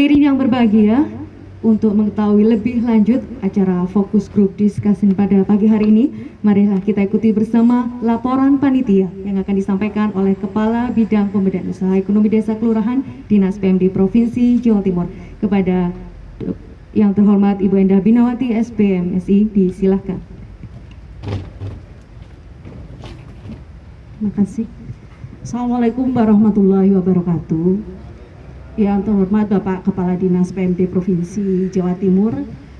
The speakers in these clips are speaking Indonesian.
Hadirin yang berbahagia, untuk mengetahui lebih lanjut acara fokus grup discussion pada pagi hari ini, marilah kita ikuti bersama laporan panitia yang akan disampaikan oleh Kepala Bidang Pemberdayaan Usaha Ekonomi Desa Kelurahan Dinas PMD Provinsi Jawa Timur kepada yang terhormat Ibu Endah Binawati SPMSI disilahkan. Terima kasih. Assalamualaikum warahmatullahi wabarakatuh. Yang terhormat Bapak Kepala Dinas PMD Provinsi Jawa Timur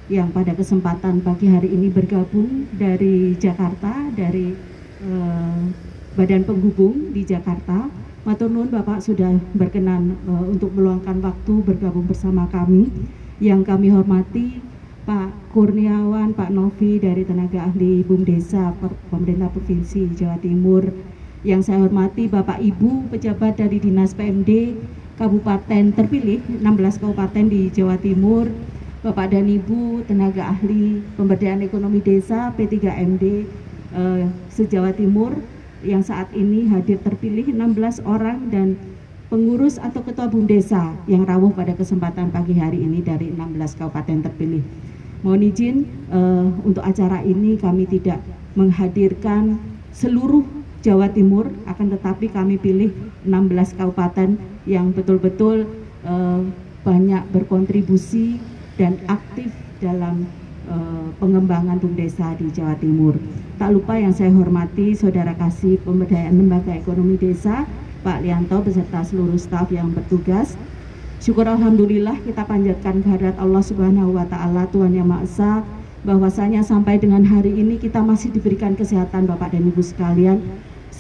yang pada kesempatan pagi hari ini bergabung dari Jakarta, dari eh, Badan Penghubung di Jakarta. Matur nuwun Bapak sudah berkenan eh, untuk meluangkan waktu bergabung bersama kami. Yang kami hormati Pak Kurniawan, Pak Novi dari tenaga ahli BUMDesa Pemerintah Provinsi Jawa Timur. Yang saya hormati Bapak Ibu pejabat dari Dinas PMD kabupaten terpilih 16 kabupaten di Jawa Timur Bapak dan Ibu tenaga ahli pemberdayaan ekonomi desa P3MD eh, se-Jawa Timur yang saat ini hadir terpilih 16 orang dan pengurus atau ketua desa yang rawuh pada kesempatan pagi hari ini dari 16 kabupaten terpilih. Mohon izin uh, untuk acara ini kami tidak menghadirkan seluruh Jawa Timur akan tetapi kami pilih 16 kabupaten yang betul-betul uh, banyak berkontribusi dan aktif dalam uh, pengembangan desa di Jawa Timur. Tak lupa yang saya hormati Saudara Kasih Pemberdayaan Lembaga Ekonomi Desa, Pak Lianto beserta seluruh staf yang bertugas. Syukur Alhamdulillah kita panjatkan kehadirat Allah Subhanahu wa Ta'ala Tuhan Yang Maha Esa bahwasanya sampai dengan hari ini kita masih diberikan kesehatan Bapak dan Ibu sekalian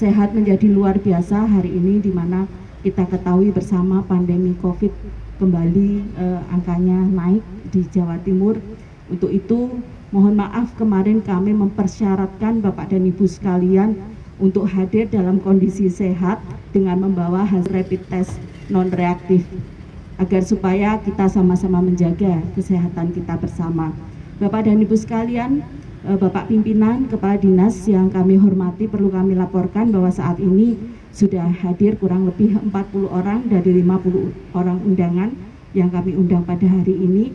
sehat menjadi luar biasa hari ini di mana kita ketahui bersama pandemi Covid kembali eh, angkanya naik di Jawa Timur. Untuk itu mohon maaf kemarin kami mempersyaratkan Bapak dan Ibu sekalian untuk hadir dalam kondisi sehat dengan membawa hasil rapid test non reaktif agar supaya kita sama-sama menjaga kesehatan kita bersama. Bapak dan Ibu sekalian, Bapak Pimpinan Kepala Dinas yang kami hormati perlu kami laporkan bahwa saat ini sudah hadir kurang lebih 40 orang dari 50 orang undangan yang kami undang pada hari ini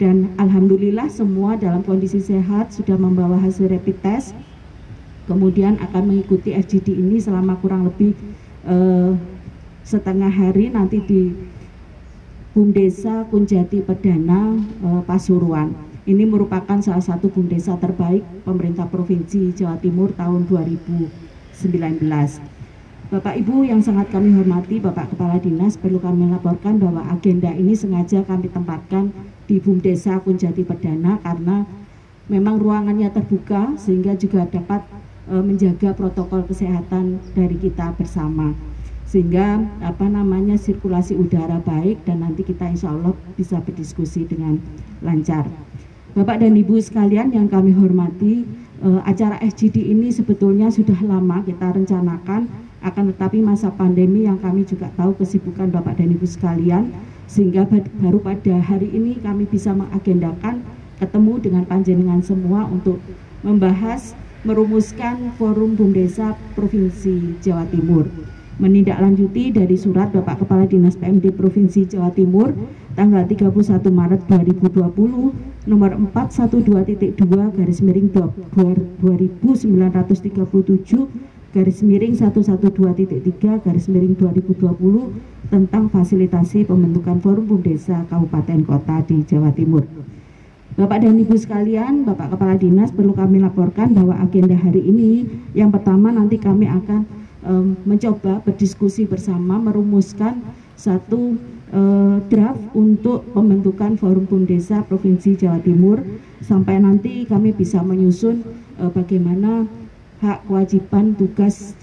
dan Alhamdulillah semua dalam kondisi sehat sudah membawa hasil rapid test kemudian akan mengikuti FGD ini selama kurang lebih uh, setengah hari nanti di Bumdesa Kunjati Perdana uh, Pasuruan. Ini merupakan salah satu desa terbaik pemerintah Provinsi Jawa Timur tahun 2019. Bapak Ibu yang sangat kami hormati, Bapak Kepala Dinas, perlu kami laporkan bahwa agenda ini sengaja kami tempatkan di Bumdesa Kunjati Perdana karena memang ruangannya terbuka sehingga juga dapat e, menjaga protokol kesehatan dari kita bersama sehingga apa namanya sirkulasi udara baik dan nanti kita insya Allah bisa berdiskusi dengan lancar. Bapak dan Ibu sekalian yang kami hormati, uh, acara SGD ini sebetulnya sudah lama kita rencanakan, akan tetapi masa pandemi yang kami juga tahu kesibukan Bapak dan Ibu sekalian, sehingga baru pada hari ini kami bisa mengagendakan ketemu dengan panjenengan semua untuk membahas merumuskan forum BUMDesa Provinsi Jawa Timur menindaklanjuti dari surat Bapak Kepala Dinas PMD Provinsi Jawa Timur tanggal 31 Maret 2020 nomor 412.2 garis miring 2937 garis miring 112.3 garis miring 2020 tentang fasilitasi pembentukan forum desa kabupaten kota di Jawa Timur. Bapak dan Ibu sekalian, Bapak Kepala Dinas perlu kami laporkan bahwa agenda hari ini yang pertama nanti kami akan um, mencoba berdiskusi bersama merumuskan satu uh, draft untuk pembentukan forum desa provinsi Jawa Timur sampai nanti kami bisa menyusun uh, bagaimana hak kewajiban tugas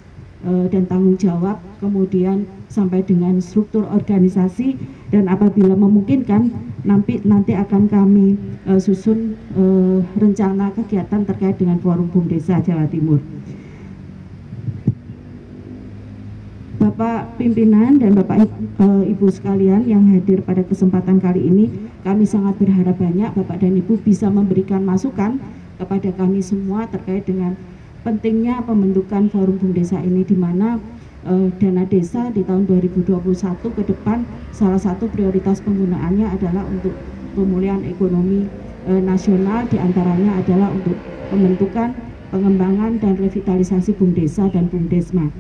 uh, dan tanggung jawab kemudian sampai dengan struktur organisasi dan apabila memungkinkan nanti nanti akan kami uh, susun uh, rencana kegiatan terkait dengan forum desa Jawa Timur. Bapak pimpinan dan Bapak e, Ibu sekalian yang hadir pada kesempatan kali ini, kami sangat berharap banyak Bapak dan Ibu bisa memberikan masukan kepada kami semua terkait dengan pentingnya pembentukan forum Bum Desa ini di mana uh, dana desa di tahun 2021 ke depan salah satu prioritas penggunaannya adalah untuk pemulihan ekonomi uh, nasional di antaranya adalah untuk pembentukan pengembangan dan revitalisasi bumdesa dan bumdesma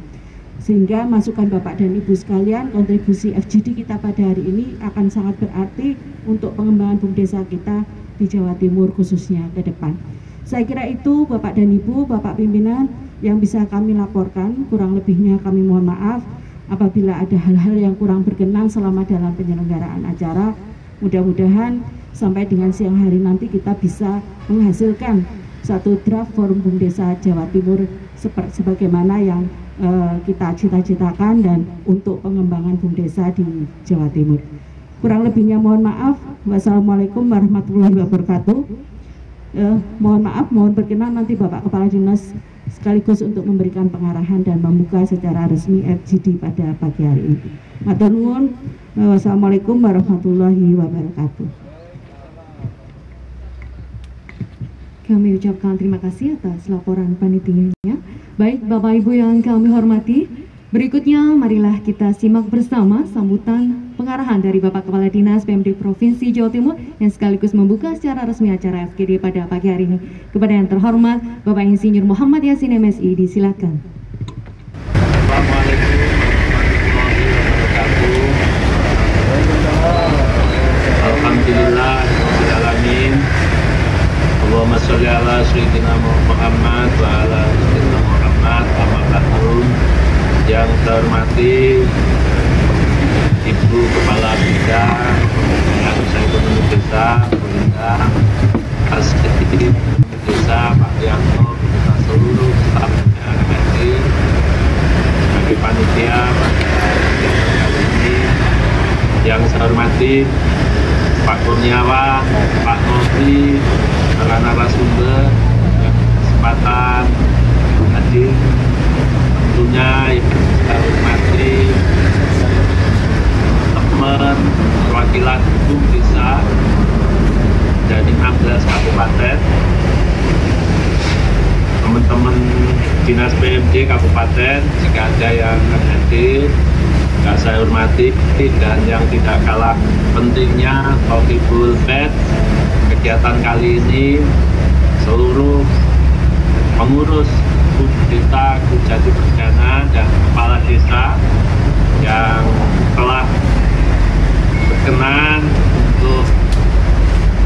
sehingga masukan Bapak dan Ibu sekalian kontribusi FGD kita pada hari ini akan sangat berarti untuk pengembangan bumdesa kita di Jawa Timur khususnya ke depan. Saya kira itu Bapak dan Ibu, Bapak pimpinan yang bisa kami laporkan, kurang lebihnya kami mohon maaf apabila ada hal-hal yang kurang berkenan selama dalam penyelenggaraan acara. Mudah-mudahan sampai dengan siang hari nanti kita bisa menghasilkan satu draft forum Bumdesa Jawa Timur sebagaimana yang uh, kita cita-citakan dan untuk pengembangan Desa di Jawa Timur. Kurang lebihnya mohon maaf. Wassalamualaikum warahmatullahi wabarakatuh. Uh, mohon maaf, mohon berkenan nanti Bapak Kepala Dinas sekaligus untuk memberikan pengarahan dan membuka secara resmi FGD pada pagi hari ini. Matur nuwun. Wassalamualaikum warahmatullahi wabarakatuh. Kami ucapkan terima kasih atas laporan panitianya. Baik Bapak Ibu yang kami hormati, berikutnya marilah kita simak bersama sambutan pengarahan dari Bapak Kepala Dinas PMD Provinsi Jawa Timur yang sekaligus membuka secara resmi acara FGD pada pagi hari ini. Kepada yang terhormat Bapak Insinyur Muhammad Yasin MSI, disilakan. Alhamdulillah. Allahumma sholli ala Sayyidina Muhammad wa ala Sayyidina Muhammad Amakatun yang terhormati Ibu Kepala Bidang yang saya ekonomi desa Pemerintah Asketik Desa Pak Yanto beserta seluruh stafnya MSI bagi panitia pada ini yang saya hormati Pak Kurniawan, Pak Noti, para narasumber yang kesempatan hadir tentunya yang kita hormati teman perwakilan hukum desa dari 16 kabupaten teman-teman dinas PMD kabupaten jika ada yang hadir yang saya hormati dan yang tidak kalah pentingnya Tauhibul Bed kegiatan kali ini seluruh pengurus desa Kujati Perdana dan kepala desa yang telah berkenan untuk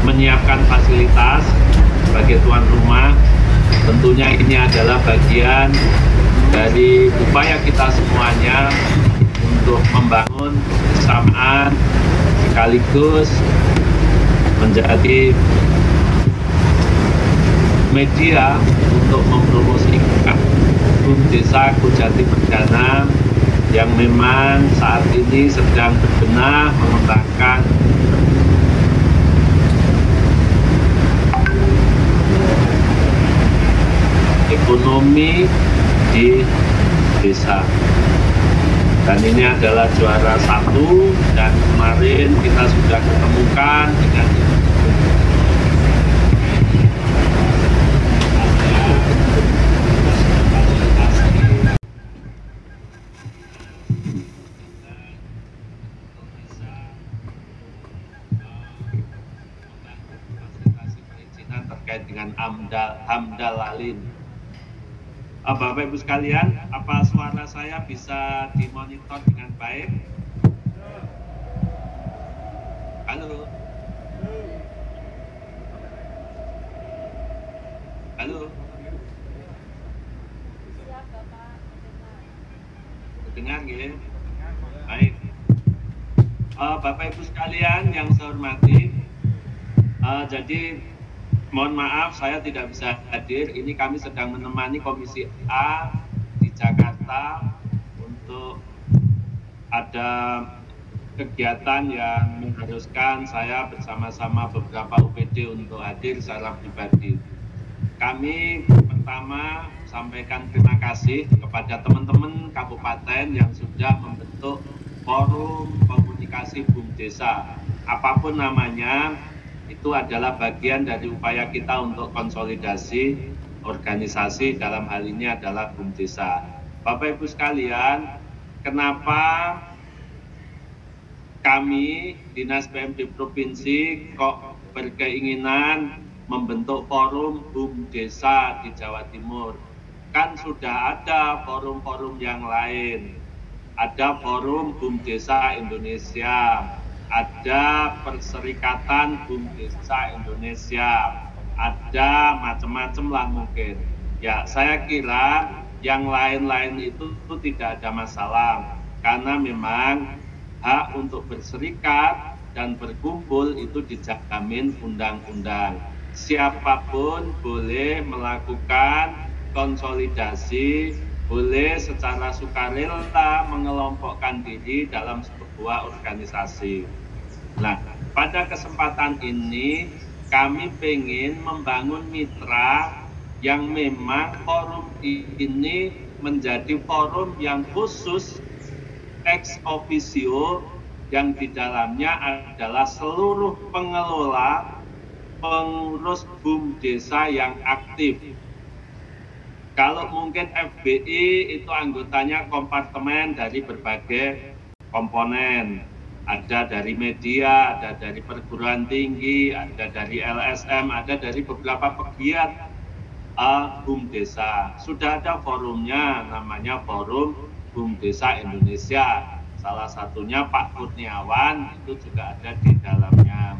menyiapkan fasilitas sebagai tuan rumah. Tentunya ini adalah bagian dari upaya kita semuanya untuk membangun kesamaan sekaligus menjadi media untuk mempromosikan Bum Desa Kujati Perdana yang memang saat ini sedang berbenah mengembangkan ekonomi di desa. Dan ini adalah juara satu dan kemarin kita sudah ketemukan dengan terkait dengan Hamdal, Hamdal Bapak Ibu sekalian, apa suara saya bisa dimonitor dengan baik? Halo. Halo. Dengar ya? Baik. Uh, Bapak Ibu sekalian yang saya hormati, uh, jadi mohon maaf saya tidak bisa hadir. Ini kami sedang menemani Komisi A di Jakarta untuk ada kegiatan yang mengharuskan saya bersama-sama beberapa UPD untuk hadir secara pribadi. Kami pertama sampaikan terima kasih kepada teman-teman kabupaten yang sudah membentuk forum komunikasi Desa. Apa pun namanya, itu adalah bagian dari upaya kita untuk konsolidasi organisasi dalam hal ini adalah BUM Desa. Bapak Ibu sekalian, kenapa kami Dinas PMD Provinsi kok berkeinginan membentuk forum BUM Desa di Jawa Timur. Kan sudah ada forum-forum yang lain. Ada forum BUM Desa Indonesia, ada Perserikatan BUM Desa Indonesia, ada macam-macam lah mungkin. Ya, saya kira yang lain-lain itu, itu tidak ada masalah karena memang hak untuk berserikat dan berkumpul itu dijamin undang-undang. Siapa pun boleh melakukan konsolidasi, boleh secara sukarela mengelompokkan diri dalam sebuah organisasi. Nah, pada kesempatan ini kami ingin membangun mitra yang memang forum ini menjadi forum yang khusus ex officio yang di dalamnya adalah seluruh pengelola pengurus BUM desa yang aktif. Kalau mungkin FBI itu anggotanya kompartemen dari berbagai komponen. Ada dari media, ada dari perguruan tinggi, ada dari LSM, ada dari beberapa pegiat uh, BUM Desa. Sudah ada forumnya, namanya Forum BUM Desa Indonesia. Salah satunya Pak Kurniawan itu juga ada di dalamnya.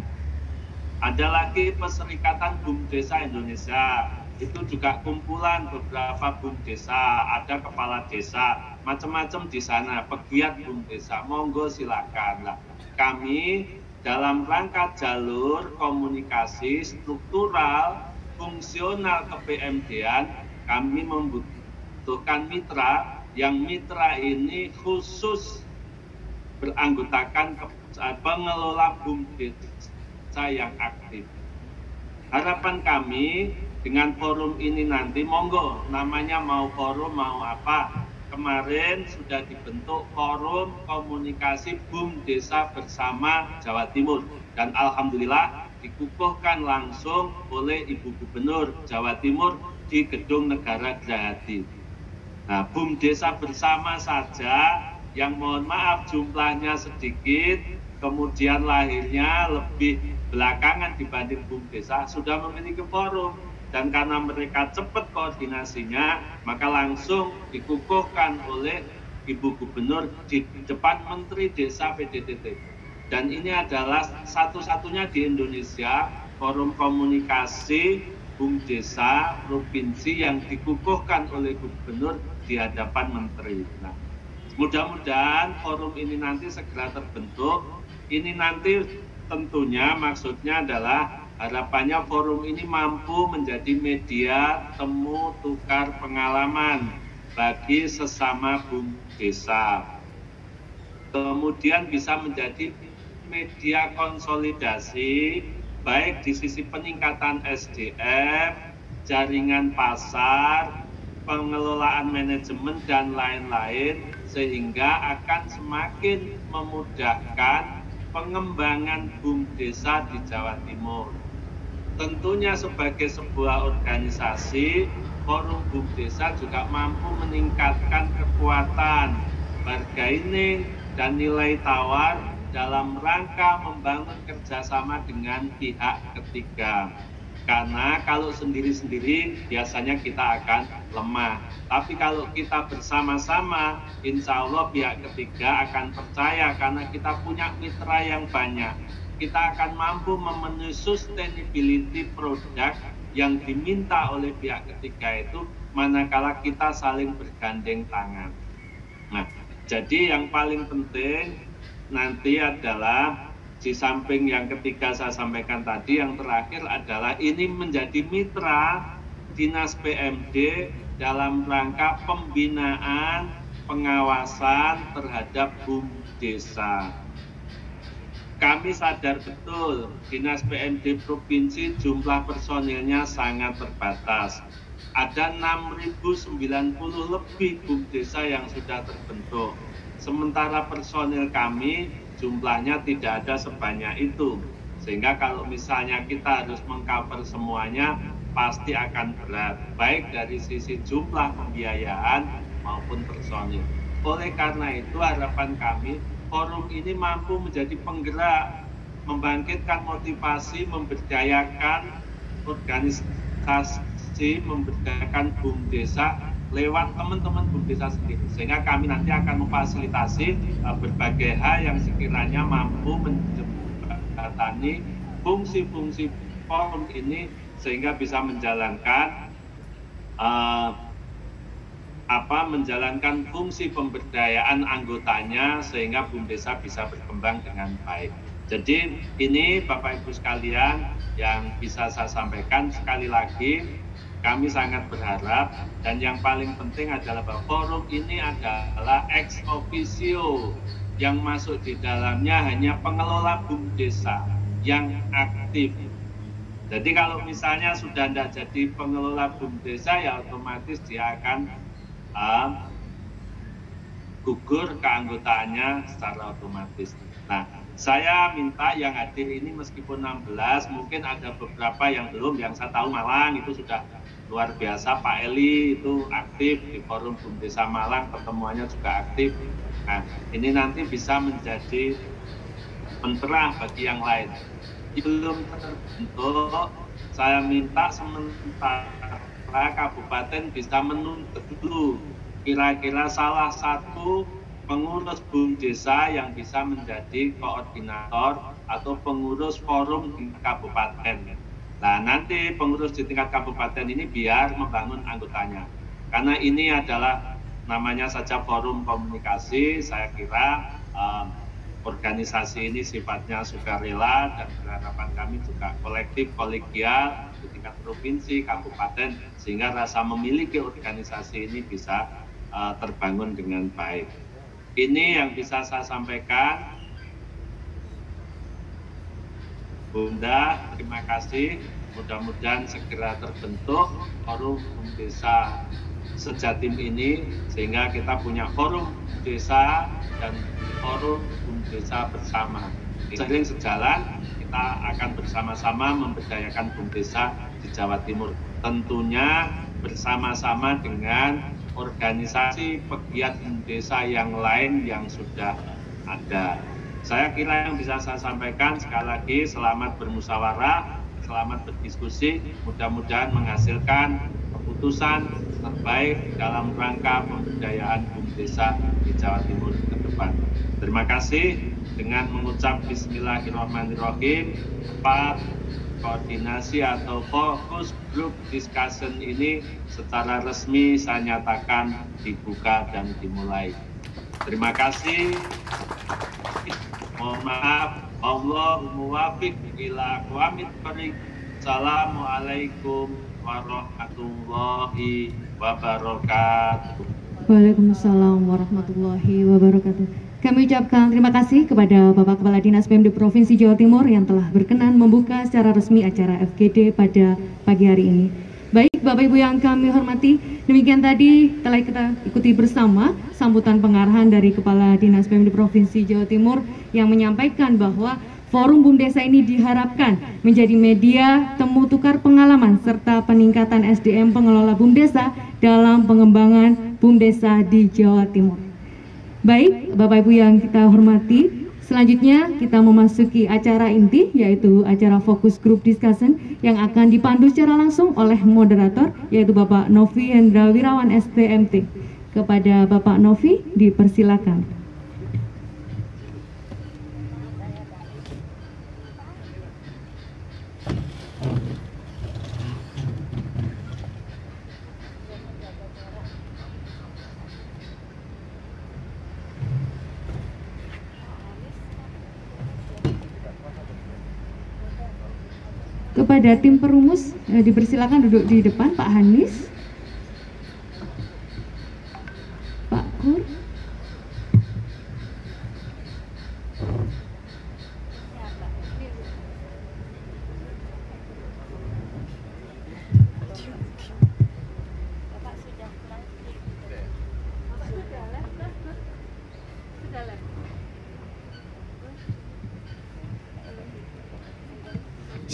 Ada lagi Perserikatan BUM Desa Indonesia. Itu juga kumpulan beberapa BUM Desa, ada kepala desa, macam-macam di sana, pegiat BUM Desa. Monggo silakan lah. Kami dalam rangka jalur komunikasi struktural fungsional kepmd kami membutuhkan mitra yang mitra ini khusus beranggotakan pengelola BUM desa yang aktif. Harapan kami dengan forum ini nanti monggo namanya mau forum mau apa kemarin sudah dibentuk forum komunikasi BUM desa bersama Jawa Timur dan alhamdulillah dikukuhkan langsung oleh Ibu Gubernur Jawa Timur di Gedung Negara Gerahadi. Nah, BUM Desa bersama saja yang mohon maaf jumlahnya sedikit, kemudian lahirnya lebih belakangan dibanding BUM Desa, sudah memiliki forum. Dan karena mereka cepat koordinasinya, maka langsung dikukuhkan oleh Ibu Gubernur di depan Menteri Desa PDTT dan ini adalah satu-satunya di Indonesia forum komunikasi BUM Desa Provinsi yang dikukuhkan oleh Gubernur di hadapan Menteri. Nah, mudah-mudahan forum ini nanti segera terbentuk. Ini nanti tentunya maksudnya adalah harapannya forum ini mampu menjadi media temu tukar pengalaman bagi sesama BUM Desa. Kemudian bisa menjadi media konsolidasi baik di sisi peningkatan SDM, jaringan pasar, pengelolaan manajemen dan lain-lain sehingga akan semakin memudahkan pengembangan BUM desa di Jawa Timur. Tentunya sebagai sebuah organisasi, Forum BUM Desa juga mampu meningkatkan kekuatan bargaining dan nilai tawar dalam rangka membangun kerjasama dengan pihak ketiga. Karena kalau sendiri-sendiri biasanya kita akan lemah. Tapi kalau kita bersama-sama, insya Allah pihak ketiga akan percaya karena kita punya mitra yang banyak. Kita akan mampu memenuhi sustainability produk yang diminta oleh pihak ketiga itu manakala kita saling bergandeng tangan. Nah, jadi yang paling penting nanti adalah di samping yang ketiga saya sampaikan tadi, yang terakhir adalah ini menjadi mitra dinas PMD dalam rangka pembinaan pengawasan terhadap BUM desa. Kami sadar betul dinas PMD provinsi jumlah personilnya sangat terbatas. Ada 6.090 lebih BUM desa yang sudah terbentuk Sementara personil kami jumlahnya tidak ada sebanyak itu. Sehingga kalau misalnya kita harus mengcover semuanya, pasti akan berat. Baik dari sisi jumlah pembiayaan maupun personil. Oleh karena itu harapan kami forum ini mampu menjadi penggerak membangkitkan motivasi, memberdayakan organisasi, memberdayakan BUM desa lewat teman-teman BUM desa sendiri. Sehingga kami nanti akan memfasilitasi uh, berbagai hal yang sekiranya mampu menjembatani fungsi-fungsi forum ini sehingga bisa menjalankan uh, apa menjalankan fungsi pemberdayaan anggotanya sehingga BUM Desa bisa berkembang dengan baik. Jadi ini Bapak Ibu sekalian yang bisa saya sampaikan sekali lagi kami sangat berharap dan yang paling penting adalah bahwa forum ini adalah ex officio yang masuk di dalamnya hanya pengelola BUM Desa yang aktif jadi kalau misalnya sudah tidak jadi pengelola BUM desa ya otomatis dia akan uh, gugur keanggotaannya secara otomatis. Nah, saya minta yang hadir ini meskipun 16, mungkin ada beberapa yang belum, yang saya tahu Malang itu sudah luar biasa. Pak Eli itu aktif di forum BUM Desa Malang, pertemuannya juga aktif. Nah, ini nanti bisa menjadi penterah bagi yang lain. Belum terbentuk, saya minta sementara kabupaten bisa menuntut dulu kira-kira salah satu pengurus BUM desa yang bisa menjadi koordinator atau pengurus forum di kabupaten. Nah nanti pengurus di tingkat kabupaten ini biar membangun anggotanya. Karena ini adalah namanya saja forum komunikasi, saya kira um, organisasi ini sifatnya sukarela dan berharapan kami juga kolektif, kolegial di tingkat provinsi, kabupaten, sehingga rasa memiliki organisasi ini bisa uh, terbangun dengan baik. Ini yang bisa saya sampaikan. Bunda, terima kasih. Mudah-mudahan segera terbentuk forum desa sejatim ini sehingga kita punya forum desa dan forum desa bersama. Sering sejalan, kita akan bersama-sama memberdayakan BUM desa di Jawa Timur. Tentunya bersama-sama dengan organisasi pegiat desa yang lain yang sudah ada. Saya kira yang bisa saya sampaikan sekali lagi selamat bermusyawarah, selamat berdiskusi, mudah-mudahan menghasilkan keputusan terbaik dalam rangka pemberdayaan BUM desa di Jawa Timur ke depan. Terima kasih dengan mengucap Bismillahirrahmanirrahim. Pak koordinasi atau fokus group discussion ini secara resmi saya nyatakan dibuka dan dimulai. Terima kasih. Mohon maaf. Allah muwafiq ila qawamit barik. Assalamualaikum warahmatullahi wabarakatuh. Waalaikumsalam warahmatullahi wabarakatuh. Kami ucapkan terima kasih kepada Bapak Kepala Dinas PMD Provinsi Jawa Timur yang telah berkenan membuka secara resmi acara FGD pada pagi hari ini. Baik Bapak Ibu yang kami hormati, demikian tadi telah kita ikuti bersama sambutan pengarahan dari Kepala Dinas PMD Provinsi Jawa Timur yang menyampaikan bahwa Forum BUM Desa ini diharapkan menjadi media temu tukar pengalaman serta peningkatan SDM pengelola BUM Desa dalam pengembangan BUM Desa di Jawa Timur. Baik, Bapak Ibu yang kita hormati, selanjutnya kita memasuki acara inti yaitu acara fokus group discussion yang akan dipandu secara langsung oleh moderator yaitu Bapak Novi Hendra Wirawan STMT. Kepada Bapak Novi dipersilakan. Kepada tim perumus. Eh, dipersilakan duduk di depan Pak Hanis. Pak Kur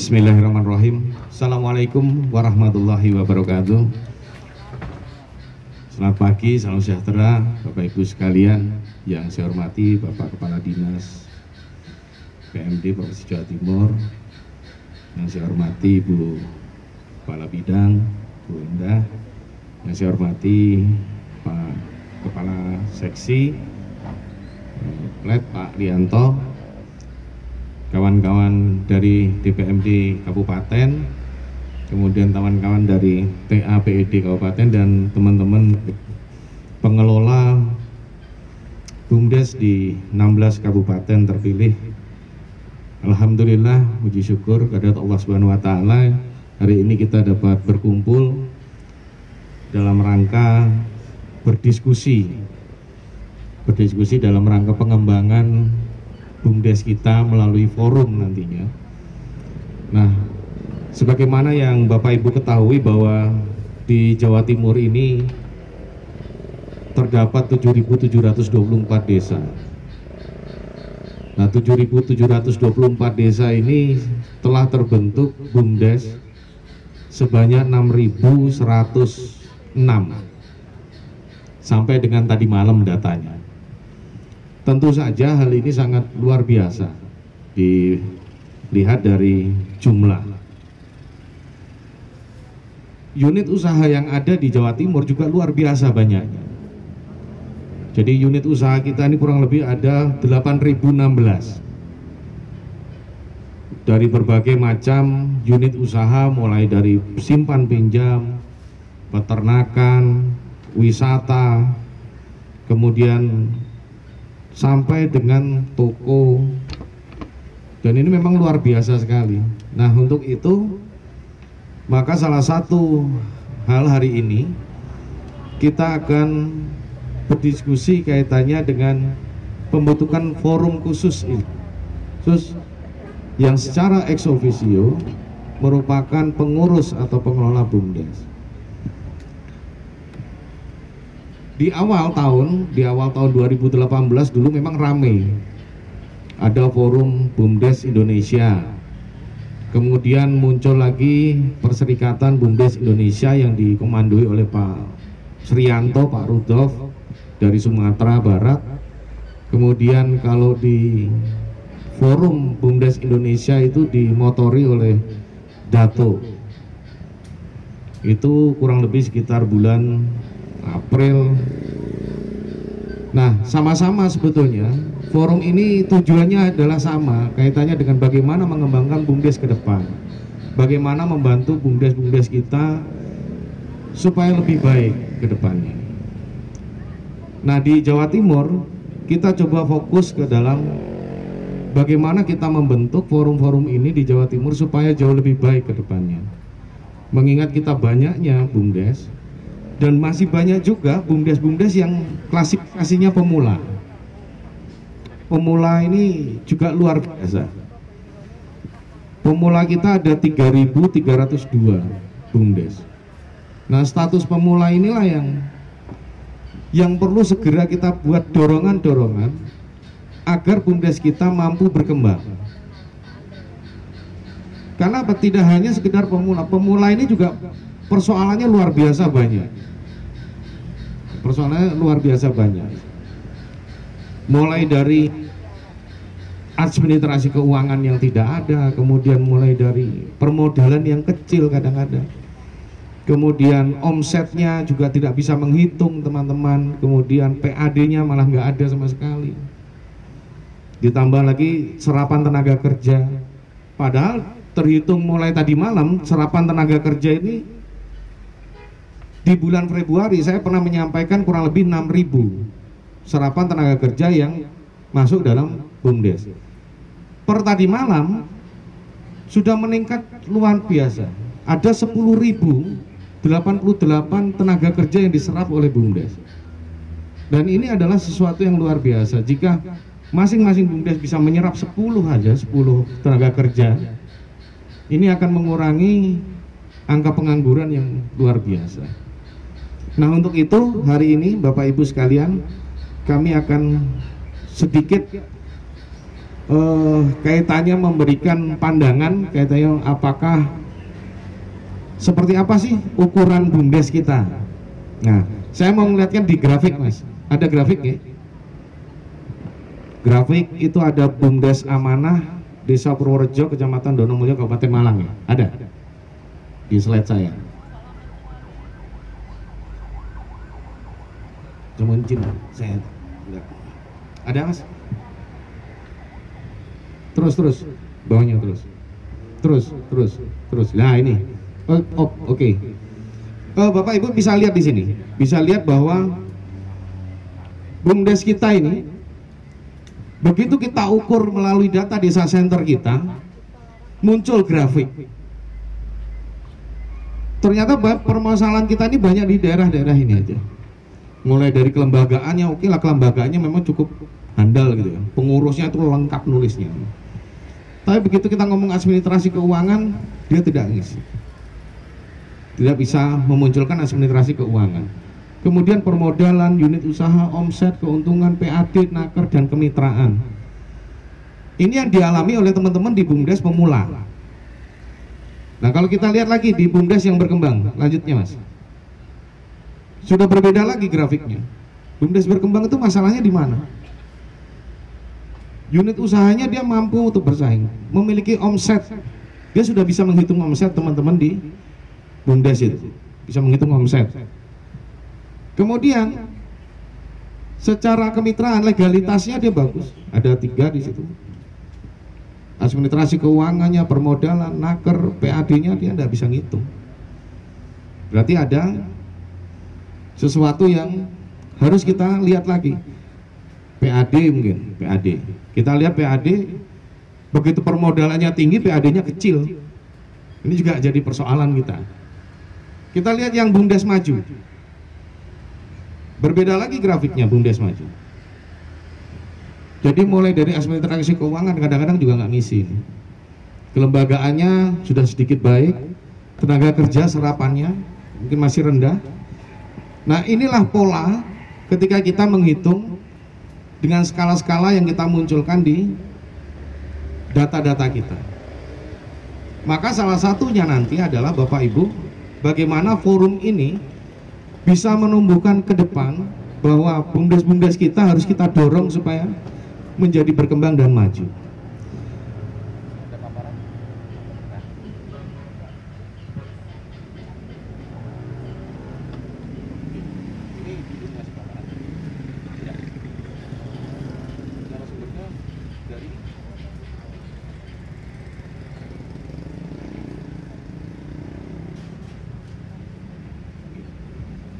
Bismillahirrahmanirrahim. Assalamualaikum warahmatullahi wabarakatuh. Selamat pagi, salam sejahtera Bapak Ibu sekalian yang saya hormati Bapak Kepala Dinas PMD Provinsi Jawa Timur yang saya hormati Ibu Kepala Bidang Bu Indah yang saya hormati Pak Kepala Seksi Plet Pak Lianto kawan-kawan dari DPMD Kabupaten kemudian kawan-kawan dari TAPED Kabupaten dan teman-teman pengelola BUMDes di 16 kabupaten terpilih. Alhamdulillah, puji syukur kepada Allah Subhanahu wa taala hari ini kita dapat berkumpul dalam rangka berdiskusi berdiskusi dalam rangka pengembangan BUMDes kita melalui forum nantinya. Nah, Sebagaimana yang Bapak Ibu ketahui bahwa di Jawa Timur ini terdapat 7.724 desa. Nah, 7.724 desa ini telah terbentuk BUMDes sebanyak 6.106 sampai dengan tadi malam datanya. Tentu saja hal ini sangat luar biasa. Dilihat dari jumlah. Unit usaha yang ada di Jawa Timur juga luar biasa banyaknya. Jadi unit usaha kita ini kurang lebih ada 8.016 dari berbagai macam unit usaha mulai dari simpan pinjam, peternakan, wisata, kemudian sampai dengan toko dan ini memang luar biasa sekali. Nah untuk itu maka salah satu hal hari ini kita akan berdiskusi kaitannya dengan pembentukan forum khusus ini. Khusus yang secara ex officio merupakan pengurus atau pengelola BUMDes. Di awal tahun, di awal tahun 2018 dulu memang ramai. Ada forum BUMDes Indonesia Kemudian muncul lagi Perserikatan Bumdes Indonesia yang dikomandoi oleh Pak Srianto, Pak Rudolf dari Sumatera Barat. Kemudian kalau di Forum Bumdes Indonesia itu dimotori oleh Dato. Itu kurang lebih sekitar bulan April. Nah, sama-sama sebetulnya forum ini tujuannya adalah sama, kaitannya dengan bagaimana mengembangkan BUMDes ke depan. Bagaimana membantu BUMDes-BUMDes kita supaya lebih baik ke depannya. Nah, di Jawa Timur kita coba fokus ke dalam bagaimana kita membentuk forum-forum ini di Jawa Timur supaya jauh lebih baik ke depannya. Mengingat kita banyaknya BUMDes dan masih banyak juga BUMDes-BUMDes yang klasifikasinya pemula pemula ini juga luar biasa. Pemula kita ada 3.302 BUMDes. Nah status pemula inilah yang yang perlu segera kita buat dorongan-dorongan agar BUMDes kita mampu berkembang. Karena? Tidak hanya sekedar pemula, pemula ini juga persoalannya luar biasa banyak. Persoalannya luar biasa banyak mulai dari administrasi keuangan yang tidak ada, kemudian mulai dari permodalan yang kecil kadang-kadang. Kemudian omsetnya juga tidak bisa menghitung teman-teman, kemudian PAD-nya malah nggak ada sama sekali. Ditambah lagi serapan tenaga kerja. Padahal terhitung mulai tadi malam serapan tenaga kerja ini di bulan Februari saya pernah menyampaikan kurang lebih 6000 serapan tenaga kerja yang masuk dalam BUMDes. Per tadi malam sudah meningkat luar biasa. Ada 10.088 tenaga kerja yang diserap oleh BUMDes. Dan ini adalah sesuatu yang luar biasa. Jika masing-masing BUMDes bisa menyerap 10 aja, 10 tenaga kerja, ini akan mengurangi angka pengangguran yang luar biasa. Nah untuk itu hari ini Bapak Ibu sekalian kami akan sedikit uh, kaitannya memberikan pandangan kaitannya apakah seperti apa sih ukuran bumdes kita. Nah, Saya mau melihatkan di grafik mas. Ada grafik ya? Grafik itu ada Bumdes Amanah Desa Purworejo, Kecamatan Donomulyo, Kabupaten Malang ya? Ada di slide saya. Cuma izin saya enggak. Ada mas? Terus terus bawahnya terus. Terus terus terus. Nah ini. Oh, oh oke. Okay. Oh, Bapak Ibu bisa lihat di sini. Bisa lihat bahwa BUMDes kita ini begitu kita ukur melalui data desa center kita muncul grafik. Ternyata permasalahan kita ini banyak di daerah-daerah ini aja mulai dari kelembagaannya oke lah kelembagaannya memang cukup handal gitu ya. Pengurusnya itu lengkap nulisnya. Tapi begitu kita ngomong administrasi keuangan dia tidak ngisi tidak bisa memunculkan administrasi keuangan. Kemudian permodalan unit usaha omset keuntungan PAD naker dan kemitraan. Ini yang dialami oleh teman-teman di BUMDes pemula. Nah kalau kita lihat lagi di BUMDes yang berkembang lanjutnya mas sudah berbeda lagi grafiknya. BUMDes berkembang itu masalahnya di mana? Unit usahanya dia mampu untuk bersaing, memiliki omset. Dia sudah bisa menghitung omset teman-teman di BUMDes itu. Bisa menghitung omset. Kemudian secara kemitraan legalitasnya dia bagus. Ada tiga di situ. Administrasi keuangannya, permodalan, naker, PAD-nya dia tidak bisa ngitung. Berarti ada sesuatu yang harus kita lihat lagi. PAD mungkin PAD kita lihat PAD begitu permodalannya tinggi PAD-nya kecil. Ini juga jadi persoalan kita. Kita lihat yang Bumdes maju. Berbeda lagi grafiknya Bumdes maju. Jadi mulai dari administrasi keuangan kadang-kadang juga nggak ngisi kelembagaannya sudah sedikit baik tenaga kerja serapannya mungkin masih rendah Nah inilah pola ketika kita menghitung dengan skala-skala yang kita munculkan di data-data kita. Maka salah satunya nanti adalah Bapak Ibu, bagaimana forum ini bisa menumbuhkan ke depan bahwa bumdes-bumdes kita harus kita dorong supaya menjadi berkembang dan maju.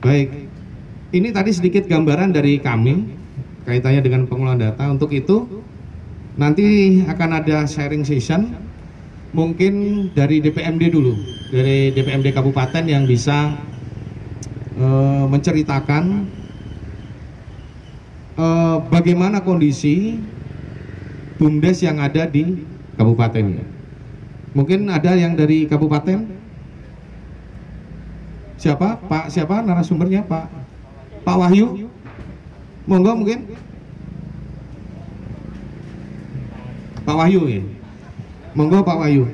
Baik, ini tadi sedikit gambaran dari kami kaitannya dengan pengelolaan data. Untuk itu nanti akan ada sharing session mungkin dari DPMD dulu, dari DPMD Kabupaten yang bisa uh, menceritakan uh, bagaimana kondisi bumdes yang ada di kabupatennya. Mungkin ada yang dari kabupaten Siapa? Pak siapa narasumbernya? Pak Pak Wahyu? Monggo mungkin? Pak Wahyu ya. Monggo Pak Wahyu.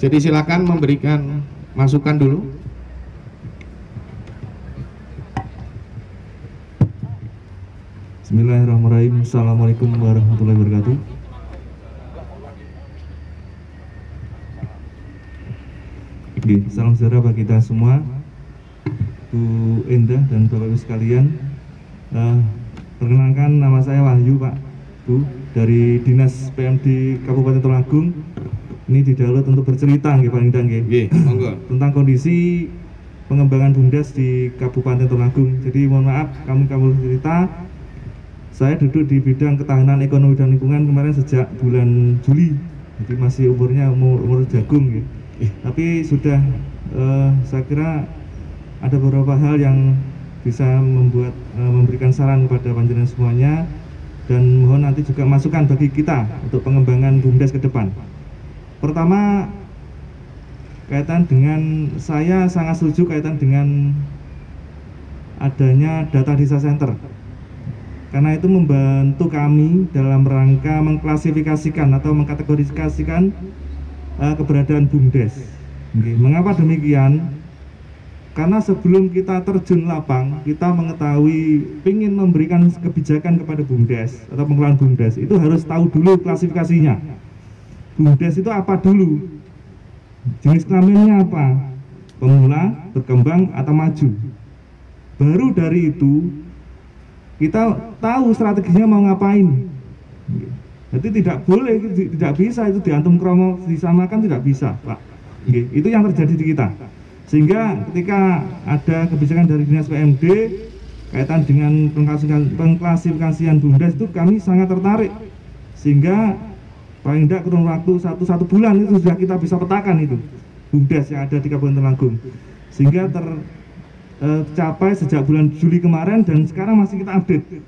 Jadi silakan memberikan masukan dulu. Bismillahirrahmanirrahim. Assalamualaikum warahmatullahi wabarakatuh. Oke, salam sejahtera bagi kita semua. Bu Endah dan Bapak Ibu sekalian uh, Perkenalkan nama saya Wahyu Pak Bu dari Dinas PMD Kabupaten Tulungagung ini didahului untuk bercerita nggih paling ndang tentang kondisi pengembangan BUMDes di Kabupaten Tulungagung. Jadi mohon maaf kami kamu cerita saya duduk di bidang ketahanan ekonomi dan lingkungan kemarin sejak bulan Juli. Jadi masih umurnya umur, umur jagung gitu. Tapi sudah uh, saya kira ada beberapa hal yang bisa membuat e, memberikan saran kepada panjenengan semuanya dan mohon nanti juga masukan bagi kita untuk pengembangan BUMDes ke depan. Pertama kaitan dengan saya sangat setuju kaitan dengan adanya data desa center karena itu membantu kami dalam rangka mengklasifikasikan atau mengkategorisasikan uh, keberadaan BUMDes. Okay. Mengapa demikian? Karena sebelum kita terjun lapang kita mengetahui ingin memberikan kebijakan kepada BUMDes atau pengelolaan BUMDes itu harus tahu dulu klasifikasinya. BUMDes itu apa dulu? Jenis kelaminnya apa? Pemula berkembang atau maju? Baru dari itu kita tahu strateginya mau ngapain. Jadi tidak boleh tidak bisa itu diantum kromo disamakan tidak bisa pak. Itu yang terjadi di kita sehingga ketika ada kebijakan dari dinas PMD kaitan dengan pengklasifikasian, pengklasifikasian BUMDes itu kami sangat tertarik. Sehingga paling tidak kurun waktu satu satu bulan itu sudah kita bisa petakan itu BUMDes yang ada di Kabupaten Temanggung sehingga tercapai eh, sejak bulan Juli kemarin dan sekarang masih kita update.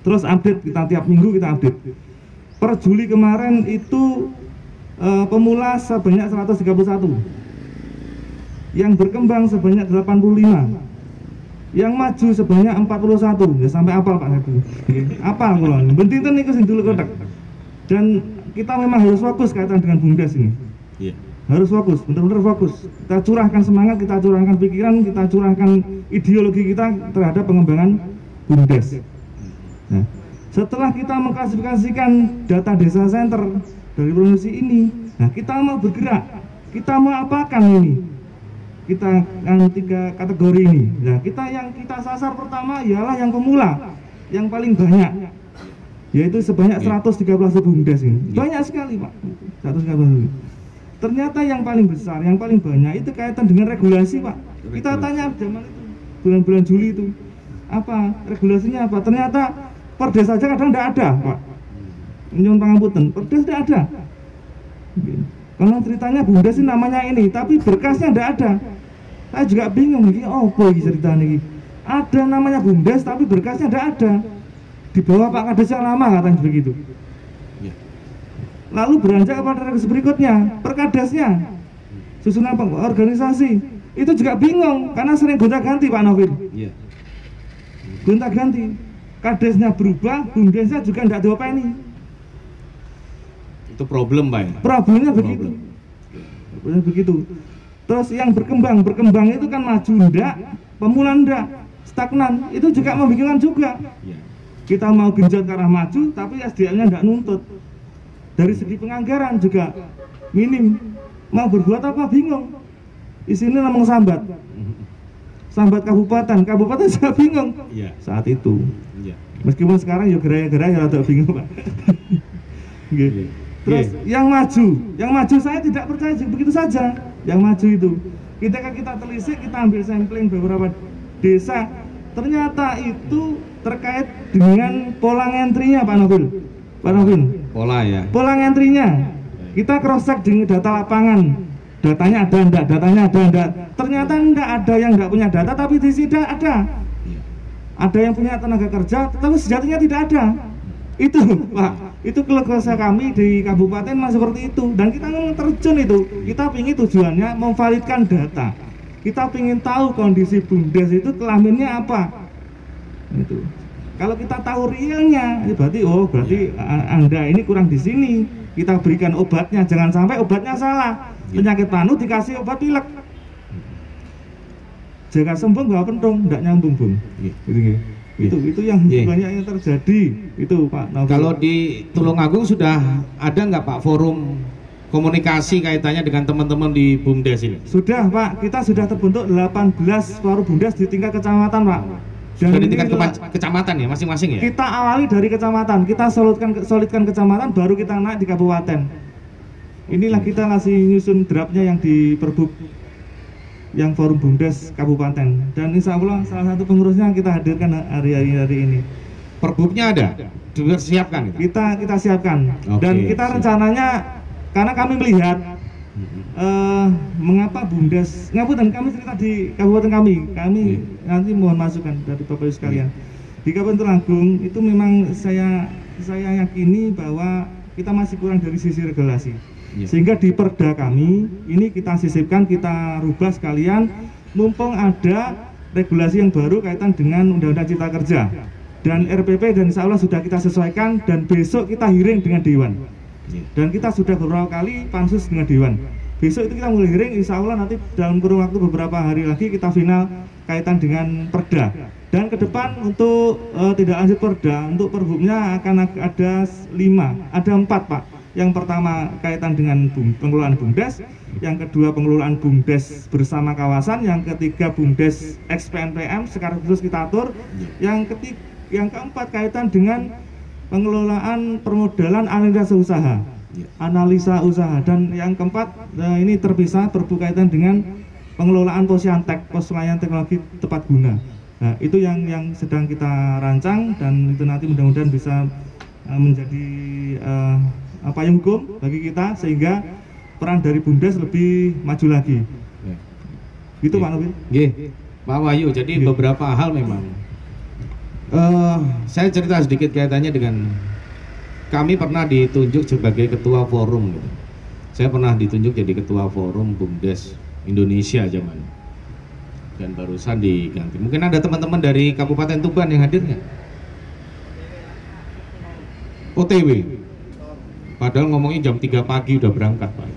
Terus update kita tiap minggu kita update. Per Juli kemarin itu eh, pemula sebanyak 131 yang berkembang sebanyak 85 yang maju sebanyak 41 ya sampai apal Pak Hebu apal kalau bentinten itu sing dulu kotak. Dan kita memang harus fokus kaitan dengan BUMDes ini. Yeah. harus fokus benar-benar fokus. Kita curahkan semangat kita curahkan pikiran kita curahkan ideologi kita terhadap pengembangan BUMDes. Nah, setelah kita mengklasifikasikan data desa center dari provinsi ini nah kita mau bergerak kita mau apakan ini kita yang tiga kategori ini. Nah, kita yang kita sasar pertama ialah yang pemula, yang paling banyak, yaitu sebanyak 113 iya. bumdes ini. Iya. Banyak sekali, Pak. 113 Ternyata yang paling besar, yang paling banyak itu kaitan dengan regulasi, Pak. Kita tanya zaman itu, bulan-bulan Juli itu, apa regulasinya apa? Ternyata perdes saja kadang tidak ada, Pak. Nyun pangapunten, perdes tidak ada. Kalau ceritanya bumdes ini namanya ini, tapi berkasnya tidak ada. Saya juga bingung ini oh boy cerita ini ada namanya bumdes tapi berkasnya tidak ada. Di bawah Pak Kades yang lama katanya begitu. Ya. lalu beranjak kepada regus berikutnya perkadasnya. Susunan organisasi. Itu juga bingung karena sering gonta ganti Pak Novin ya. gonta ganti. Kadesnya berubah bumdesnya juga tidak ini itu problem Pak ya? problemnya begitu problemnya begitu Terus yang berkembang, berkembang itu kan maju ndak, pemula ndak, stagnan, itu juga membingungkan juga. Iya. Kita mau genjot ke arah maju, tapi SDM-nya ndak nuntut. Dari segi penganggaran juga minim. Mau berbuat apa bingung. Di sini namanya sambat. Sambat kabupaten, kabupaten saya bingung iya. saat itu. Iya. Meskipun sekarang ya gerai-gerai ya rada bingung, Pak. gitu. Terus yang maju, yang maju saya tidak percaya begitu saja yang maju itu. Ketika kita telisik kita ambil sampling beberapa desa. Ternyata itu terkait dengan pola ngentrinya Pak Novin Pak Novin pola ya. Pola ngentrinya. Kita cross check dengan data lapangan. Datanya ada enggak datanya ada enggak ternyata enggak ada yang enggak punya data tapi di sini ada. Iya. ada yang punya tenaga kerja tapi sejatinya tidak ada itu Pak. Itu keluarga kami di kabupaten masih seperti itu. Dan kita terjun itu. Kita ingin tujuannya memvalidkan data. Kita ingin tahu kondisi bumdes itu kelaminnya apa. Itu. Kalau kita tahu realnya ya berarti oh berarti anda ini kurang di sini. Kita berikan obatnya. Jangan sampai obatnya salah. Ya. penyakit panu dikasih obat pilek. Jaga sembuh nggak pentung nggak nyambung bung. Gitu, gitu itu itu yang yeah. banyak yang terjadi itu Pak. Kalau di Tulungagung sudah ada nggak Pak forum komunikasi kaitannya dengan teman-teman di BUMDes ini? Sudah Pak, kita sudah terbentuk 18 forum BUMDes di tingkat kecamatan Pak. Dan sudah di tingkat ke kecamatan ya masing-masing ya? Kita awali dari kecamatan, kita solidkan solidkan kecamatan baru kita naik di kabupaten. Inilah kita masih nyusun draftnya yang di Perbuk yang forum bumdes kabupaten. Dan insya Allah salah satu pengurusnya kita hadirkan hari-hari hari ini. Perbuknya ada? Siapkan kita? Kita siapkan. Oke, dan kita rencananya karena kami melihat uh, mengapa bumdes dan kami cerita di kabupaten kami? Kami yeah. nanti mohon masukan dari bapak ibu sekalian. Yeah. di kabupaten Tulanggung itu memang saya saya yakini bahwa kita masih kurang dari sisi regulasi yeah. sehingga di perda kami ini kita sisipkan kita rubah sekalian mumpung ada regulasi yang baru kaitan dengan Undang-Undang Cipta Kerja. Dan RPP dan insya Allah sudah kita sesuaikan dan besok kita hearing dengan Dewan. Yeah. dan kita sudah beberapa kali pansus dengan Dewan. Besok itu kita mulai hearing insya Allah nanti dalam kurun waktu beberapa hari lagi kita final kaitan dengan perda. Dan ke depan untuk eh, tidak lanjut perda untuk perbumnya akan ada lima ada empat pak yang pertama kaitan dengan pengelolaan bumdes. Yang kedua pengelolaan bumdes bersama kawasan. Yang ketiga bumdes XPNPM sekarang khusus kita atur. Yang ketiga yang keempat kaitan dengan pengelolaan permodalan analisa usaha. Analisa usaha. Dan yang keempat eh, ini terpisah berkaitan dengan pengelolaan posyantek pos layanan teknologi tepat guna. Nah itu yang yang sedang kita rancang dan itu nanti mudah-mudahan bisa eh, menjadi eh, apa yang hukum bagi kita sehingga peran dari bumdes lebih maju lagi gitu Pak Novi Nggih, Pak Wahyu. Jadi Nggih. beberapa hal memang. eh saya cerita sedikit kaitannya dengan kami pernah ditunjuk sebagai ketua forum. gitu. Saya pernah ditunjuk jadi ketua forum Bumdes Indonesia zaman dan barusan diganti. Mungkin ada teman-teman dari Kabupaten Tuban yang hadir nggak? OTW. Padahal ngomongnya jam 3 pagi udah berangkat, Pak.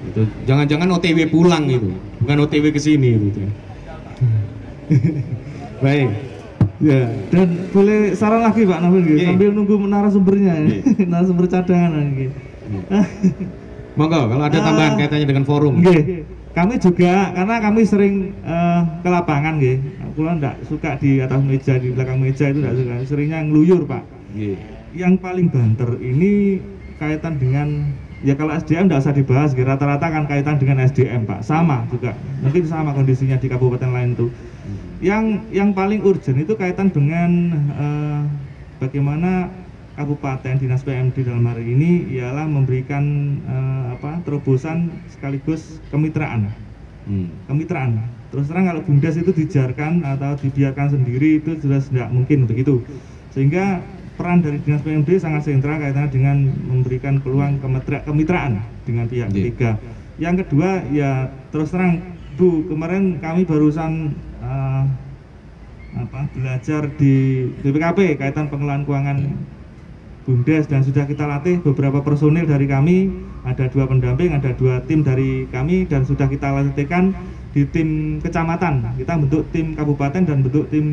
Itu jangan-jangan OTW pulang itu, bukan OTW ke sini gitu. Baik. Ya, dan boleh saran lagi Pak Nafil gitu, Iya. sambil nunggu narasumbernya, Iya. narasumber cadangan gitu. Monggo kalau ada tambahan Ah. kaitannya dengan forum. Nggih. Kami juga karena kami sering eh, ke lapangan nggih. Aku ndak suka di atas meja di belakang meja itu ndak suka. Seringnya ngeluyur, Pak. Nggih. Yang paling banter ini kaitan dengan ya kalau SDM nggak usah dibahas, rata-rata kan kaitan dengan SDM, Pak. Sama juga. Mungkin sama kondisinya di kabupaten lain tuh. Yang yang paling urgent itu kaitan dengan eh, bagaimana kabupaten dinas PMD dalam hari ini ialah memberikan eh, apa terobosan sekaligus kemitraan Hmm. kemitraan terus terang kalau bumdes itu dijarkan atau dibiarkan sendiri itu jelas tidak mungkin begitu sehingga peran dari dinas PMD sangat sentral kaitannya dengan memberikan peluang kemitra- kemitraan dengan pihak Iya. ketiga yang kedua ya terus terang Bu kemarin kami barusan eh, apa belajar di BPKP kaitan pengelolaan keuangan Bumdes dan sudah kita latih beberapa personil dari kami ada dua pendamping ada dua tim dari kami dan sudah kita latihkan di tim kecamatan kita bentuk tim kabupaten dan bentuk tim.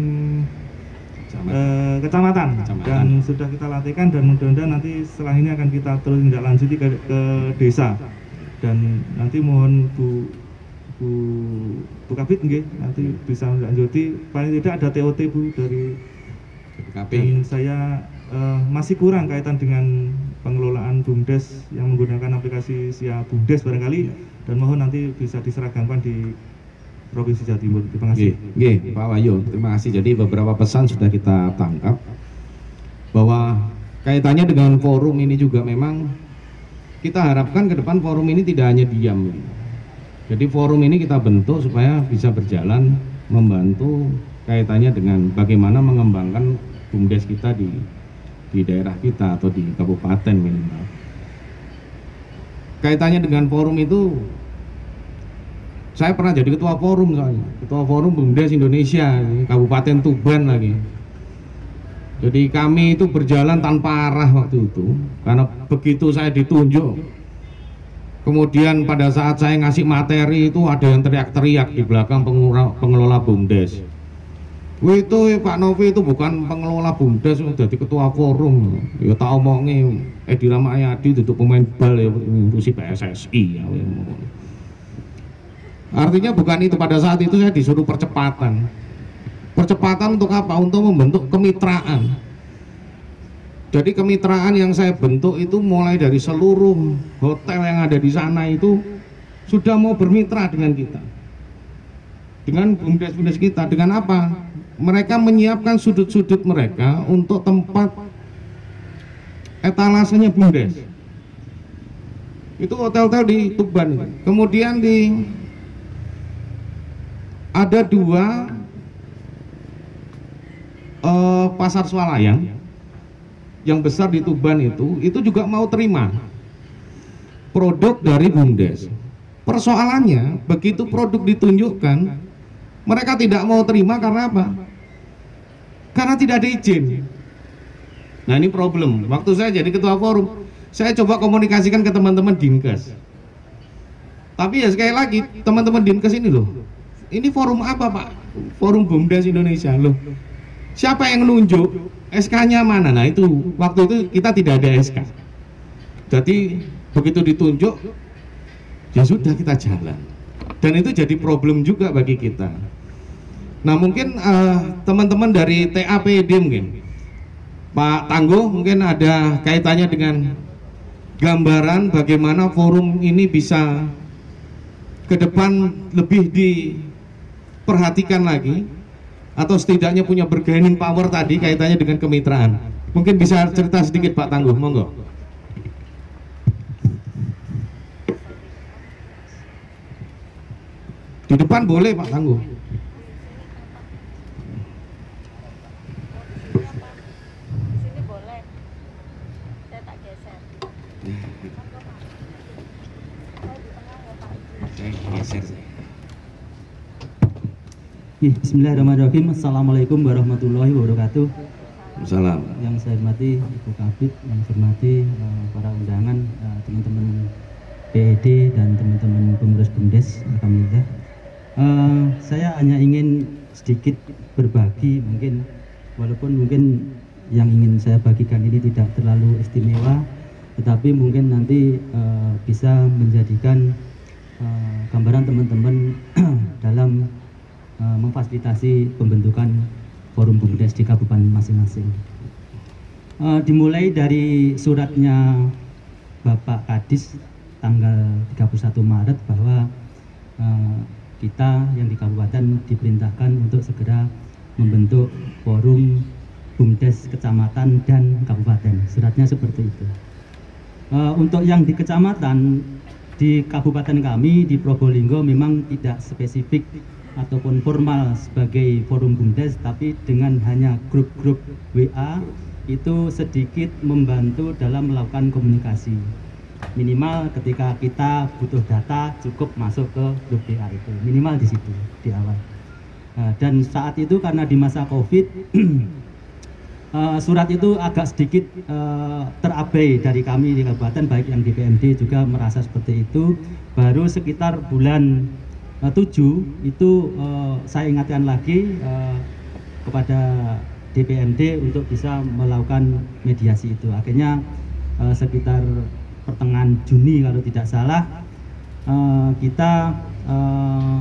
Eh, kecamatan. Kecamatan. dan sudah kita latihkan dan mudah-mudahan nanti setelah ini akan kita terus tindak lanjuti ke, ke desa dan nanti mohon Bu Bu Bu Kabit nggih, nanti bisa lanjuti paling tidak ada TOT Bu dari BPKP. dan saya eh, masih kurang kaitan dengan pengelolaan BUMDes yang menggunakan aplikasi Sia BUMDes barangkali dan mohon nanti bisa diseragamkan di Provinsi Jawa Timur. Terima kasih. Nggih, Pak Wahyu, terima kasih. Jadi beberapa pesan sudah kita tangkap bahwa kaitannya dengan forum ini juga memang kita harapkan ke depan forum ini tidak hanya diam. Jadi forum ini kita bentuk supaya bisa berjalan membantu kaitannya dengan bagaimana mengembangkan bumdes kita di di daerah kita atau di kabupaten minimal. Kaitannya dengan forum itu saya pernah jadi ketua forum soalnya, ketua forum Bumdes Indonesia, Kabupaten Tuban lagi. Jadi kami itu berjalan tanpa arah waktu itu, karena begitu saya ditunjuk, kemudian pada saat saya ngasih materi itu ada yang teriak-teriak di belakang pengelola, pengelola Bumdes. Itu Pak Novi itu bukan pengelola Bumdes, jadi ketua forum. Ya tak omongi, Edi Ramayadi itu pemain bal ya, ngurusi PSSI ya. Artinya bukan itu pada saat itu saya disuruh percepatan. Percepatan untuk apa? Untuk membentuk kemitraan. Jadi kemitraan yang saya bentuk itu mulai dari seluruh hotel yang ada di sana itu sudah mau bermitra dengan kita. Dengan bumdes-bumdes kita. Dengan apa? Mereka menyiapkan sudut-sudut mereka untuk tempat etalasenya bumdes. Itu hotel-hotel di Tuban. Kemudian di ada dua eh, pasar swalayan yang besar di Tuban itu itu juga mau terima produk dari Bumdes. Persoalannya begitu produk ditunjukkan mereka tidak mau terima karena apa? Karena tidak ada izin. Nah ini problem. Waktu saya jadi ketua forum, saya coba komunikasikan ke teman-teman Dinkes. Tapi ya sekali lagi teman-teman Dinkes ini loh. Ini forum apa Pak? Forum BUMDes Indonesia loh. Siapa yang nunjuk? SK-nya mana? Nah itu waktu itu kita tidak ada SK. Jadi begitu ditunjuk ya sudah kita jalan. Dan itu jadi problem juga bagi kita. Nah mungkin eh, teman-teman dari TAPD mungkin Pak Tangguh mungkin ada kaitannya dengan gambaran bagaimana forum ini bisa ke depan lebih diperhatikan lagi atau setidaknya punya bargaining power tadi kaitannya dengan kemitraan. Mungkin bisa cerita sedikit Pak Tangguh, monggo. Di depan boleh Pak Tangguh. sini boleh saya tak geser Saya geser saya. Ih, Bismillahirrahmanirrahim. Assalamualaikum warahmatullahi wabarakatuh. Salam. Yang saya hormati Ibu Kabit, yang saya hormati eh, para undangan, eh, teman-teman PED dan teman-teman pengurus BUMDes, Alhamdulillah. Eh, saya hanya ingin sedikit berbagi mungkin walaupun mungkin yang ingin saya bagikan ini tidak terlalu istimewa tetapi mungkin nanti eh, bisa menjadikan eh, gambaran teman-teman dalam eh, memfasilitasi pembentukan forum BUMDes di kabupaten masing-masing. Eh, dimulai dari suratnya Bapak Kadis tanggal 31 Maret bahwa eh, kita yang di kabupaten diperintahkan untuk segera membentuk forum BUMDes kecamatan dan kabupaten. Suratnya seperti itu. Untuk yang di kecamatan di kabupaten kami di Probolinggo memang tidak spesifik ataupun formal sebagai forum BUMDes tapi dengan hanya grup-grup WA itu sedikit membantu dalam melakukan komunikasi. Minimal ketika kita butuh data cukup masuk ke grup WA itu. Minimal di situ di awal. Nah, dan saat itu karena di masa COVID Eh, surat itu agak sedikit eh, terabai dari kami di kabupaten baik yang di PMD juga merasa seperti itu. Baru sekitar bulan eh, 7 itu eh, saya ingatkan lagi eh, kepada DPMD untuk bisa melakukan mediasi itu. Akhirnya eh, sekitar pertengahan Juni kalau tidak salah eh, kita eh,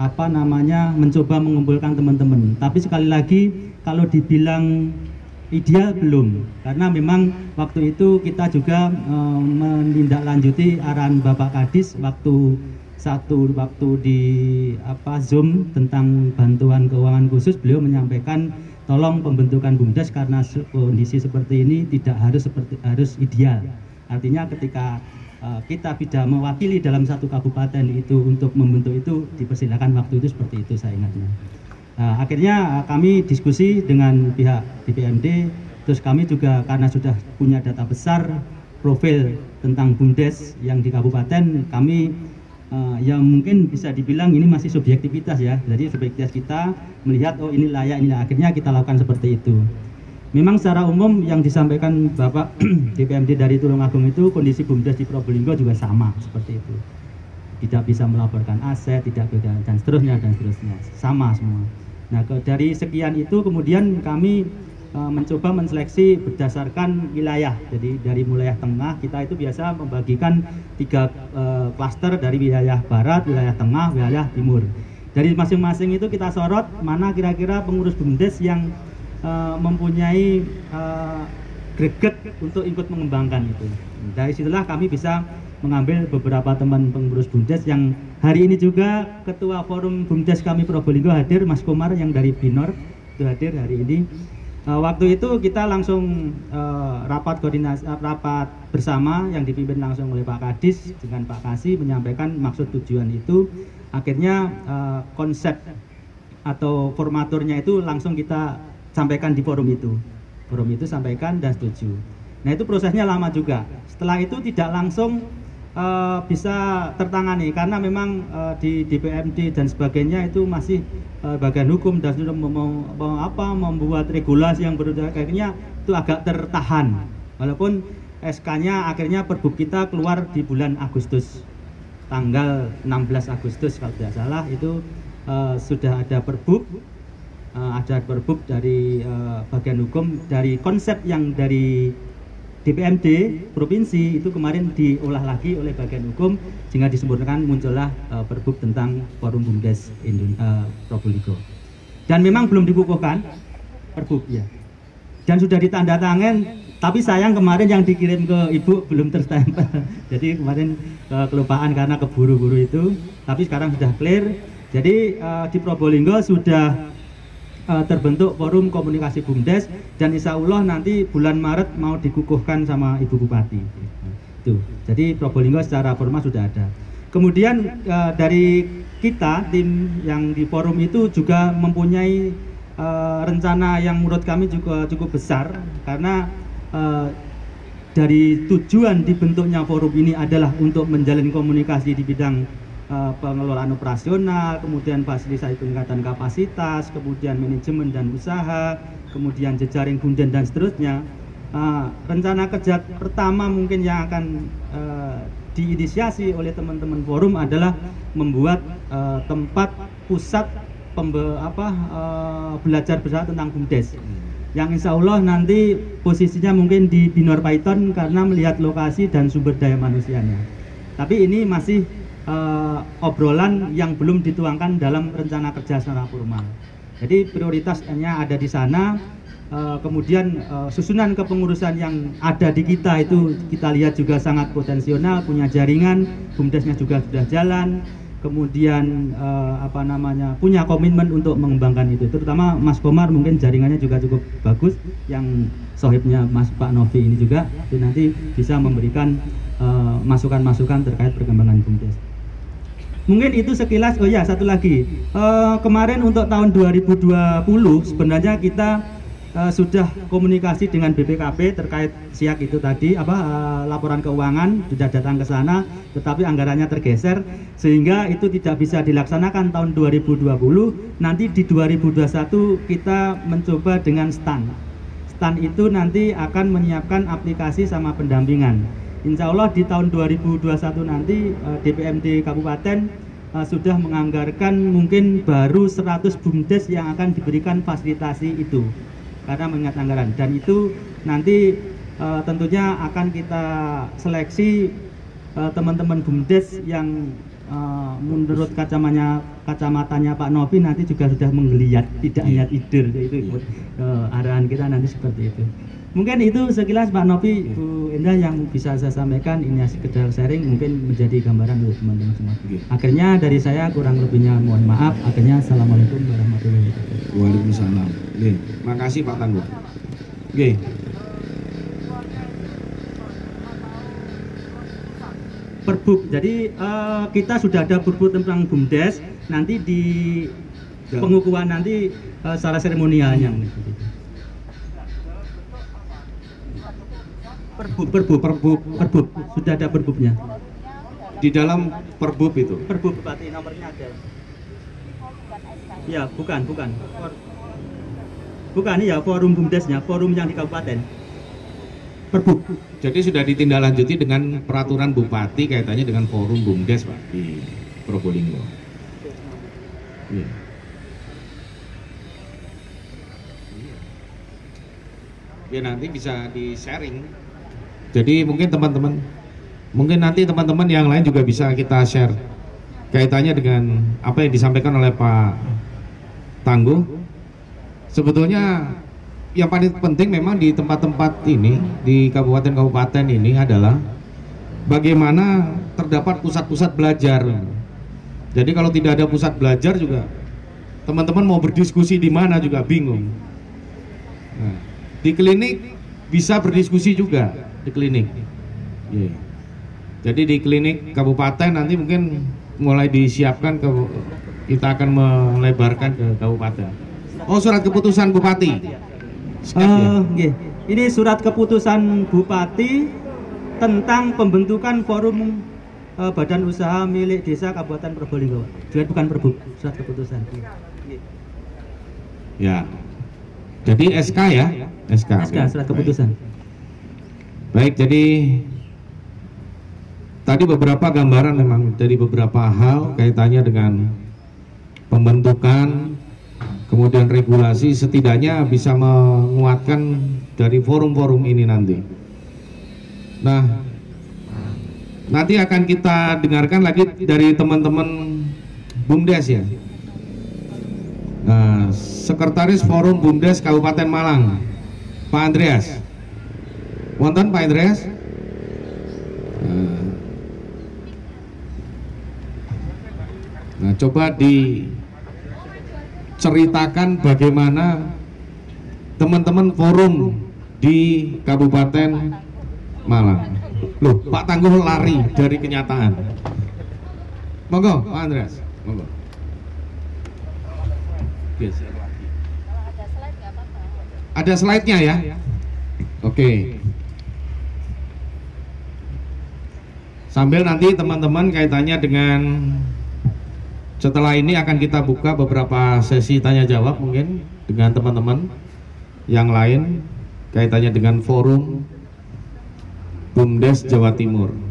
apa namanya mencoba mengumpulkan teman-teman. Tapi sekali lagi kalau dibilang ideal belum. Karena memang waktu itu kita juga eh, menindaklanjuti arahan Bapak Kadis waktu satu waktu di apa Zoom tentang bantuan keuangan khusus beliau menyampaikan tolong pembentukan BUMDes karena kondisi seperti ini tidak harus seperti harus ideal. Artinya ketika eh, kita tidak mewakili dalam satu kabupaten itu untuk membentuk itu dipersilakan waktu itu seperti itu saya ingatnya. Nah, akhirnya uh, kami diskusi dengan pihak DPMD, terus kami juga karena sudah punya data besar profil tentang BUMDes yang di kabupaten, kami uh, yang mungkin bisa dibilang ini masih subjektivitas ya. Jadi subjektivitas kita melihat oh ini layak, ini akhirnya kita lakukan seperti itu. Memang secara umum yang disampaikan Bapak DPMD dari Tulungagung itu kondisi BUMDes di Probolinggo juga sama seperti itu. Tidak bisa melaporkan aset, tidak bisa dan seterusnya dan seterusnya. Sama semua. Nah, dari sekian itu kemudian kami mencoba menseleksi berdasarkan wilayah. Jadi dari wilayah tengah kita itu biasa membagikan tiga eh, klaster dari wilayah barat, wilayah tengah, wilayah timur. Dari masing-masing itu kita sorot mana kira-kira pengurus BUMDes yang eh, mempunyai eh, greget untuk ikut mengembangkan itu. Dari situlah kami bisa mengambil beberapa teman pengurus BUMDes yang hari ini juga ketua forum BUMDes kami Probolinggo hadir Mas Komar yang dari Binor itu hadir hari ini. Eh, waktu itu kita langsung eh, rapat koordinasi eh, rapat bersama yang dipimpin langsung oleh Pak Kadis dengan Pak Kasih menyampaikan maksud tujuan itu. Akhirnya eh, konsep atau formaturnya itu langsung kita sampaikan di forum itu. Forum itu sampaikan dan setuju. Nah itu prosesnya lama juga. Setelah itu tidak langsung eh, bisa tertangani karena memang eh, di DPMD dan sebagainya itu masih eh, bagian hukum dan sudah mau- mau apa membuat regulasi yang berbeda akhirnya itu agak tertahan. Walaupun SK-nya akhirnya perbuk kita keluar di bulan Agustus tanggal 16 Agustus kalau tidak salah itu eh, sudah ada perbuk eh, ada perbuk dari eh, bagian hukum dari konsep yang dari DPMD provinsi itu kemarin diolah lagi oleh bagian hukum sehingga disempurnakan muncullah eh, perbuk tentang forum bumdes Indonesia Probolinggo. Dan memang belum dikukuhkan perbuk ya. Dan sudah ditanda tangan tapi sayang kemarin yang dikirim ke ibu belum terstempel. Jadi kemarin eh, kelupaan karena keburu-buru itu tapi sekarang sudah clear. Jadi eh, di Probolinggo sudah eh, terbentuk forum komunikasi bumdes dan insya Allah nanti bulan Maret mau dikukuhkan sama ibu bupati. Itu. Jadi Probolinggo secara formal sudah ada. Kemudian eh, dari kita tim yang di forum itu juga mempunyai eh, rencana yang menurut kami juga cukup besar karena eh, dari tujuan dibentuknya forum ini adalah untuk menjalin komunikasi di bidang pengelolaan operasional, kemudian fasilitasi peningkatan kapasitas, kemudian manajemen dan usaha, kemudian jejaring bunden dan seterusnya. Eh, rencana kerja pertama mungkin yang akan eh, diinisiasi oleh teman-teman forum adalah membuat eh, tempat pusat pembe apa eh, belajar bersama tentang bumdes yang insya Allah nanti posisinya mungkin di Binor Python karena melihat lokasi dan sumber daya manusianya tapi ini masih eh, obrolan yang belum dituangkan dalam rencana kerja secara formal jadi prioritasnya ada di sana. Eh, kemudian eh, susunan kepengurusan yang ada di kita itu kita lihat juga sangat potensial punya jaringan bumdesnya juga sudah jalan. Kemudian eh, apa namanya punya komitmen untuk mengembangkan itu. Terutama Mas Komar mungkin jaringannya juga cukup bagus yang sohibnya Mas Pak Novi ini juga. Itu nanti bisa memberikan masukan-masukan terkait perkembangan bumdes mungkin itu sekilas oh ya satu lagi. Eh, kemarin untuk tahun 2020 sebenarnya kita eh, sudah komunikasi dengan BPKP terkait siak itu tadi apa eh, laporan keuangan sudah datang ke sana tetapi anggarannya tergeser sehingga itu tidak bisa dilaksanakan tahun 2020 nanti di 2021 kita mencoba dengan STAN STAN itu nanti akan menyiapkan aplikasi sama pendampingan Insya Allah di tahun 2021 nanti eh, DPMD Kabupaten eh, sudah menganggarkan mungkin baru 100 bumdes yang akan diberikan fasilitasi itu. Karena mengingat anggaran. Dan itu nanti eh, tentunya akan kita seleksi eh, teman-teman bumdes yang eh, menurut kacamanya kacamatanya Pak Novi nanti juga sudah menggeliat tidak hanya tidur itu eh, arahan kita nanti seperti itu mungkin itu sekilas Pak Novi Bu Indah yang bisa saya sampaikan ini sekedar sharing mungkin menjadi gambaran untuk teman-teman semua akhirnya dari saya kurang lebihnya mohon maaf akhirnya assalamualaikum warahmatullahi wabarakatuh Waalaikumsalam. Nggih, makasih Pak Tangguh. Nggih. perbuk. Jadi eh, kita sudah ada perbuk tentang bumdes. Nanti di Ya. pengukuhan nanti eh, secara seremonialnya. Perbuk, perbuk, Perbuk perbuk. Sudah ada perbuknya. di dalam perbub itu. Perbuk bupati nomornya ada. Ya, bukan, bukan. Bukan ya, forum bumdesnya, forum yang di kabupaten. Perbuk. Jadi sudah ditindaklanjuti dengan peraturan bupati kaitannya dengan forum bumdes Pak di Probolinggo. Iya. Ya nanti bisa di sharing. Jadi mungkin teman-teman, mungkin nanti teman-teman yang lain juga bisa kita share kaitannya dengan apa yang disampaikan oleh Pak Tangguh. Sebetulnya yang paling penting memang di tempat-tempat ini di kabupaten-kabupaten ini adalah bagaimana terdapat pusat-pusat belajar. Jadi kalau tidak ada pusat belajar juga teman-teman mau berdiskusi di mana juga bingung. Nah, di klinik bisa berdiskusi juga di klinik. Iya. Jadi di klinik kabupaten nanti mungkin mulai disiapkan ke kita akan melebarkan ke kabupaten. Oh surat keputusan bupati. Siap ya? Eh, nggih. Ini surat keputusan Bupati tentang pembentukan forum eh, badan usaha milik desa Kabupaten Probolinggo. Juga bukan perbuk, surat keputusan. Ya. Jadi SK ya? SK. SK surat keputusan. Baik, jadi tadi beberapa gambaran memang dari beberapa hal kaitannya dengan pembentukan kemudian regulasi setidaknya bisa menguatkan dari forum-forum ini nanti. Nah, nanti akan kita dengarkan lagi dari teman-teman BUMDes ya. Nah, Sekretaris Forum BUMDes Kabupaten Malang, Pak Andreas. Wonten Pak Andreas? Nah, Nah, coba diceritakan bagaimana teman-teman forum di Kabupaten Malang. Loh, Pak Tangguh lari dari kenyataan. Monggo, Pak Andreas. Monggo. Ada slide-nya ya? Oke. Sambil nanti teman-teman kaitannya dengan setelah ini akan kita buka beberapa sesi tanya jawab mungkin dengan teman-teman yang lain kaitannya dengan forum BUMDes Jawa Timur.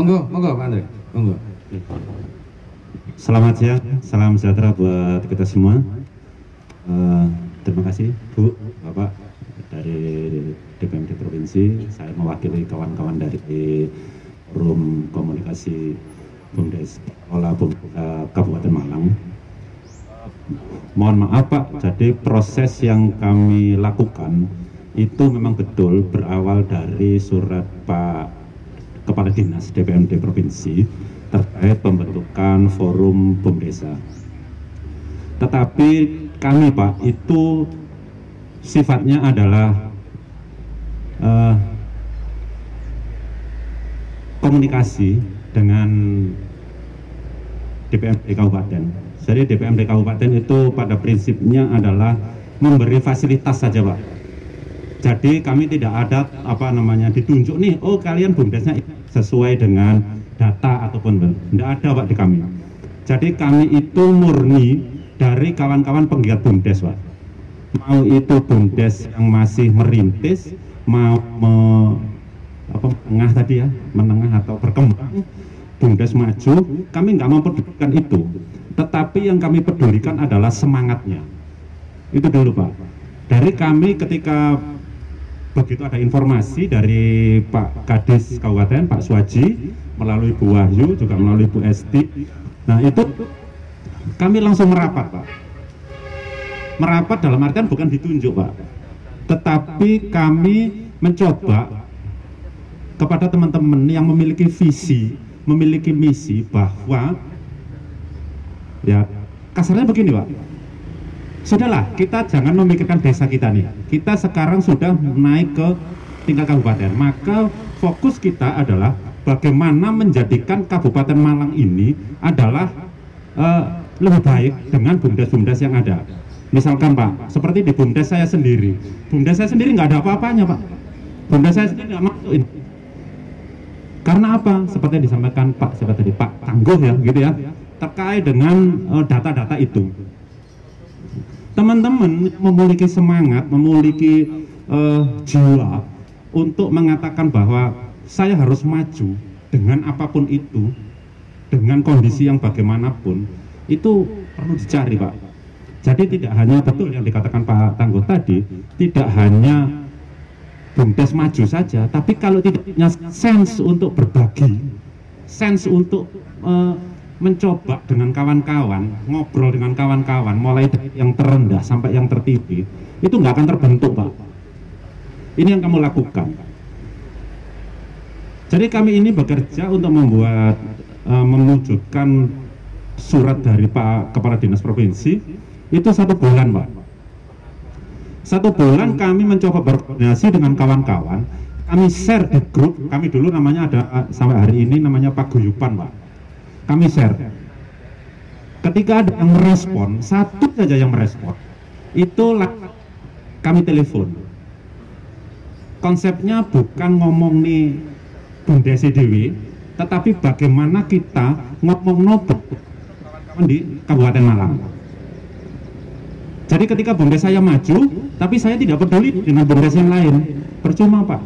Monggo, monggo Pak Andre. Monggo. Selamat siang, salam sejahtera buat kita semua. Eh, terima kasih Bu, Bapak dari DPMD Provinsi. Saya mewakili kawan-kawan dari Forum Komunikasi Bumdes Olah Bum, eh, Kabupaten Malang. Mohon maaf Pak, jadi proses yang kami lakukan itu memang betul berawal dari surat Pak Kepala Dinas DPMD Provinsi terkait pembentukan forum BUMDesa. Tetapi kami Pak itu sifatnya adalah eh, komunikasi dengan DPMD Kabupaten. Jadi DPMD Kabupaten itu pada prinsipnya adalah memberi fasilitas saja Pak. Jadi kami tidak ada apa namanya ditunjuk nih, oh kalian bumdesnya sesuai dengan data ataupun tidak ada Pak di kami. Jadi kami itu murni dari kawan-kawan penggiat bumdes Pak. Mau itu bumdes yang masih merintis, mau me, apa menengah tadi ya, menengah atau berkembang, bumdes maju, kami nggak mempedulikan itu. Tetapi yang kami pedulikan adalah semangatnya. Itu dulu Pak. Dari kami ketika begitu ada informasi dari Pak Kadis Kabupaten, Pak Suwaji, melalui Bu Wahyu, juga melalui Bu Esti. Nah itu kami langsung merapat Pak. Merapat dalam artian bukan ditunjuk Pak. Tetapi kami mencoba kepada teman-teman yang memiliki visi, memiliki misi bahwa ya kasarnya begini Pak Sudahlah, kita jangan memikirkan desa kita nih. Kita sekarang sudah naik ke tingkat kabupaten. Maka fokus kita adalah bagaimana menjadikan Kabupaten Malang ini adalah uh, lebih baik dengan bumdes-bumdes yang ada. Misalkan Pak, seperti di bumdes saya sendiri. Bumdes saya sendiri nggak ada apa-apanya Pak. Bumdes saya sendiri nggak masukin. Karena apa? Seperti yang disampaikan Pak, seperti tadi Pak Tangguh ya, gitu ya, terkait dengan eh, data-data uh, itu teman-teman memiliki semangat, memiliki uh, jiwa untuk mengatakan bahwa saya harus maju dengan apa pun itu, dengan kondisi yang bagaimanapun, itu perlu dicari Pak. Jadi tidak hanya betul yang dikatakan Pak Tangguh tadi, tidak hanya bumdes maju saja, tapi kalau tidak punya sense untuk berbagi, sense untuk uh, mencoba dengan kawan-kawan, ngobrol dengan kawan-kawan, mulai dari yang terendah sampai yang tertinggi, itu nggak akan terbentuk, Pak. Ini yang kamu lakukan. Jadi kami ini bekerja untuk membuat, uh, mewujudkan surat dari Pak Kepala Dinas Provinsi, itu satu bulan, Pak. Satu bulan kami mencoba berkoordinasi dengan kawan-kawan, kami share di grup kami dulu namanya ada sampai hari ini namanya paguyupan pak kami share. Ketika ada yang merespon satu saja yang merespon itu kami telepon. Konsepnya bukan ngomong nih Bunda Dewi tetapi bagaimana kita ngomong nopo di Kabupaten Malang. Jadi ketika Bunda saya maju tapi saya tidak peduli dengan Bunda yang lain. Percuma pak.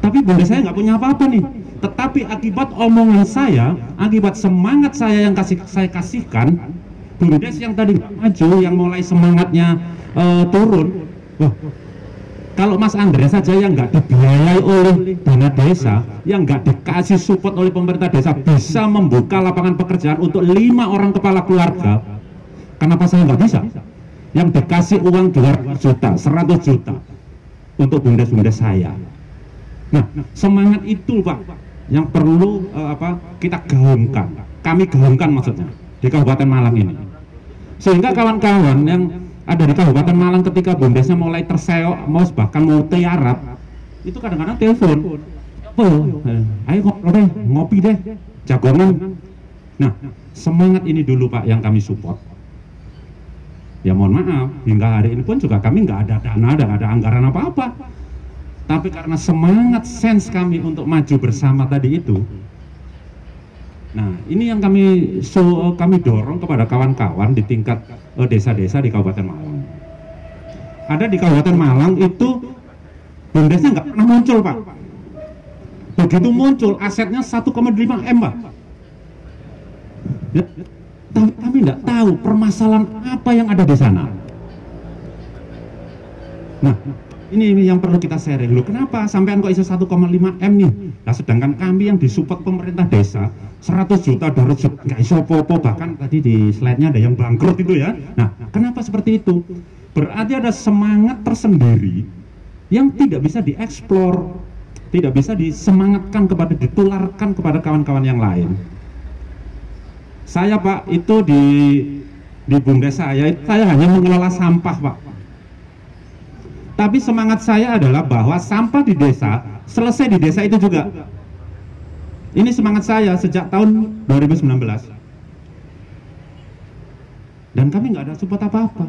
Tapi bunda saya nggak punya apa-apa nih tetapi akibat omongan saya akibat semangat saya yang kasih saya kasihkan bundes yang tadi maju yang mulai semangatnya eh, turun. Wah kalau Mas Andre saja yang nggak dibiayai oleh dana desa yang nggak dikasih support oleh pemerintah desa bisa membuka lapangan pekerjaan untuk lima orang kepala keluarga. Kenapa saya nggak bisa? Yang dikasih uang 200 juta 100 juta untuk bundes-bundes saya. Nah, semangat itu Pak yang perlu eh, apa kita gaungkan. Kami gaungkan maksudnya di Kabupaten Malang ini. Sehingga kawan-kawan yang ada di Kabupaten Malang ketika bondesnya mulai terseok, mau bahkan mau tiarap, itu kadang-kadang telepon. Oh, eh, ayo ngobrol deh, ngopi deh, jagongan. Nah, semangat ini dulu Pak yang kami support. Ya mohon maaf, hingga hari ini pun juga kami nggak ada dana, nggak ada anggaran apa-apa tapi karena semangat sense kami untuk maju bersama tadi itu nah ini yang kami so, kami dorong kepada kawan-kawan di tingkat eh, desa-desa di Kabupaten Malang. Ada di Kabupaten Malang itu bumdesnya nggak pernah muncul pak. Begitu muncul asetnya 1,5 M pak. Ya, tapi kami nggak tahu permasalahan apa yang ada di sana. Nah ini, yang perlu kita sharing. Loh kenapa sampean kok iso 1,5 M nih? Nah sedangkan kami yang disupport pemerintah desa 100 juta 200 juta nggak iso popo bahkan tadi di slide-nya ada yang bangkrut itu ya. Nah kenapa seperti itu? Berarti ada semangat tersendiri yang tidak bisa dieksplor tidak bisa disemangatkan kepada ditularkan kepada kawan-kawan yang lain. Saya pak itu di di bumdes saya saya hanya mengelola sampah pak tapi semangat saya adalah bahwa sampah di desa selesai di desa itu juga. Ini semangat saya sejak tahun 2019. Dan kami nggak ada support apa-apa.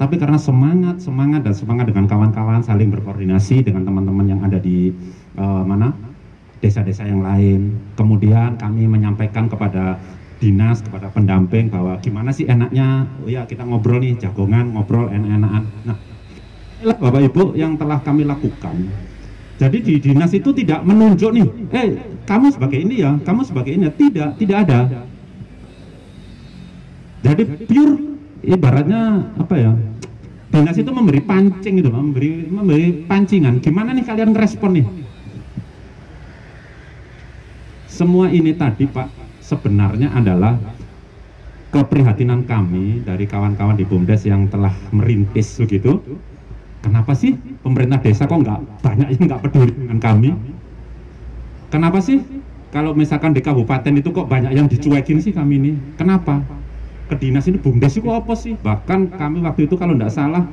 Tapi karena semangat, semangat dan semangat dengan kawan-kawan saling berkoordinasi dengan teman-teman yang ada di uh, mana desa-desa yang lain. Kemudian kami menyampaikan kepada dinas kepada pendamping bahwa gimana sih enaknya oh ya kita ngobrol nih jagongan ngobrol enak-enakan. Nah inilah bapak ibu yang telah kami lakukan. Jadi di dinas itu tidak menunjuk nih eh kamu sebagai ini ya kamu sebagai ini. Tidak tidak ada. Jadi pure ibaratnya apa ya dinas itu memberi pancing gitu memberi memberi pancingan. Gimana nih kalian respon nih? Semua ini tadi pak sebenarnya adalah keprihatinan kami dari kawan-kawan di BUMDes yang telah merintis begitu. Kenapa sih pemerintah desa kok nggak banyak yang nggak peduli dengan kami? Kenapa sih kalau misalkan di kabupaten itu kok banyak yang dicuekin sih kami ini? Kenapa? Ke dinas ini BUMDes itu apa sih? Bahkan kami waktu itu kalau nggak salah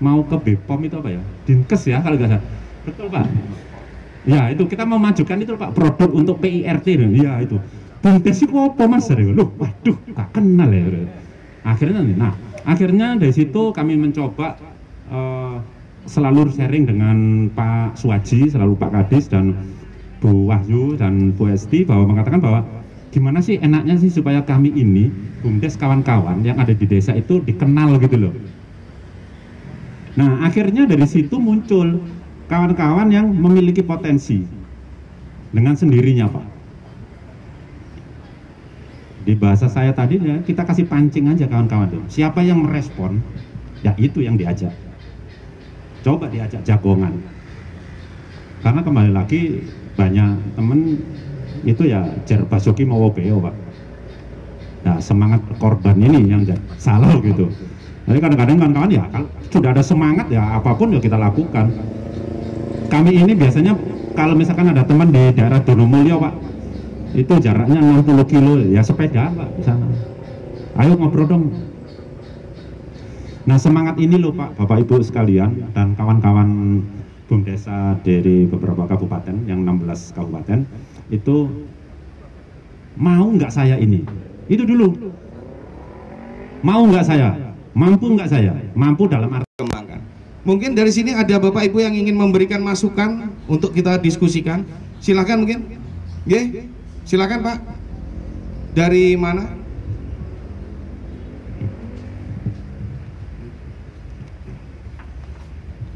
mau ke BPOM itu apa ya? Dinkes ya kalau nggak salah. Betul Pak? Ya itu kita memajukan itu Pak produk untuk PIRT ya itu Bumdes itu apa mas? Loh, waduh, tak kenal ya. Akhirnya, nah, akhirnya dari situ kami mencoba uh, selalu sharing dengan Pak Suwaji, selalu Pak Kadis dan Bu Wahyu dan Bu Esti bahwa mengatakan bahwa gimana sih enaknya sih supaya kami ini bumdes kawan-kawan yang ada di desa itu dikenal gitu loh. Nah akhirnya dari situ muncul kawan-kawan yang memiliki potensi dengan sendirinya Pak di bahasa saya tadi ya kita kasih pancing aja kawan-kawan tuh. Siapa yang merespon ya itu yang diajak. Coba diajak jagongan. Karena kembali lagi banyak temen itu ya jar basuki mau beo pak. Nah semangat korban ini yang salah gitu. Jadi kadang-kadang kawan-kawan ya kalau sudah ada semangat ya apa pun ya kita lakukan. Kami ini biasanya kalau misalkan ada teman di daerah Donomulyo pak itu jaraknya 60 kilo ya sepeda pak di sana ayo ngobrol dong Nah semangat ini loh Pak, Bapak Ibu sekalian dan kawan-kawan BUM desa dari beberapa kabupaten, yang 16 kabupaten, itu mau nggak saya ini? Itu dulu. Mau nggak saya? Mampu nggak saya? Mampu dalam arti kembangkan. Mungkin dari sini ada Bapak Ibu yang ingin memberikan masukan untuk kita diskusikan. Silakan mungkin. Oke, silakan Pak. Dari mana?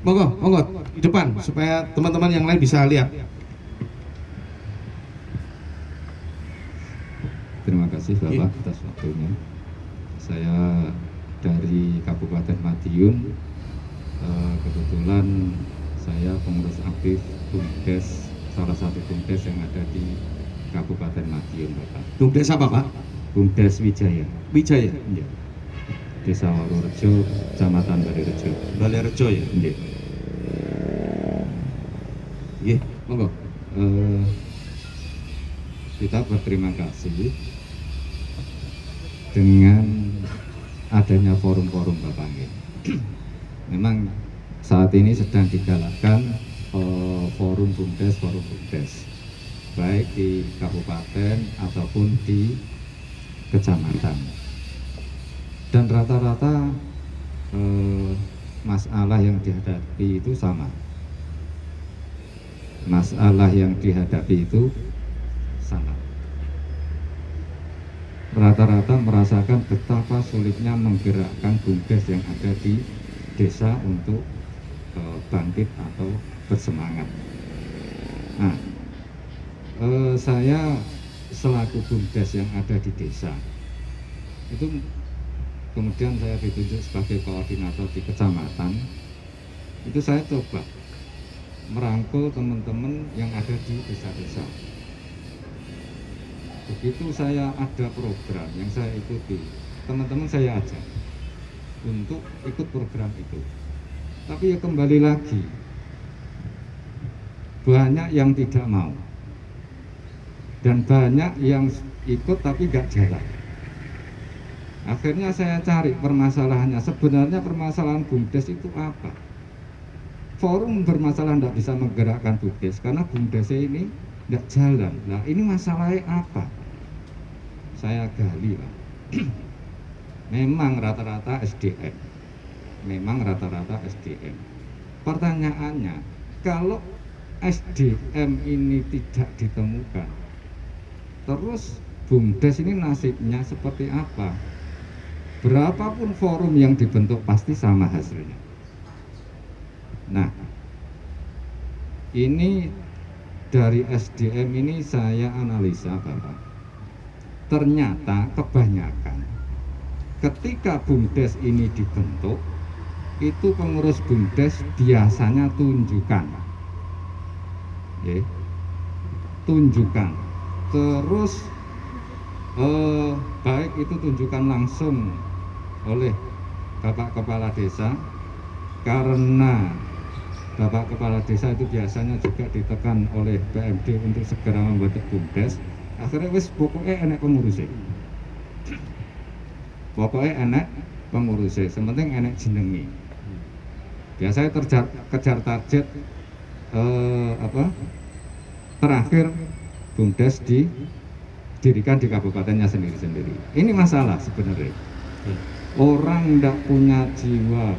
Monggo, monggo di depan supaya teman-teman yang lain bisa lihat. Terima kasih Bapak atas waktunya. Saya dari Kabupaten Madiun. Eh, kebetulan saya pengurus aktif BUMDes, salah satu BUMDes yang ada di Kabupaten Madiun, Bapak. BUMDes apa Pak? BUMDes Wijaya. Wijaya. Iya. Desa Warurejo, Kecamatan Balirejo. Balirejo ya. Iya. Nggih, monggo. Eh, kita berterima kasih dengan adanya forum-forum Bapak Nggih. Memang saat ini sedang digalakkan eh, forum BUMDes, forum BUMDes baik di kabupaten ataupun di kecamatan. Dan rata-rata eh, masalah yang dihadapi itu sama masalah yang dihadapi itu sama. Rata-rata merasakan betapa sulitnya menggerakkan bumdes yang ada di desa untuk eh, bangkit atau bersemangat. Nah, eh, saya selaku bumdes yang ada di desa itu kemudian saya ditunjuk sebagai koordinator di kecamatan itu saya coba merangkul teman-teman yang ada di desa-desa. Begitu saya ada program yang saya ikuti, teman-teman saya ajak untuk ikut program itu. Tapi ya kembali lagi, banyak yang tidak mau. Dan banyak yang ikut tapi nggak jalan. Akhirnya saya cari permasalahannya. Sebenarnya permasalahan BUMDes itu apa? forum bermasalah tidak bisa menggerakkan BUMDes karena BUMDes ini tidak jalan. Nah ini masalahnya apa? Saya gali Pak. Memang rata-rata SDM. Memang rata-rata SDM. Pertanyaannya, kalau SDM ini tidak ditemukan, terus BUMDes ini nasibnya seperti apa? Berapapun forum yang dibentuk pasti sama hasilnya. Nah, ini dari SDM ini saya analisa Bapak. Ternyata kebanyakan ketika BUMDes ini dibentuk, itu pengurus BUMDes biasanya tunjukkan. Ya, tunjukkan. Terus eh, baik itu tunjukkan langsung oleh Bapak Kepala Desa karena Bapak Kepala Desa itu biasanya juga ditekan oleh PMD untuk segera membentuk BUMDes. Akhirnya wis pokoknya enak pengurusnya pokoknya enak pengurusnya sementing enak jenengi. Biasanya terjar, kejar target eh, apa? Terakhir BUMDes didirikan di kabupatennya sendiri-sendiri. Ini masalah sebenarnya. Orang tidak punya jiwa.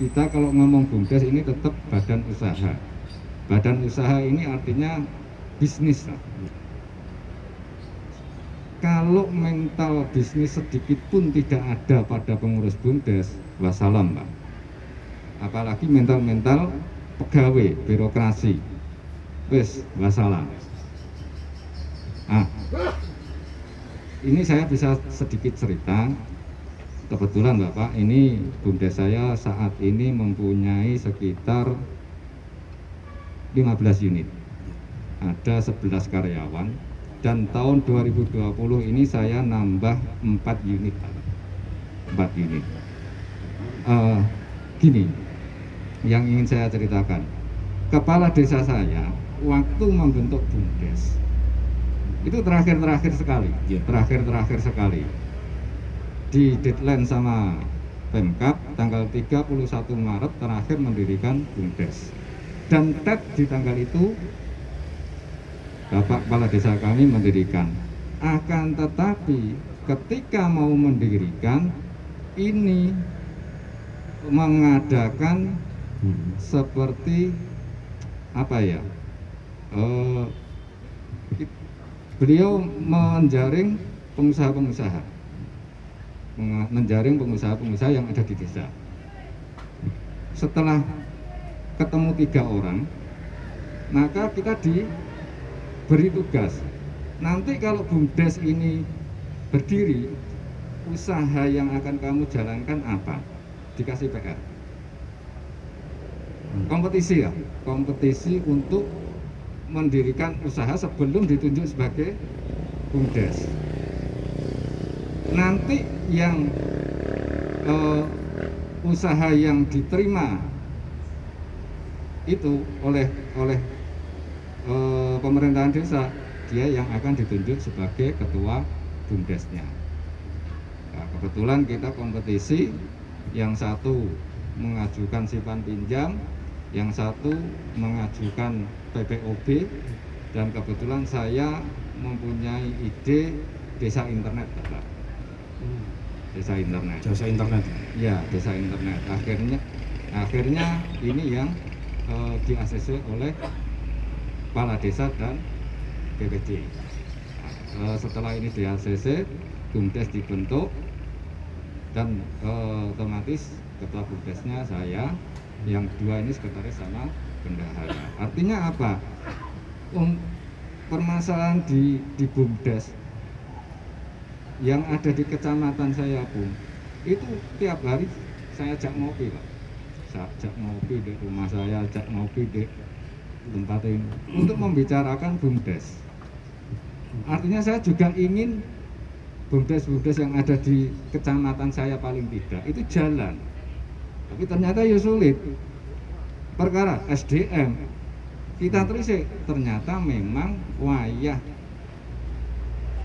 Kita kalau ngomong bumdes ini tetap badan usaha. Badan usaha ini artinya bisnis lah. kalau mental bisnis sedikit pun tidak ada pada pengurus bumdes wassalam pak. Apalagi mental-mental pegawai birokrasi. Wes wassalam ah ini saya bisa sedikit cerita. Kebetulan Bapak ini bumdes saya saat ini mempunyai sekitar 15 unit. Ada 11 karyawan. Dan tahun 2020 ini saya nambah 4 unit. 4 unit. Uh, gini yang ingin saya ceritakan. Kepala desa saya waktu membentuk bumdes itu terakhir-terakhir sekali terakhir-terakhir sekali di deadline sama Pemkap tanggal 31 Maret terakhir mendirikan BUMDes. Dan TED di tanggal itu Bapak Kepala Desa kami mendirikan. Akan tetapi ketika mau mendirikan ini mengadakan seperti apa ya? eh, beliau menjaring pengusaha-pengusaha. Menjaring pengusaha-pengusaha yang ada di desa. Setelah ketemu tiga orang maka kita diberi tugas. Nanti kalau BUMDes ini berdiri usaha yang akan kamu jalankan apa? Dikasih PR kompetisi ya? Kompetisi untuk mendirikan usaha sebelum ditunjuk sebagai BUMDes. Nanti yang eh, usaha yang diterima itu oleh oleh eh, pemerintahan desa dia yang akan ditunjuk sebagai ketua bumdesnya. Nah, kebetulan kita kompetisi yang satu mengajukan simpan pinjam yang satu mengajukan PPOB dan kebetulan saya mempunyai ide desa internet Bapak. Desa internet. Jasa internet. ya desa internet. Akhirnya akhirnya ini yang eh, di ACC oleh kepala desa dan BPD Eh, setelah ini di ACC BUMDes dibentuk dan eh, otomatis ketua BUMDesnya saya yang dua ini sekretaris sama bendahara. Artinya apa? Um, permasalahan di di BUMDes yang ada di kecamatan saya pun itu tiap hari saya ajak ngopi pak. Saya ajak ngopi di rumah saya ajak ngopi di tempat ini. Untuk membicarakan bumdes. Artinya saya juga ingin bumdes-bumdes yang ada di kecamatan saya paling tidak itu jalan. Tapi ternyata ya sulit perkara SDM kita terus ternyata memang wayah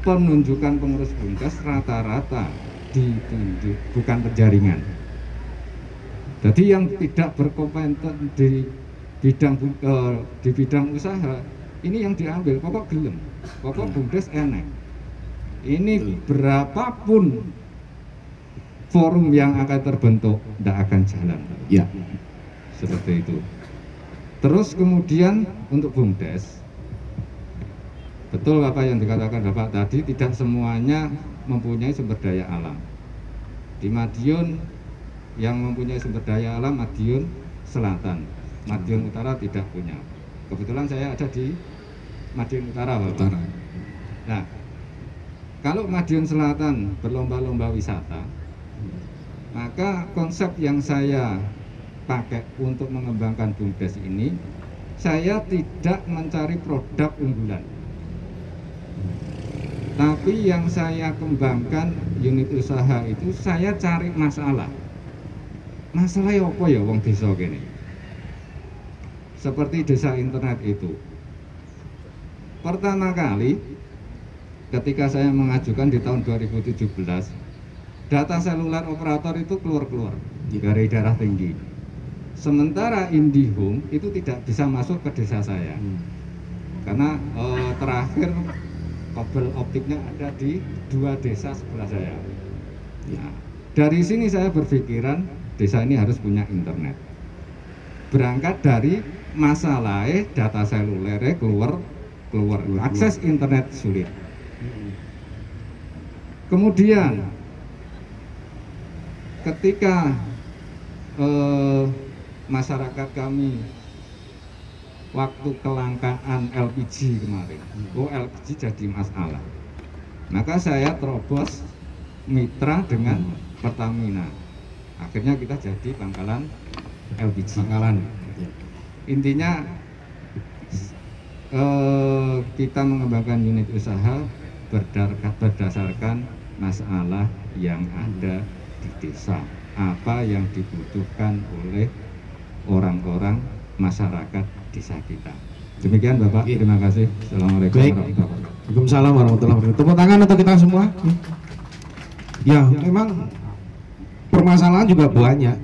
penunjukan pengurus bumdes rata-rata ditunjuk bukan penjaringan. Jadi yang tidak berkompeten di bidang eh, di bidang usaha ini yang diambil pokok gelem, pokok bumdes enek. Ini berapapun forum yang akan terbentuk tidak akan jalan. Ya. Seperti itu. Terus kemudian untuk bumdes Betul apa yang dikatakan Bapak tadi, tidak semuanya mempunyai sumber daya alam. Di Madiun yang mempunyai sumber daya alam Madiun Selatan, Madiun Utara tidak punya. Kebetulan saya ada di Madiun Utara, Bapak. Utara. Nah, kalau Madiun Selatan berlomba-lomba wisata, maka konsep yang saya pakai untuk mengembangkan BUMDes ini, saya tidak mencari produk unggulan. Tapi yang saya kembangkan unit usaha itu saya cari masalah. Masalah apa ya wong desa gini? Seperti desa internet itu. Pertama kali ketika saya mengajukan di tahun 2017 data seluler operator itu keluar-keluar dari daerah tinggi. Sementara IndiHome itu tidak bisa masuk ke desa saya. Karena eh, terakhir kabel optiknya ada di dua desa sebelah saya. Nah, dari sini saya berpikiran desa ini harus punya internet. Berangkat dari masalahnya data selulernya keluar keluar akses internet sulit. Kemudian ketika eh, masyarakat kami waktu kelangkaan LPG kemarin, oh LPG jadi masalah. Maka saya terobos mitra dengan Pertamina. Akhirnya kita jadi pangkalan LPG. Pangkalan. Intinya eh, kita mengembangkan unit usaha berdasarkan masalah yang ada di desa. Apa yang dibutuhkan oleh orang-orang masyarakat desa kita. Demikian Bapak, terima kasih. Assalamualaikum Baik. warahmatullahi wabarakatuh. Waalaikumsalam warahmatullahi wabarakatuh. Tepuk tangan untuk kita semua. Ya, memang permasalahan juga banyak.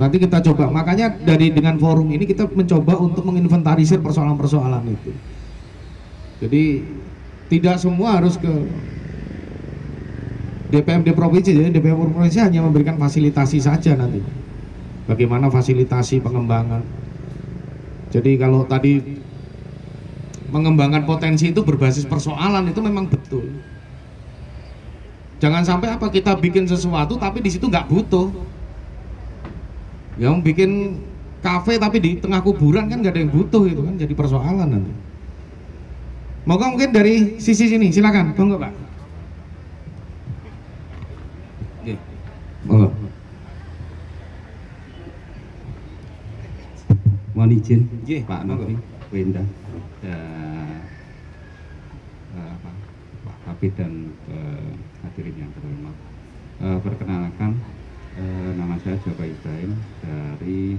Nanti kita coba, makanya dari dengan forum ini kita mencoba untuk menginventarisir persoalan-persoalan itu. Jadi tidak semua harus ke DPMD provinsi, jadi DPMD provinsi hanya memberikan fasilitasi saja nanti. Bagaimana fasilitasi pengembangan. Jadi kalau tadi mengembangkan potensi itu berbasis persoalan itu memang betul. Jangan sampai apa kita bikin sesuatu tapi di situ nggak butuh yang bikin kafe tapi di tengah kuburan kan nggak ada yang butuh itu kan jadi persoalan nanti moga mungkin dari sisi sini silakan monggo pak Oke. monggo mohon izin Nggih, Pak. Novi Wenda dan eh, apa, Pak Kabit dan eh, hadirin yang terhormat. Eh, perkenalkan eh, nama saya Joko Ibrahim dari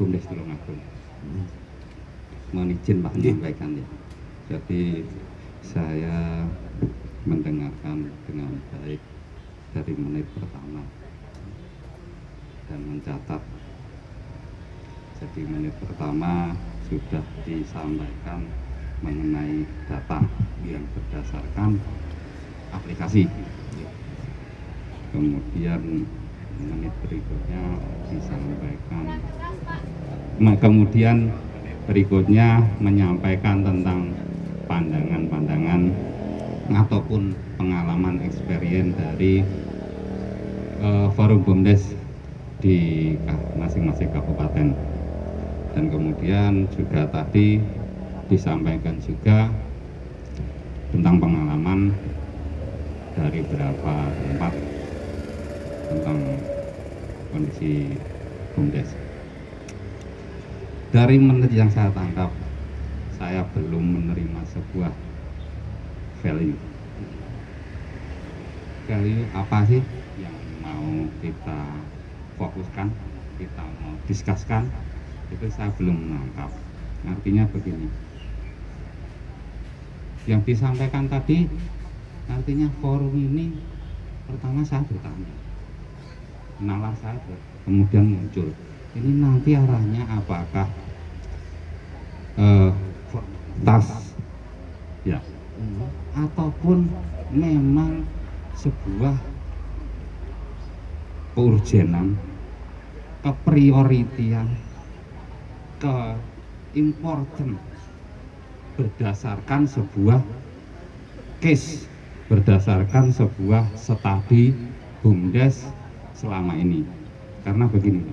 Bumdes Tulungagung mohon izin Pak menyampaikan ya. Jadi saya mendengarkan dengan baik dari menit pertama dan mencatat jadi menit pertama sudah disampaikan mengenai data yang berdasarkan aplikasi. Kemudian menit berikutnya disampaikan. Ma- kemudian berikutnya menyampaikan tentang pandangan-pandangan ataupun pengalaman experience dari eh, forum BUMDes di masing-masing kabupaten dan kemudian juga tadi disampaikan juga tentang pengalaman dari beberapa tempat tentang kondisi BUMDes dari menit yang saya tangkap saya belum menerima sebuah value. Value apa sih yang mau kita fokuskan kita mau diskuskan itu saya belum menangkap. Artinya begini. Yang disampaikan tadi artinya forum ini pertama saya bertanya. Nalar saya kemudian muncul. Ini nanti arahnya apakah eh, tas? Ya. Ataupun memang sebuah keurgenan keprioritian ke important berdasarkan sebuah case berdasarkan sebuah studi BUMDes selama ini. Karena begini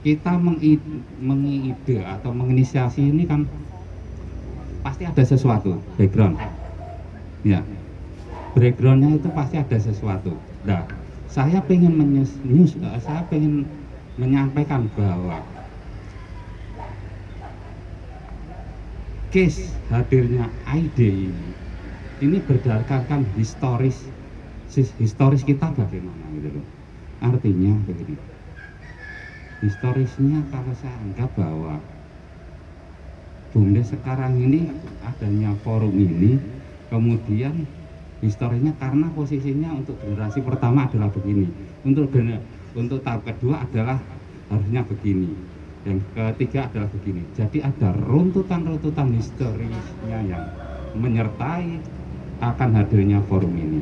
kita mengi- mengide atau menginisiasi ini kan pasti ada sesuatu background. Ya backgroundnya itu pasti ada sesuatu. Nah saya pengen menyus, nyus- eh, saya pengen menyampaikan bahwa case hadirnya ID ini ini berdasarkan historis historis kita bagaimana gitu loh. Artinya begini historisnya kalau saya anggap bahwa BUMDes sekarang ini adanya forum ini kemudian historinya karena posisinya untuk generasi pertama adalah begini untuk untuk tahap kedua adalah harusnya begini yang ketiga adalah begini. Jadi ada runtutan-runtutan historisnya yang menyertai akan hadirnya forum ini.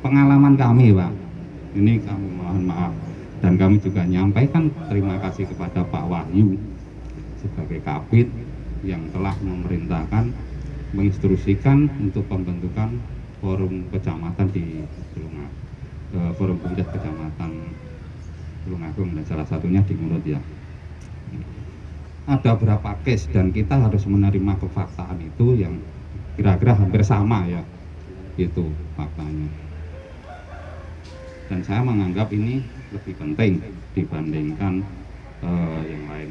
Pengalaman kami Pak. Ini kami mohon maaf. Dan kami juga nyampaikan terima kasih kepada Pak Wahyu sebagai kabit yang telah memerintahkan menginstruksikan untuk pembentukan forum kecamatan di Tulungagung eh, forum pemuda kecamatan Tulungagung dan salah satunya di Mulut ya. Ada berapa case dan kita harus menerima kefaktaan itu yang kira-kira hampir sama ya itu faktanya. Dan saya menganggap ini lebih penting dibandingkan eh, yang lain.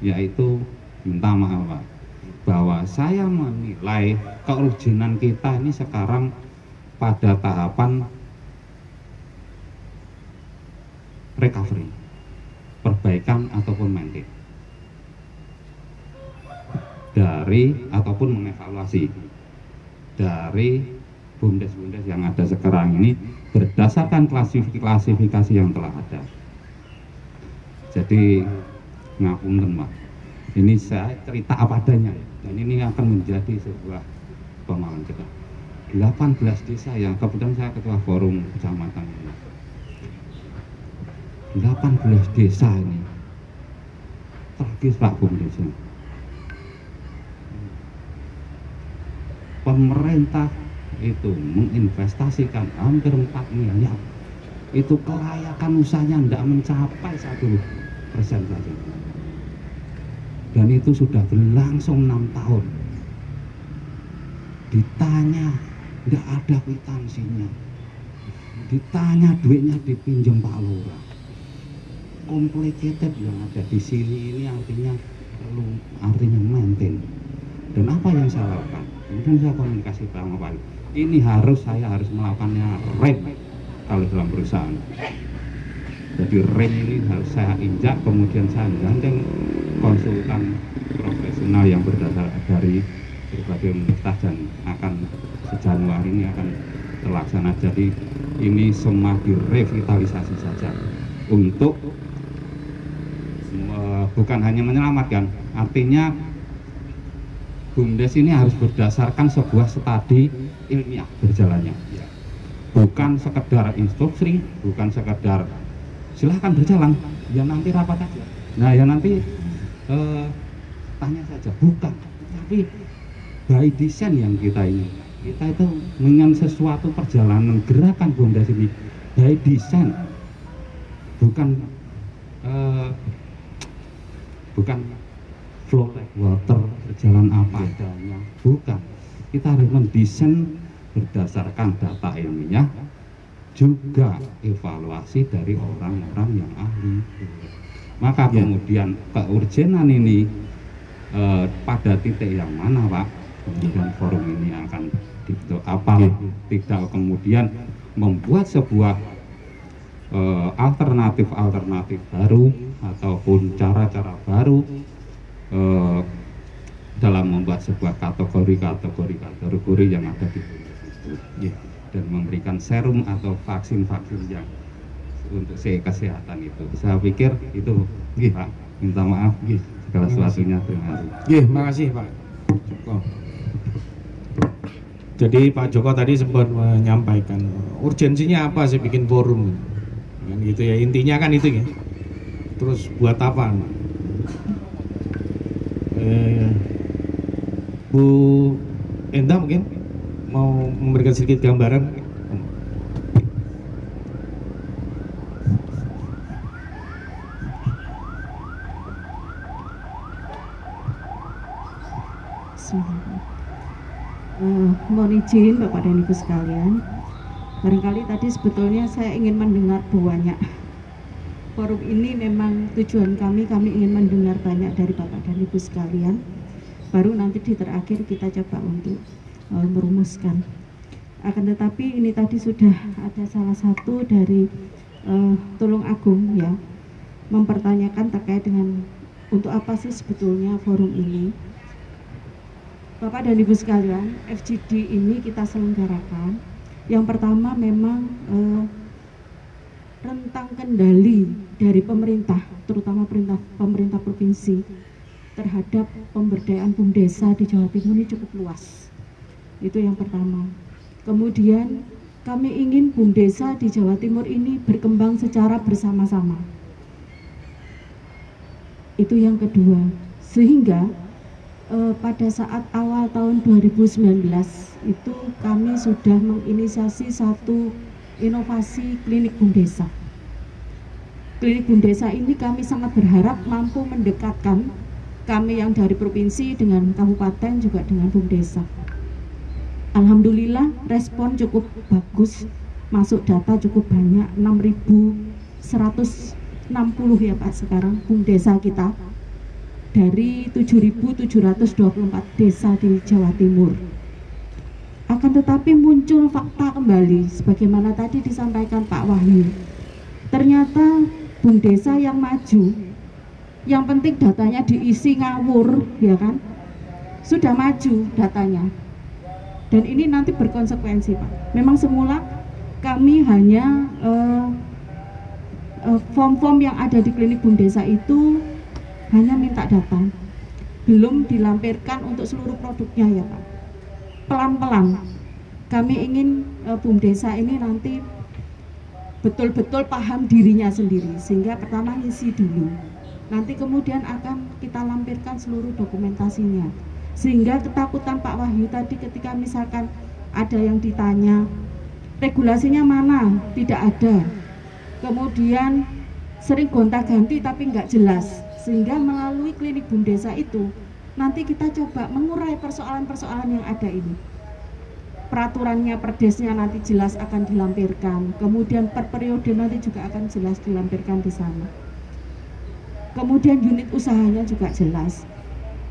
Yaitu minta maaf Pak bahwa saya menilai keurgenan kita ini sekarang pada tahapan recovery perbaikan ataupun maintain dari ataupun mengevaluasi dari bumdes-bumdes yang ada sekarang ini berdasarkan klasifikasi yang telah ada. Jadi ngapunten Pak. Ini saya cerita apa adanya dan ini akan menjadi sebuah pemahaman kita. 18 desa yang kebetulan saya ketua forum kecamatan ini. 18 desa ini. Tragis Pak Bumdes pemerintah itu menginvestasikan hampir 4 miliar. Itu kelayakan usahanya tidak mencapai satu persen saja. Dan itu sudah berlangsung enam tahun. Ditanya tidak ada kwitansinya? Ditanya duitnya dipinjam Pak Lurah complicated yang ada di sini ini artinya perlu artinya maintain. Dan apa yang saya lakukan? Kemudian saya komunikasi sama Pak ini harus saya harus melakukannya rem kalau dalam perusahaan. Jadi rem ini harus saya injak kemudian saya gandeng konsultan profesional yang berdasar dari berbagai universitas dan akan sejanuari ini akan terlaksana. Jadi ini semua direvitalisasi saja untuk bukan hanya menyelamatkan artinya BUMDes ini harus berdasarkan sebuah studi ilmiah berjalannya. Bukan sekedar instruksi bukan sekedar silahkan berjalan ya nanti rapat aja. Nah ya nanti uh, tanya saja. Bukan. Tapi by design yang kita ini. Kita itu dengan sesuatu perjalanan gerakan BUMDes ini by design. Bukan uh, bukan. Flow like water berjalan apa adanya. Bukan. Kita harus mendesain berdasarkan data ilmiah juga evaluasi dari orang-orang yang ahli. Maka ya. kemudian keurgenan ini eh, pada titik yang mana Pak? Kemudian forum ini akan dibentuk apa ya. tidak kemudian membuat sebuah eh, alternatif-alternatif baru ataupun cara-cara baru eh, dalam membuat sebuah kategori-kategori kategori yang ada di itu yeah. dan memberikan serum atau vaksin-vaksin yang untuk kesehatan itu saya pikir itu yeah. Pak minta maaf yeah. segala sesuatunya terima kasih yeah, makasih Pak Joko jadi Pak Joko tadi sempat menyampaikan urgensinya apa sih bikin forum kan gitu ya intinya kan itu ya terus buat apa eh, Bu Enda mungkin mau memberikan sedikit gambaran? Uh, mohon izin Bapak dan Ibu sekalian. Barangkali tadi sebetulnya saya ingin mendengar banyak forum ini memang tujuan kami kami ingin mendengar banyak dari Bapak dan Ibu sekalian. Baru nanti di terakhir kita coba untuk uh, merumuskan. Akan tetapi ini tadi sudah ada salah satu dari uh, Tulung Agung ya mempertanyakan terkait dengan untuk apa sih sebetulnya forum ini. Bapak dan Ibu sekalian FGD ini kita selenggarakan. Yang pertama memang uh, rentang kendali dari pemerintah, terutama pemerintah pemerintah provinsi terhadap pemberdayaan desa di Jawa Timur ini cukup luas. Itu yang pertama. Kemudian kami ingin desa di Jawa Timur ini berkembang secara bersama-sama. Itu yang kedua. Sehingga eh, pada saat awal tahun 2019 itu kami sudah menginisiasi satu inovasi klinik Bumdesa. Klinik Bumdesa ini kami sangat berharap mampu mendekatkan kami yang dari provinsi dengan kabupaten juga dengan Bumdesa. Alhamdulillah respon cukup bagus, masuk data cukup banyak, 6.160 ya Pak sekarang Bumdesa kita dari 7.724 desa di Jawa Timur akan tetapi muncul fakta kembali sebagaimana tadi disampaikan Pak Wahyu. Ternyata Bung Desa yang maju, yang penting datanya diisi ngawur, ya kan? Sudah maju datanya. dan ini nanti berkonsekuensi Pak. Memang semula kami hanya uh, uh, form-form yang ada di klinik Bum Desa itu hanya minta data, belum dilampirkan untuk seluruh produknya ya Pak. Pelan-pelan. Kami ingin uh, Bum Desa ini nanti betul-betul paham dirinya sendiri sehingga pertama ngisi dulu. Nanti kemudian akan kita lampirkan seluruh dokumentasinya. Sehingga ketakutan Pak Wahyu tadi ketika misalkan ada yang ditanya regulasinya mana? Tidak ada. Kemudian sering gonta-ganti tapi nggak jelas. Sehingga melalui klinik bum desa itu nanti kita coba mengurai persoalan-persoalan yang ada ini. Peraturannya perdesnya nanti jelas akan dilampirkan. Kemudian per periode nanti juga akan jelas dilampirkan di sana. Kemudian unit usahanya juga jelas.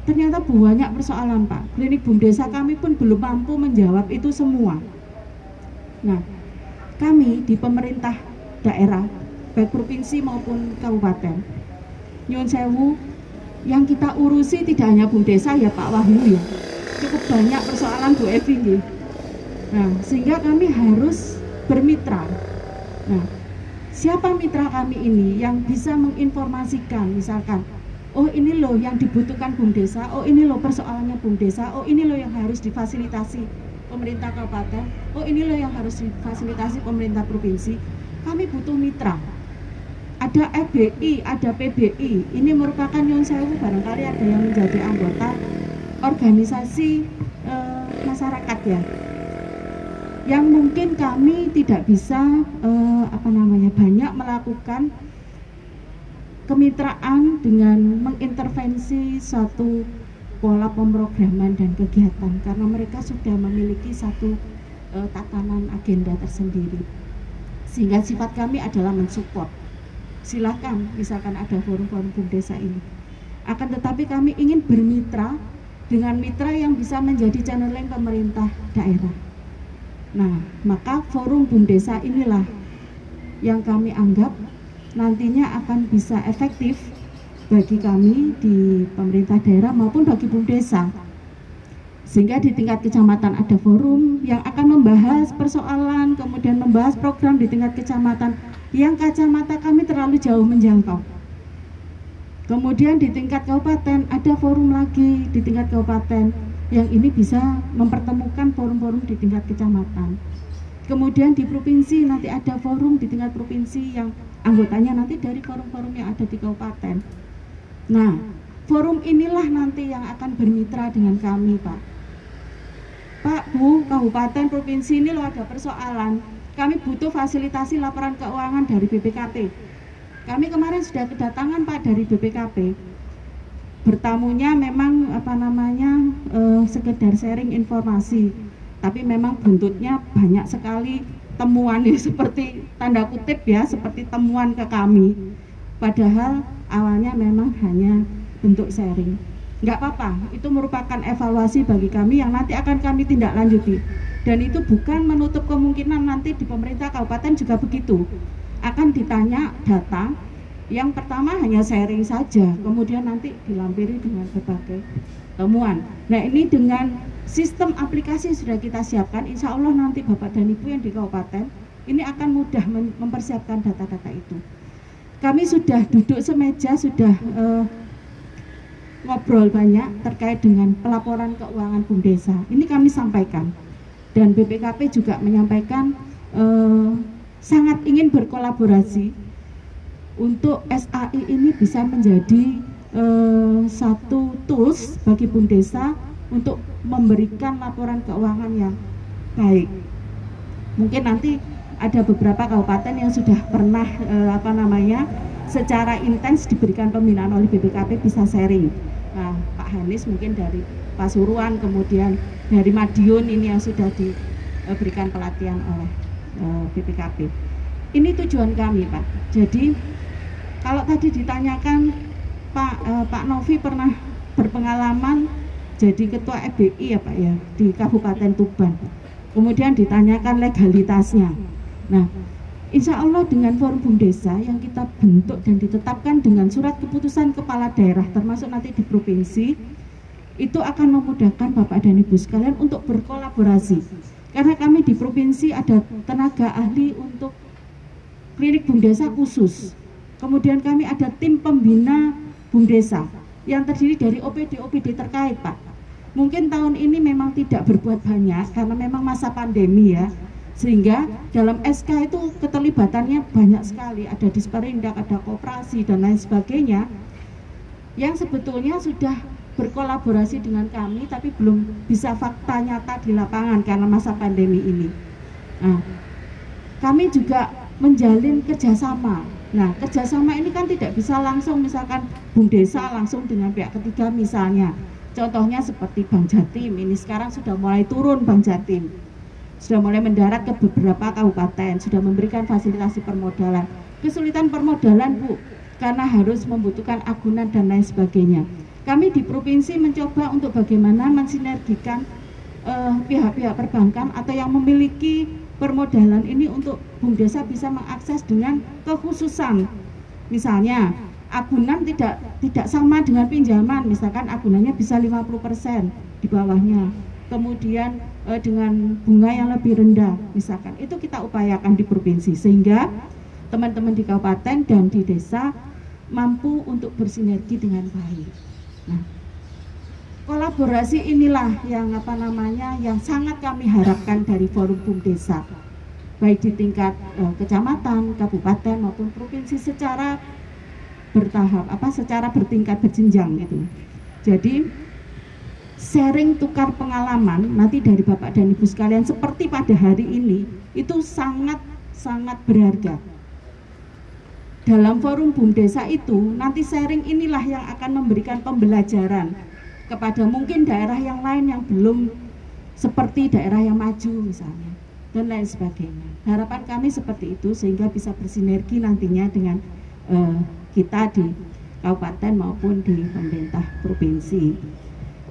Ternyata banyak persoalan Pak. Klinik bum desa kami pun belum mampu menjawab itu semua. Nah kami di pemerintah daerah baik provinsi maupun kabupaten nyun sewu yang kita urusi tidak hanya bum desa ya Pak Wahyu ya cukup banyak persoalan Bu Evi nih. Nah, sehingga kami harus bermitra. Nah, siapa mitra kami ini yang bisa menginformasikan misalkan, oh ini loh yang dibutuhkan Bum Desa, oh ini loh persoalannya Bum Desa, oh ini loh yang harus difasilitasi pemerintah kabupaten, oh ini loh yang harus difasilitasi pemerintah provinsi. Kami butuh mitra. Ada FBI, ada PBI. Ini merupakan Yon Sewu barangkali ada yang menjadi anggota organisasi e, masyarakat ya. Yang mungkin kami tidak bisa uh, apa namanya banyak melakukan kemitraan dengan mengintervensi satu pola pemrograman dan kegiatan karena mereka sudah memiliki satu uh, tatanan agenda tersendiri. Sehingga sifat kami adalah mensupport silakan misalkan ada forum-forum desa ini akan tetapi kami ingin bermitra dengan mitra yang bisa menjadi channeling pemerintah daerah Nah, maka forum Bum Desa inilah yang kami anggap nantinya akan bisa efektif bagi kami di pemerintah daerah maupun bagi Bum Desa. Sehingga di tingkat kecamatan ada forum yang akan membahas persoalan, kemudian membahas program di tingkat kecamatan yang kacamata kami terlalu jauh menjangkau. Kemudian di tingkat kabupaten ada forum lagi di tingkat kabupaten yang ini bisa mempertemukan forum-forum di tingkat kecamatan. Kemudian di provinsi nanti ada forum di tingkat provinsi yang anggotanya nanti dari forum-forum yang ada di kabupaten. Nah, forum inilah nanti yang akan bermitra dengan kami, Pak. Pak, Bu, kabupaten, provinsi ini loh ada persoalan. Kami butuh fasilitasi laporan keuangan dari BPKP. Kami kemarin sudah kedatangan Pak dari BPKP bertamunya memang apa namanya uh, sekedar sharing informasi. Tapi memang bentuknya banyak sekali temuan ini seperti tanda kutip ya seperti temuan ke kami. Padahal awalnya memang hanya bentuk sharing nggak apa-apa itu merupakan evaluasi bagi kami yang nanti akan kami tindak lanjuti dan itu bukan menutup kemungkinan nanti di pemerintah kabupaten juga begitu akan ditanya data yang pertama hanya sharing saja, kemudian nanti dilampiri dengan berbagai temuan. Nah ini dengan sistem aplikasi sudah kita siapkan, insya Allah nanti Bapak dan Ibu yang di kabupaten ini akan mudah mempersiapkan data-data itu. Kami sudah duduk semeja, sudah uh, ngobrol banyak terkait dengan pelaporan keuangan Bum Desa. Ini kami sampaikan dan BPKP juga menyampaikan uh, sangat ingin berkolaborasi untuk SAI ini bisa menjadi uh, satu tools bagi Bum Desa untuk memberikan laporan keuangan yang baik. Mungkin nanti ada beberapa kabupaten yang sudah pernah uh, apa namanya secara intens diberikan pembinaan oleh BPKP bisa sharing. Nah, Pak Hanis mungkin dari Pasuruan, kemudian dari Madiun ini yang sudah diberikan pelatihan oleh uh, BPKP. Ini tujuan kami, Pak. Jadi kalau tadi ditanyakan Pak eh, Pak Novi pernah berpengalaman jadi ketua FBI ya Pak ya di Kabupaten Tuban. Kemudian ditanyakan legalitasnya. Nah, Insya Allah dengan forum Bum Desa yang kita bentuk dan ditetapkan dengan surat keputusan kepala daerah termasuk nanti di provinsi itu akan memudahkan Bapak dan Ibu sekalian untuk berkolaborasi. Karena kami di provinsi ada tenaga ahli untuk klinik Bumdesa khusus. Kemudian kami ada tim pembina Bumdesa yang terdiri dari OPD-OPD terkait, Pak. Mungkin tahun ini memang tidak berbuat banyak karena memang masa pandemi ya. Sehingga dalam SK itu keterlibatannya banyak sekali, ada disperindak, ada kooperasi dan lain sebagainya. Yang sebetulnya sudah berkolaborasi dengan kami tapi belum bisa fakta nyata di lapangan karena masa pandemi ini. Nah, kami juga menjalin kerjasama. Nah, kerjasama ini kan tidak bisa langsung misalkan Bung Desa langsung dengan pihak ketiga misalnya. Contohnya seperti Bank Jatim, ini sekarang sudah mulai turun Bank Jatim. Sudah mulai mendarat ke beberapa kabupaten, sudah memberikan fasilitasi permodalan. Kesulitan permodalan Bu, karena harus membutuhkan agunan dan lain sebagainya. Kami di provinsi mencoba untuk bagaimana mensinergikan eh, pihak-pihak perbankan atau yang memiliki permodalan ini untuk Bung Desa bisa mengakses dengan kekhususan. Misalnya, agunan tidak tidak sama dengan pinjaman misalkan agunannya bisa 50% di bawahnya kemudian eh, dengan bunga yang lebih rendah misalkan. Itu kita upayakan di provinsi sehingga teman-teman di kabupaten dan di desa mampu untuk bersinergi dengan baik. Nah kolaborasi inilah yang apa namanya yang sangat kami harapkan dari forum Bum Desa. Baik di tingkat eh, kecamatan, kabupaten maupun provinsi secara bertahap apa secara bertingkat berjenjang itu jadi sharing tukar pengalaman nanti dari Bapak dan Ibu sekalian seperti pada hari ini itu sangat sangat berharga dalam forum Bum Desa itu nanti sharing inilah yang akan memberikan pembelajaran kepada mungkin daerah yang lain yang belum seperti daerah yang maju misalnya dan lain sebagainya. Harapan kami seperti itu sehingga bisa bersinergi nantinya dengan uh, kita di kabupaten maupun di pemerintah provinsi.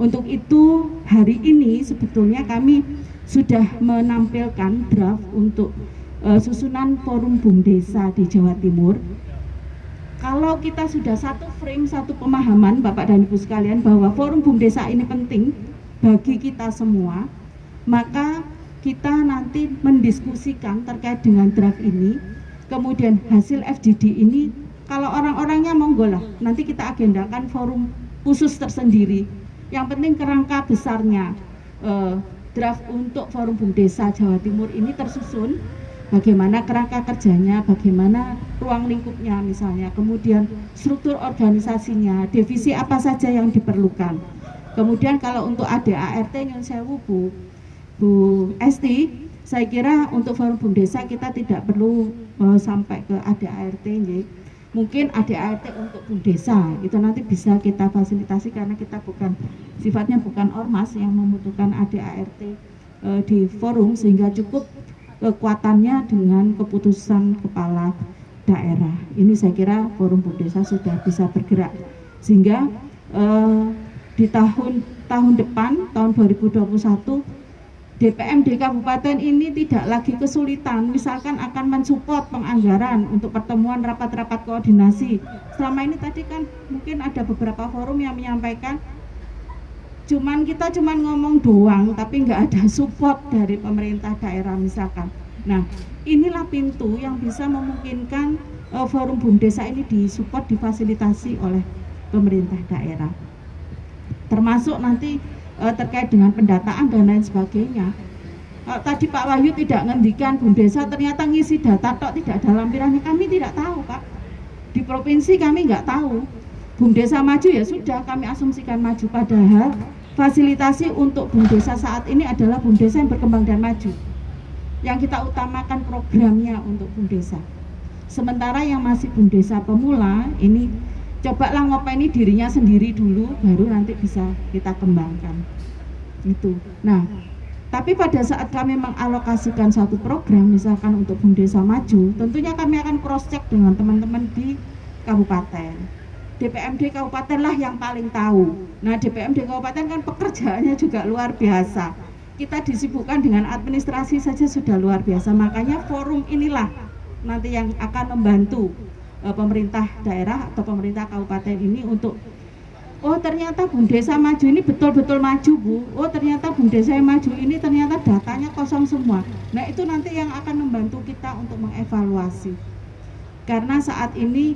Untuk itu hari ini sebetulnya kami sudah menampilkan draft untuk uh, susunan forum Bum Desa di Jawa Timur. Kalau kita sudah satu frame, satu pemahaman Bapak dan Ibu sekalian bahwa forum Bum Desa ini penting bagi kita semua, maka kita nanti mendiskusikan terkait dengan draft ini, kemudian hasil FGD ini kalau orang-orangnya monggo lah nanti kita agendakan forum khusus tersendiri yang penting kerangka besarnya. Eh, draft untuk forum Bum Desa Jawa Timur ini tersusun. Bagaimana kerangka kerjanya, bagaimana ruang lingkupnya misalnya, kemudian struktur organisasinya, divisi apa saja yang diperlukan. Kemudian kalau untuk ADART Nyun Sewu Bu, Bu Esti, saya kira untuk forum Bum Desa kita tidak perlu uh, sampai ke ADART, mungkin ADART untuk Bum Desa. Itu nanti bisa kita fasilitasi karena kita bukan sifatnya bukan ormas yang membutuhkan ADART e, di forum sehingga cukup kekuatannya dengan keputusan kepala daerah. Ini saya kira forum Bum Desa sudah bisa bergerak. Sehingga e, di tahun tahun depan tahun 2021 DPM di kabupaten ini tidak lagi kesulitan. Misalkan akan mensupport penganggaran untuk pertemuan rapat-rapat koordinasi. Selama ini tadi kan mungkin ada beberapa forum yang menyampaikan cuman kita cuman ngomong doang tapi nggak ada support dari pemerintah daerah misalkan. Nah inilah pintu yang bisa memungkinkan uh, forum Bum Desa ini disupport difasilitasi oleh pemerintah daerah. Termasuk nanti uh, terkait dengan pendataan dan lain sebagainya. Uh, tadi Pak Wahyu tidak ngendikan Bum Desa ternyata ngisi data tok tidak ada lampirannya kami tidak tahu Pak. Di provinsi kami nggak tahu. Bum Desa maju ya sudah kami asumsikan maju padahal fasilitasi untuk Bum Desa saat ini adalah Bum Desa yang berkembang dan maju. Yang kita utamakan programnya untuk Bum Desa. Sementara yang masih Bum Desa pemula ini cobalah ngopeni dirinya sendiri dulu baru nanti bisa kita kembangkan. Itu. Nah tapi pada saat kami mengalokasikan satu program misalkan untuk Bum Desa Maju tentunya kami akan cross check dengan teman-teman di kabupaten. DPMD kabupaten lah yang paling tahu. Nah DPMD kabupaten kan pekerjaannya juga luar biasa. Kita disibukkan dengan administrasi saja sudah luar biasa. Makanya forum inilah nanti yang akan membantu uh, pemerintah daerah atau pemerintah kabupaten ini untuk oh ternyata Bum Desa Maju ini betul-betul maju Bu. Oh ternyata Bum Desa yang maju ini ternyata datanya kosong semua. Nah itu nanti yang akan membantu kita untuk mengevaluasi. Karena saat ini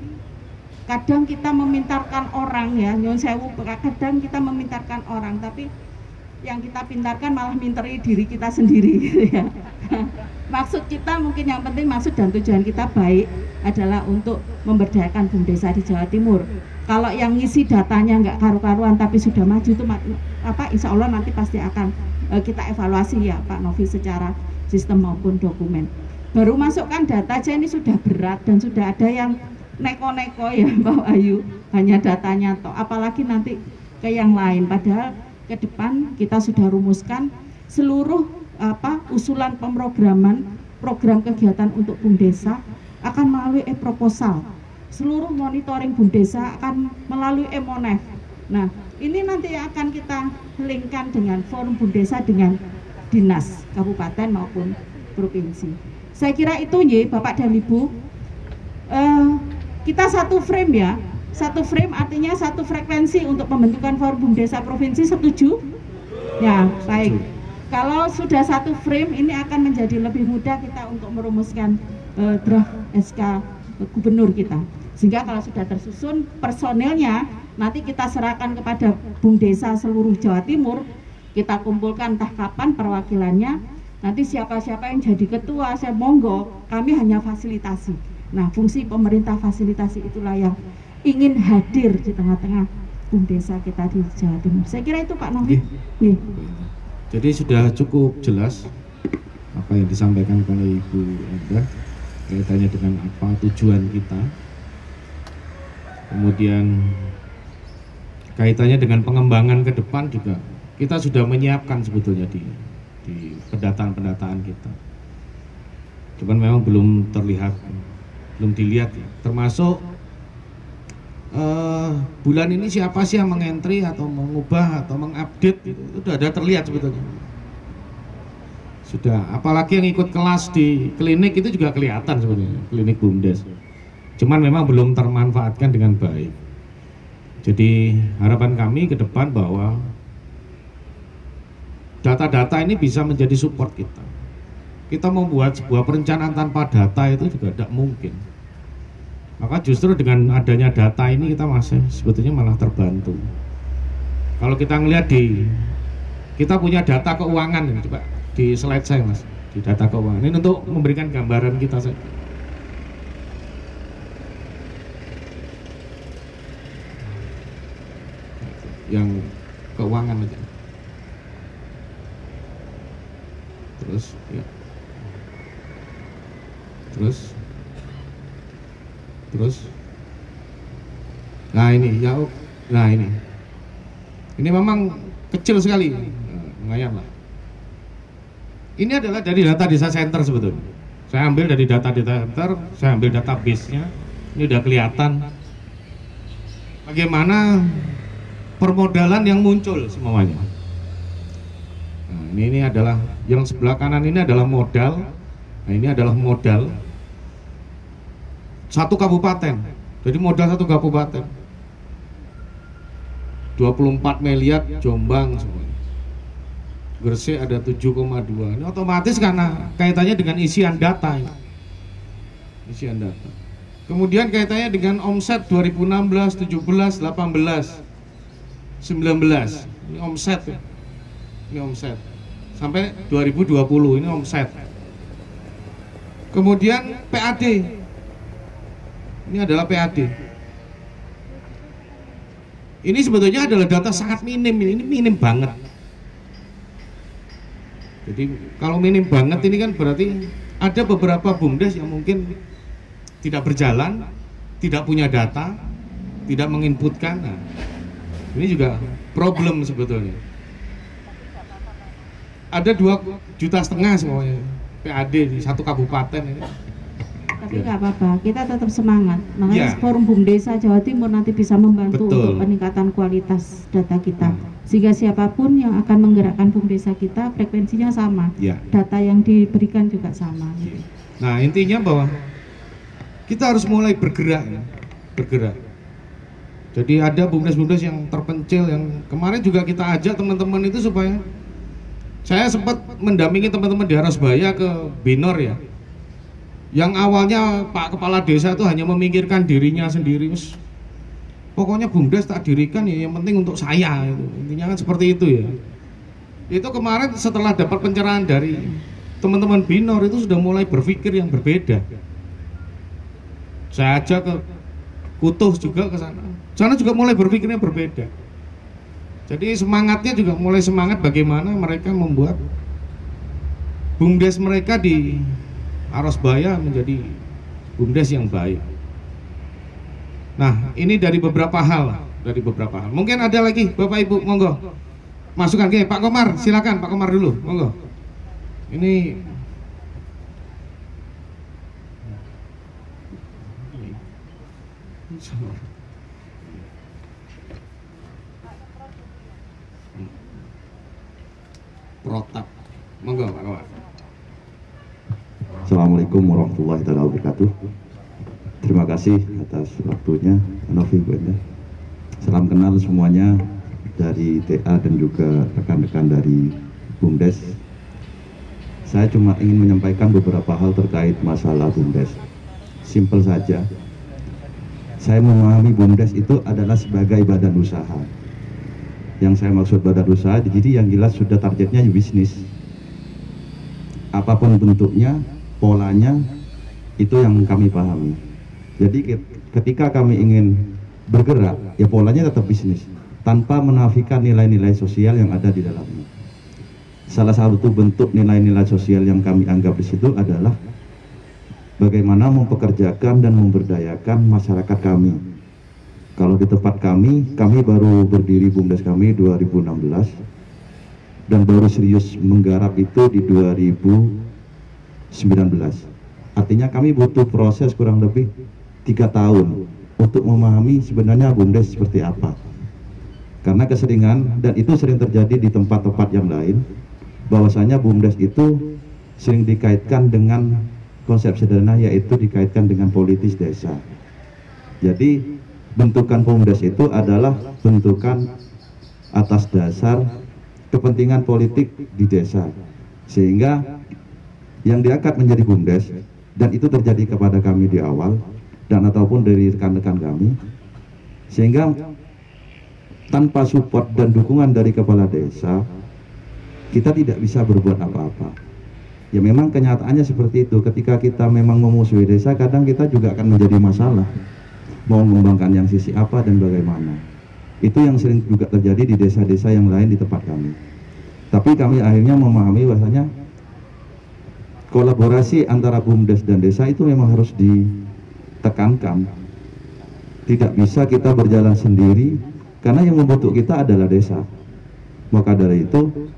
kadang kita memintarkan orang ya, nyon sewu, kadang kita memintarkan orang, tapi yang kita pintarkan malah minteri diri kita sendiri ya. Maksud kita mungkin yang penting maksud dan tujuan kita baik adalah untuk memberdayakan Bum Desa di Jawa Timur. Kalau yang ngisi datanya nggak karu-karuan tapi sudah maju itu apa insya Allah nanti pasti akan uh, kita evaluasi ya Pak Novi secara sistem maupun dokumen. Baru masukkan data aja ini sudah berat dan sudah ada yang neko-neko ya Pak Ayu. Hanya datanya toh. Apalagi nanti ke yang lain. Padahal ke depan kita sudah rumuskan seluruh apa usulan pemrograman program kegiatan untuk Bum Desa akan melalui e-proposal seluruh monitoring Bum Desa akan melalui Emonef. Nah, ini nanti akan kita linkkan dengan forum Bum Desa dengan dinas kabupaten maupun provinsi. Saya kira itu ya Bapak dan Ibu. Uh, kita satu frame ya, satu frame artinya satu frekuensi untuk pembentukan forum Bum Desa provinsi setuju? Ya, baik. Kalau sudah satu frame ini akan menjadi lebih mudah kita untuk merumuskan uh, draft SK gubernur kita. Sehingga kalau sudah tersusun personelnya nanti kita serahkan kepada Bung Desa seluruh Jawa Timur, kita kumpulkan entah kapan perwakilannya, nanti siapa-siapa yang jadi ketua, saya monggo, kami hanya fasilitasi. Nah, fungsi pemerintah fasilitasi itulah yang ingin hadir di tengah-tengah Bung Desa kita di Jawa Timur. Saya kira itu Pak Novi. Nih. Jadi sudah cukup jelas apa yang disampaikan oleh Ibu Enda kaitannya dengan apa tujuan kita. Kemudian kaitannya dengan pengembangan ke depan juga. Kita sudah menyiapkan sebetulnya di di pendataan-pendataan kita. Cuman memang belum terlihat belum dilihat ya. termasuk uh, bulan ini siapa sih yang mengentri atau mengubah atau mengupdate itu, itu sudah ada terlihat sebetulnya sudah apalagi yang ikut kelas di klinik itu juga kelihatan sebenarnya klinik bumdes cuman memang belum termanfaatkan dengan baik. Jadi harapan kami ke depan bahwa data-data ini bisa menjadi support kita. Kita membuat sebuah perencanaan tanpa data itu juga tidak mungkin. Maka justru dengan adanya data ini kita masih sebetulnya malah terbantu. Kalau kita ngelihat di kita punya data keuangan coba di slide saya mas. Di data keuangan. Ini untuk memberikan gambaran kita saya yang keuangan aja. Terus ya. Terus terus? Nah ini ya nah ini. Ini memang kecil sekali. Lah. Ini adalah dari data desa center sebetulnya. Saya ambil dari data data center saya ambil database nya ini udah kelihatan. Bagaimana permodalan yang muncul semuanya. Nah, ini, ini adalah yang sebelah kanan ini adalah modal. Nah, ini adalah modal satu kabupaten. Jadi modal satu kabupaten. 24 miliar Jombang semuanya. Gresik ada 7,2. Ini otomatis karena kaitannya dengan isian data. Isian data. Kemudian kaitannya dengan omset 2016, 17, 18 19 ini omset ya. ini omset sampai 2020 ini omset kemudian PAD ini adalah PAD ini sebetulnya adalah data sangat minim ini minim banget jadi kalau minim banget ini kan berarti ada beberapa bumdes yang mungkin tidak berjalan tidak punya data tidak menginputkan nah, ini juga problem sebetulnya. Ada dua juta setengah semuanya PAD di satu kabupaten ini. Tapi nggak apa-apa, kita tetap semangat. Makanya ya. Forum Bum Desa Jawa Timur nanti bisa membantu Betul. untuk peningkatan kualitas data kita. Nah. Sehingga siapa pun yang akan menggerakkan Bum Desa kita frekuensinya sama. Ya. Data yang diberikan juga sama. Ya. Nah intinya bahwa kita harus mulai bergerak, ya. bergerak Jadi ada bumdes-bumdes yang terpencil yang kemarin juga kita ajak teman-teman itu supaya saya sempat mendampingi teman-teman di Harasbaya ke Binor ya. Yang awalnya Pak Kepala Desa itu hanya memikirkan dirinya sendiri, Wes, pokoknya bumdes tak dirikan ya yang penting untuk saya itu. Intinya kan seperti itu ya. Itu kemarin setelah dapat pencerahan dari teman-teman Binor itu sudah mulai berpikir yang berbeda. Saya ajak ke Kutuh juga ke sana. Sana juga mulai berpikirnya berbeda. Jadi semangatnya juga mulai semangat bagaimana mereka membuat bumdes mereka di Arosbaya menjadi bumdes yang baik. Nah, ini dari beberapa hal, dari beberapa hal. Mungkin ada lagi, Bapak Ibu, monggo. Masukan ke Pak Komar, silakan Pak Komar dulu, monggo. Ini protap. Monggo Pak Komar. Assalamualaikum warahmatullahi wabarakatuh. Terima kasih atas waktunya, Novi. Salam kenal semuanya dari TA dan juga rekan-rekan dari BUMDes. Saya cuma ingin menyampaikan beberapa hal terkait masalah BUMDes. Simpel saja. Saya memahami BUMDes itu adalah sebagai badan usaha. Yang saya maksud badan usaha, jadi yang jelas sudah targetnya bisnis. Apa pun bentuknya, polanya, itu yang kami pahami. Jadi ketika kami ingin bergerak, ya polanya tetap bisnis, tanpa menafikan nilai-nilai sosial yang ada di dalamnya. Salah satu bentuk nilai-nilai sosial yang kami anggap di situ adalah bagaimana mempekerjakan dan memberdayakan masyarakat kami. Kalau di tempat kami, kami baru berdiri BUMDes kami 2016 dan baru serius menggarap itu di 2019. Artinya kami butuh proses kurang lebih tiga tahun untuk memahami sebenarnya BUMDes seperti apa. Karena keseringan dan itu sering terjadi di tempat-tempat yang lain, bahwasanya BUMDes itu sering dikaitkan dengan konsep sederhana yaitu dikaitkan dengan politis desa. Jadi bentukan BUMDes itu adalah bentukan atas dasar kepentingan politik di desa. Sehingga yang diangkat menjadi BUMDes dan itu terjadi kepada kami di awal dan ataupun dari rekan-rekan kami sehingga tanpa support dan dukungan dari kepala desa kita tidak bisa berbuat apa-apa. Ya memang kenyataannya seperti itu. Ketika kita memang memusuhi desa kadang kita juga akan menjadi masalah. Mau mengembangkan yang sisi apa dan bagaimana. Itu yang sering juga terjadi di desa-desa yang lain di tempat kami. Tapi kami akhirnya memahami bahwasanya kolaborasi antara BUMDes dan desa itu memang harus ditekankan. Tidak bisa kita berjalan sendiri karena yang membentuk kita adalah desa. Maka dari itu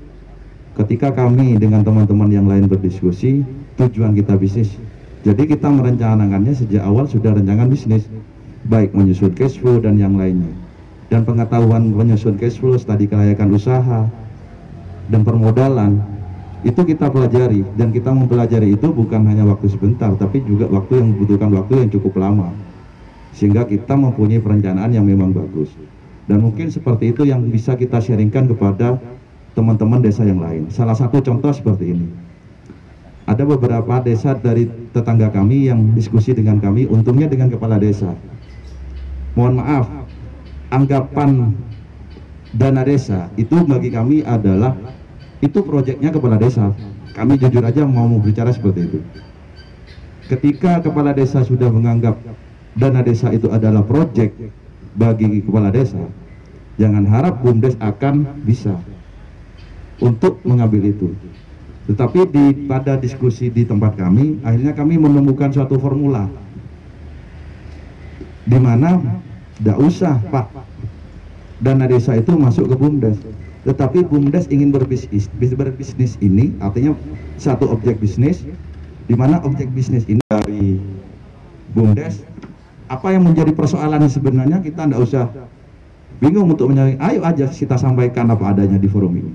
ketika kami dengan teman-teman yang lain berdiskusi tujuan kita bisnis. Jadi kita merencanakannya sejak awal sudah rencangan bisnis baik menyusun cash flow dan yang lainnya. Dan pengetahuan menyusun cash flow tadi kelayakan usaha dan permodalan itu kita pelajari. Dan kita mempelajari itu bukan hanya waktu sebentar tapi juga waktu yang membutuhkan waktu yang cukup lama. Sehingga kita mempunyai perencanaan yang memang bagus. Dan mungkin seperti itu yang bisa kita sharingkan kepada teman-teman desa yang lain. Salah satu contoh seperti ini. Ada beberapa desa dari tetangga kami yang diskusi dengan kami untungnya dengan kepala desa. Mohon maaf anggapan dana desa itu bagi kami adalah itu proyeknya kepala desa. Kami jujur aja mau berbicara seperti itu. Ketika kepala desa sudah menganggap dana desa itu adalah proyek bagi kepala desa jangan harap BUMDes akan bisa untuk mengambil itu. Tetapi di pada diskusi di tempat kami akhirnya kami menemukan suatu formula. Di mana tidak usah pak. Dana desa itu masuk ke BUMDes tetapi BUMDes ingin berbisnis. Berbisnis ini artinya satu objek bisnis di mana objek bisnis ini dari BUMDes apa yang menjadi persoalan sebenarnya kita tidak usah bingung untuk mencari ayo aja kita sampaikan apa adanya di forum ini.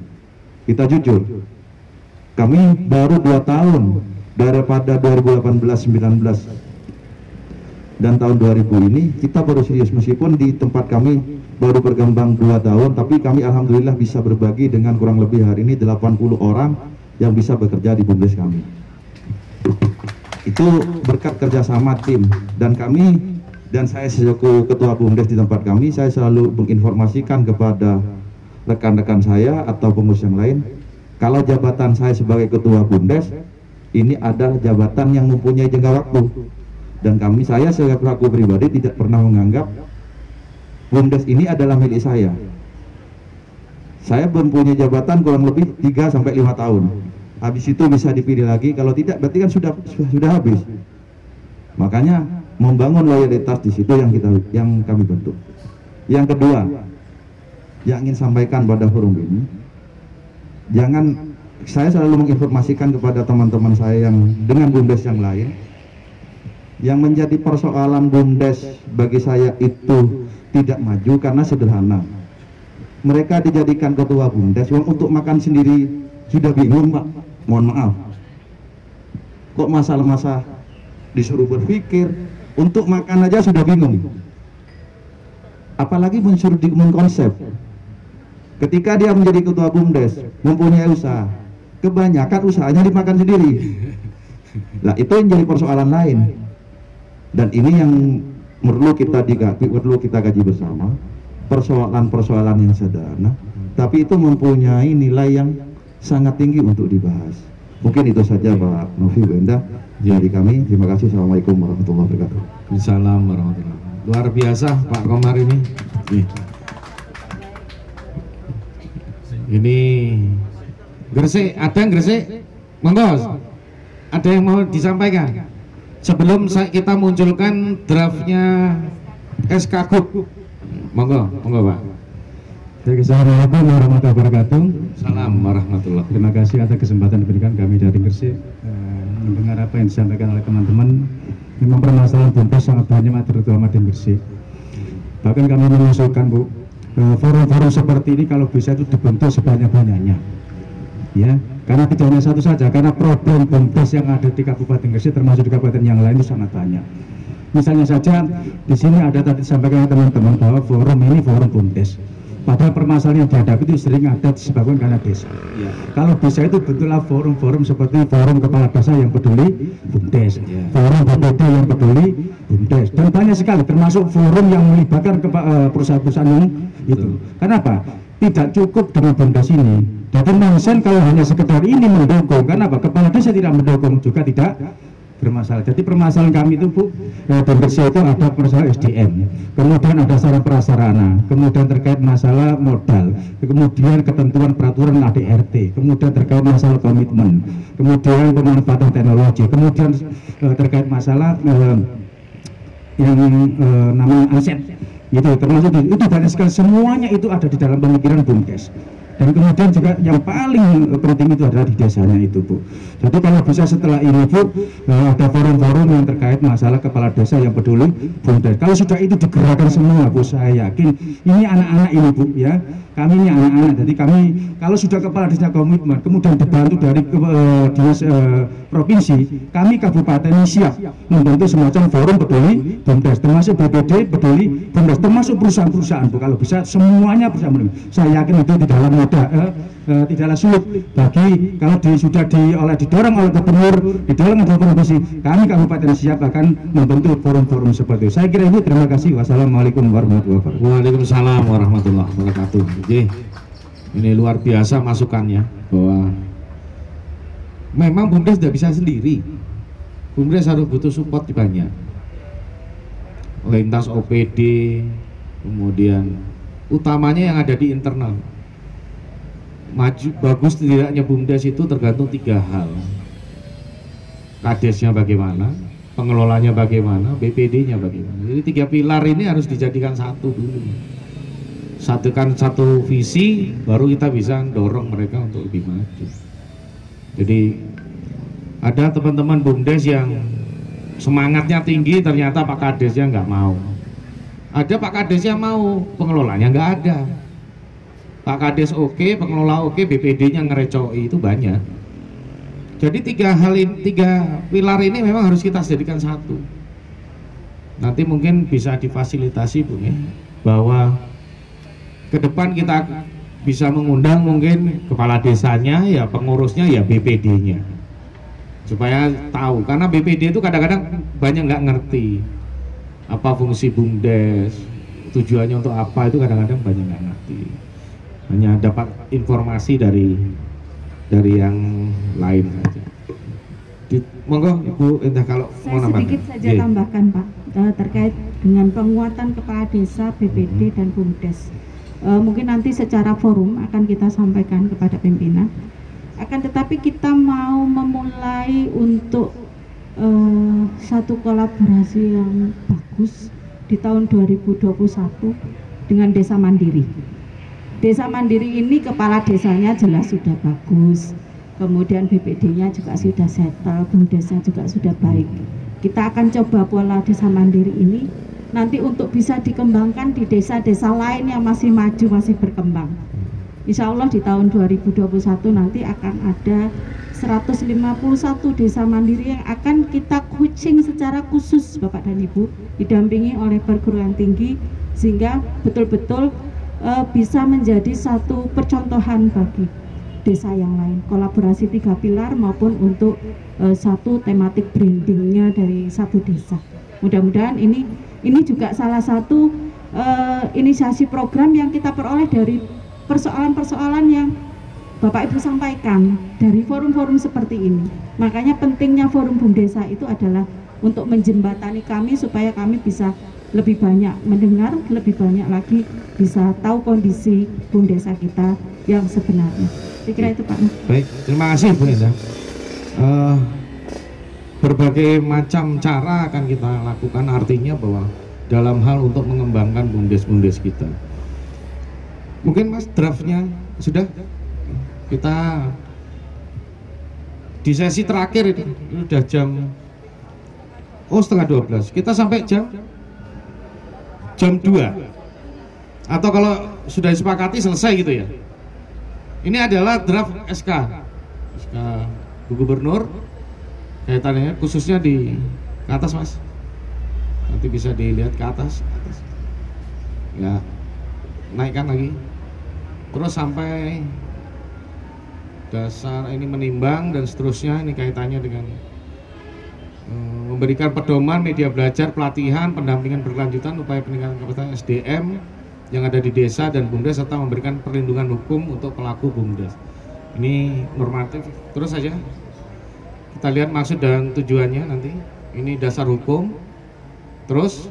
Kita jujur kami baru dua tahun daripada 2018-19 dan tahun 2000 ini kita baru serius meskipun di tempat kami baru berkembang dua tahun tapi kami alhamdulillah bisa berbagi dengan kurang lebih hari ini 80 orang yang bisa bekerja di BUMDes kami. Itu berkat kerjasama tim. Dan kami dan saya selaku ketua BUMDes di tempat kami saya selalu menginformasikan kepada rekan-rekan saya atau pengurus yang lain kalau jabatan saya sebagai ketua BUMDes ini adalah jabatan yang mempunyai jangka waktu dan kami saya sebagai pelaku pribadi tidak pernah menganggap BUMDes ini adalah milik saya. Saya mempunyai jabatan kurang lebih 3 sampai 5 tahun. Habis itu bisa dipilih lagi. Kalau tidak berarti kan sudah sudah, habis. Makanya membangun loyalitas di situ yang kita yang kami bentuk. Yang kedua, yang ingin sampaikan pada forum ini, jangan saya selalu menginformasikan kepada teman-teman saya yang dengan bumdes yang lain, yang menjadi persoalan bumdes bagi saya itu tidak maju karena sederhana. Mereka dijadikan ketua bumdes, untuk makan sendiri sudah bingung pak, mohon maaf. Kok masalah-masalah disuruh berpikir, untuk makan aja sudah bingung. Apalagi mensuruh di konsep ketika dia menjadi ketua BUMDes mempunyai usaha. Kebanyakan usahanya dimakan sendiri. Lah itu yang jadi persoalan lain dan ini yang perlu kita digaji perlu kita gaji bersama. Persoalan-persoalan yang sederhana tapi itu mempunyai nilai yang sangat tinggi untuk dibahas. Mungkin itu saja Pak Novi Wenda. Dari kami terima kasih. Assalamualaikum warahmatullahi wabarakatuh. Assalamualaikum warahmatullahi wabarakatuh. Luar biasa Pak Komar ini. Nih. ini Gresik ada yang Gresik? Monggo. Ada yang mau disampaikan sebelum saya, kita munculkan draftnya SK Group monggo monggo Pak Assalamualaikum warahmatullahi wabarakatuh. Salam warahmatullahi Terima kasih atas kesempatan diberikan kami dari Gresik eh, mendengar apa yang disampaikan oleh teman-teman. Memang permasalahan bumdes sangat banyak terutama di Gresik. Bahkan kami mengusulkan Bu, eh, forum-forum seperti ini kalau bisa itu dibentuk sebanyak-banyaknya. Ya, karena tidak hanya satu saja, karena problem bumdes yang ada di Kabupaten Gresik termasuk di kabupaten yang lain itu sangat banyak. Misalnya saja di sini ada tadi disampaikan oleh teman-teman bahwa forum ini forum bumdes. Padahal permasalahan yang dihadapi itu sering ada disebabkan karena desa. Ya. Kalau desa itu betullah forum-forum seperti forum kepala desa yang peduli BUMDes, ya. forum BPD yang peduli BUMDes, dan banyak sekali termasuk forum yang melibatkan eh, perusahaan-perusahaan yang itu. Kenapa? Tidak cukup dengan BUMDes ini. Jadi nonsen kalau hanya sekedar ini mendukung, kenapa? Kepala desa tidak mendukung juga tidak bermasalah. Jadi permasalahan kami itu Bu, Bersih itu ada persoalan SDM, kemudian ada sarana prasarana, kemudian terkait masalah modal, kemudian ketentuan peraturan ADRT, kemudian terkait masalah komitmen, kemudian pemanfaatan teknologi, kemudian eh, terkait masalah eh, yang eh, namanya aset itu termasuk itu sekali semuanya itu ada di dalam pemikiran BUMDes dan kemudian juga yang paling penting itu adalah di desanya itu Bu. Jadi kalau bisa setelah ini Bu eh, ada forum-forum yang terkait masalah kepala desa yang peduli BUMDes kalau sudah itu digerakkan semua Bu saya yakin ini anak-anak ini Bu ya. Kami ini anak-anak. Jadi kami kalau sudah kepala desa komitmen kemudian dibantu dari uh, dinas uh, provinsi kami kabupaten ini siap membentuk semacam forum peduli BUMDes termasuk BPD peduli BUMDes termasuk perusahaan-perusahaan Bu. Kalau bisa semuanya perusahaan saya yakin itu di dalam mudah eh, eh, tidaklah sulit bagi kalau di, sudah di, oleh didorong oleh gubernur didorong oleh provinsi kami kabupaten siap akan membentuk forum-forum seperti itu. Saya kira ini terima kasih. Wassalamualaikum warahmatullahi wabarakatuh. Waalaikumsalam warahmatullahi wabarakatuh. Oke, ini luar biasa masukannya bahwa memang BUMDes tidak bisa sendiri. BUMDes harus butuh support banyak. Lintas OPD kemudian utamanya yang ada di internal maju bagus tidaknya BUMDes itu tergantung tiga hal. Kadesnya bagaimana pengelolanya bagaimana BPD-nya bagaimana. Jadi tiga pilar ini harus dijadikan satu dulu. Satukan satu visi baru kita bisa dorong mereka untuk lebih maju. Jadi ada teman-teman BUMDes yang semangatnya tinggi ternyata Pak Kadesnya nggak mau. Ada Pak Kadesnya mau pengelolanya nggak ada Pak Kades oke, pengelola oke, BPD-nya ngerecoi itu banyak. Jadi tiga hal ini, tiga pilar ini memang harus kita jadikan satu. nanti mungkin bisa difasilitasi Bu ya, bahwa ke depan kita bisa mengundang mungkin kepala desanya ya pengurusnya ya BPD-nya supaya tahu karena BPD itu kadang-kadang banyak nggak ngerti apa fungsi bumdes tujuannya untuk apa itu kadang-kadang banyak nggak ngerti hanya dapat informasi dari dari yang lain saja Di, monggo ibu entah kalau mau Saya nambah sedikit saja Iya. tambahkan Pak eh, terkait dengan penguatan kepala desa, BPD Mm-hmm. dan BUMDes. Eh, mungkin nanti secara forum akan kita sampaikan kepada pimpinan. Akan tetapi kita mau memulai untuk eh, satu kolaborasi yang bagus di tahun 2021 dengan Desa Mandiri. Desa Mandiri ini kepala desanya jelas sudah bagus, kemudian BPD-nya juga sudah settle, BUMDesnya juga sudah baik. Kita akan coba pola desa mandiri ini nanti untuk bisa dikembangkan di desa-desa lain yang masih maju, masih berkembang. Insya Allah di tahun 2021 nanti akan ada 151 desa mandiri yang akan kita coaching secara khusus Bapak dan Ibu didampingi oleh perguruan tinggi sehingga betul-betul eh, bisa menjadi satu percontohan bagi desa yang lain kolaborasi tiga pilar maupun untuk eh, satu tematik brandingnya dari satu desa. Mudah-mudahan ini ini juga salah satu eh, inisiasi program yang kita peroleh dari persoalan-persoalan yang Bapak Ibu sampaikan dari forum-forum seperti ini. Makanya pentingnya forum BUM Desa itu adalah untuk menjembatani kami supaya kami bisa lebih banyak mendengar, lebih banyak lagi bisa tahu kondisi BUM Desa kita yang sebenarnya. Saya kira itu Pak. Baik, terima kasih Bu Indah. Eh, berbagai macam cara akan kita lakukan artinya bahwa dalam hal untuk mengembangkan bumdes-bumdes kita. Mungkin Mas draftnya sudah kita di sesi terakhir ini udah jam oh setengah 12 kita sampai jam jam 2 atau kalau sudah disepakati selesai gitu ya. Ini adalah draft SK SK Bu Gubernur kaitannya khususnya di ke atas mas. Nanti bisa dilihat ke atas, ke atas. ya naikkan lagi. Terus sampai dasar ini menimbang dan seterusnya ini kaitannya dengan memberikan pedoman media belajar pelatihan pendampingan berkelanjutan upaya peningkatan kapasitas SDM yang ada di desa dan bumdes serta memberikan perlindungan hukum untuk pelaku bumdes. Ini normatif terus saja. Kita lihat maksud dan tujuannya nanti. Ini dasar hukum. Terus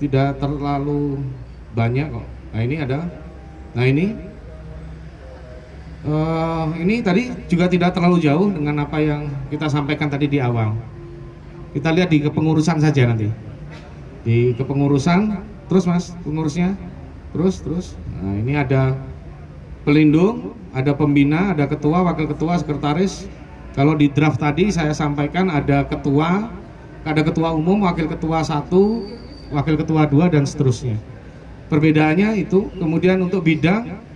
tidak terlalu banyak kok. Nah ini ada. Nah ini Eh, ini tadi juga tidak terlalu jauh dengan apa yang kita sampaikan tadi di awal. Kita lihat di kepengurusan saja nanti. Di kepengurusan terus mas pengurusnya. Terus terus. Nah ini ada pelindung ada pembina ada ketua wakil ketua sekretaris. Kalau di draft tadi saya sampaikan ada ketua ada ketua umum wakil ketua satu wakil ketua dua dan seterusnya. Perbedaannya itu kemudian untuk bidang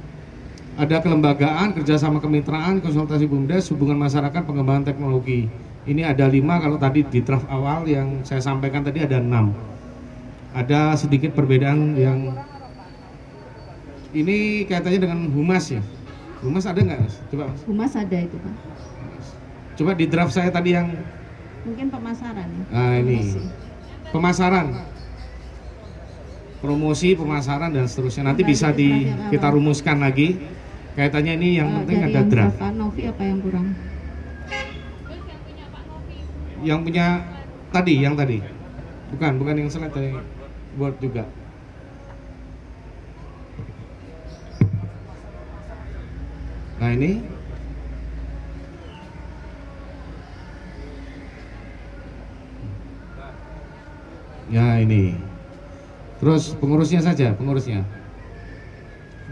ada kelembagaan, kerjasama kemitraan, konsultasi bumdes, hubungan masyarakat, pengembangan teknologi. Ini ada lima, kalau tadi di draft awal yang saya sampaikan tadi ada enam. Ada sedikit perbedaan yang ini kaitannya dengan humas ya. Humas ada nggak? Coba Mas. Humas ada itu Pak. Coba di draft saya tadi yang Mungkin pemasaran ya. nah ini pemasaran, promosi, pemasaran dan seterusnya. Nanti bisa di kita rumuskan lagi. Kaitannya ini yang Eh, penting ada yang draft. Bapak Novi apa yang kurang? yang punya tadi yang tadi. Bukan bukan yang slide tadi buat juga. Nah ini. Ya ini. Terus pengurusnya saja pengurusnya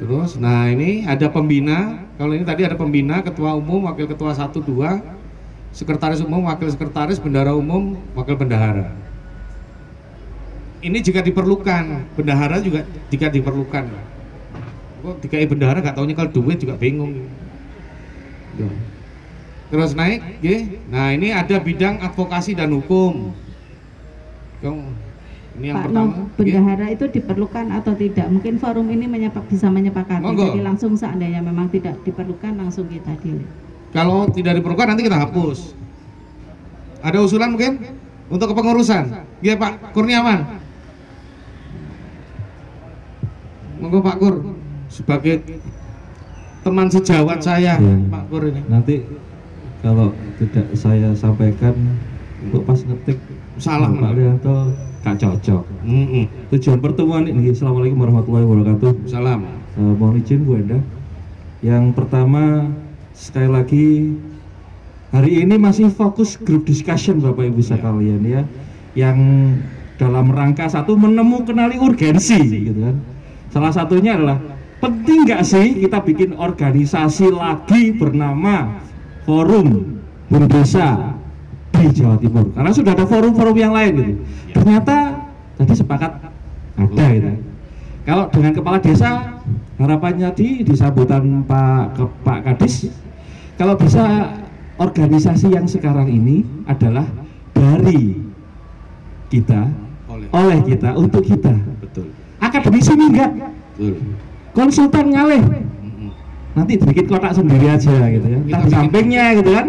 terus nah ini ada pembina kalau ini tadi ada pembina ketua umum wakil ketua satu dua sekretaris umum, wakil sekretaris, bendahara umum, wakil bendahara. Ini jika diperlukan, bendahara juga jika diperlukan. Kok DKI bendahara nggak taunya kalau duit juga bingung. Tuh. Terus naik, ya. Nah ini ada bidang advokasi dan hukum. Ini yang Pak pertama. Noh, bendahara itu diperlukan atau tidak? Mungkin forum ini menyepak, bisa menyepakati. Monggo. Jadi langsung seandainya memang tidak diperlukan langsung kita delete. Kalau tidak diperlukan nanti kita hapus. Ada usulan mungkin untuk kepengurusan? Iya Pak Kurniawan. Monggo Pak Kur sebagai teman sejawat saya Iya. Pak Kur ini. Nanti kalau tidak saya sampaikan untuk pas ngetik Salah, Pak Mas. Gak cocok. Mm-mm. Tujuan pertemuan ini, Assalamualaikum warahmatullahi wabarakatuh. Salam. Eh, mohon izin Bu Enda. Yang pertama sekali lagi hari ini masih fokus group discussion Bapak Ibu sekalian ya, yang dalam rangka satu menemu kenali urgensi gitu kan. Salah satunya adalah penting nggak sih kita bikin organisasi lagi bernama Forum Bum Desa di Jawa Timur karena sudah ada forum-forum yang lain gitu. Ternyata tadi sepakat ada gitu. Kalau dengan kepala desa harapannya di di sambutan Pak ke Pak Kadis kalau bisa organisasi yang sekarang ini adalah dari kita Oleh. oleh kita untuk kita Betul. akademisi enggak Betul. konsultan ngalih nanti bikin kotak sendiri aja gitu ya entah di sampingnya gitu kan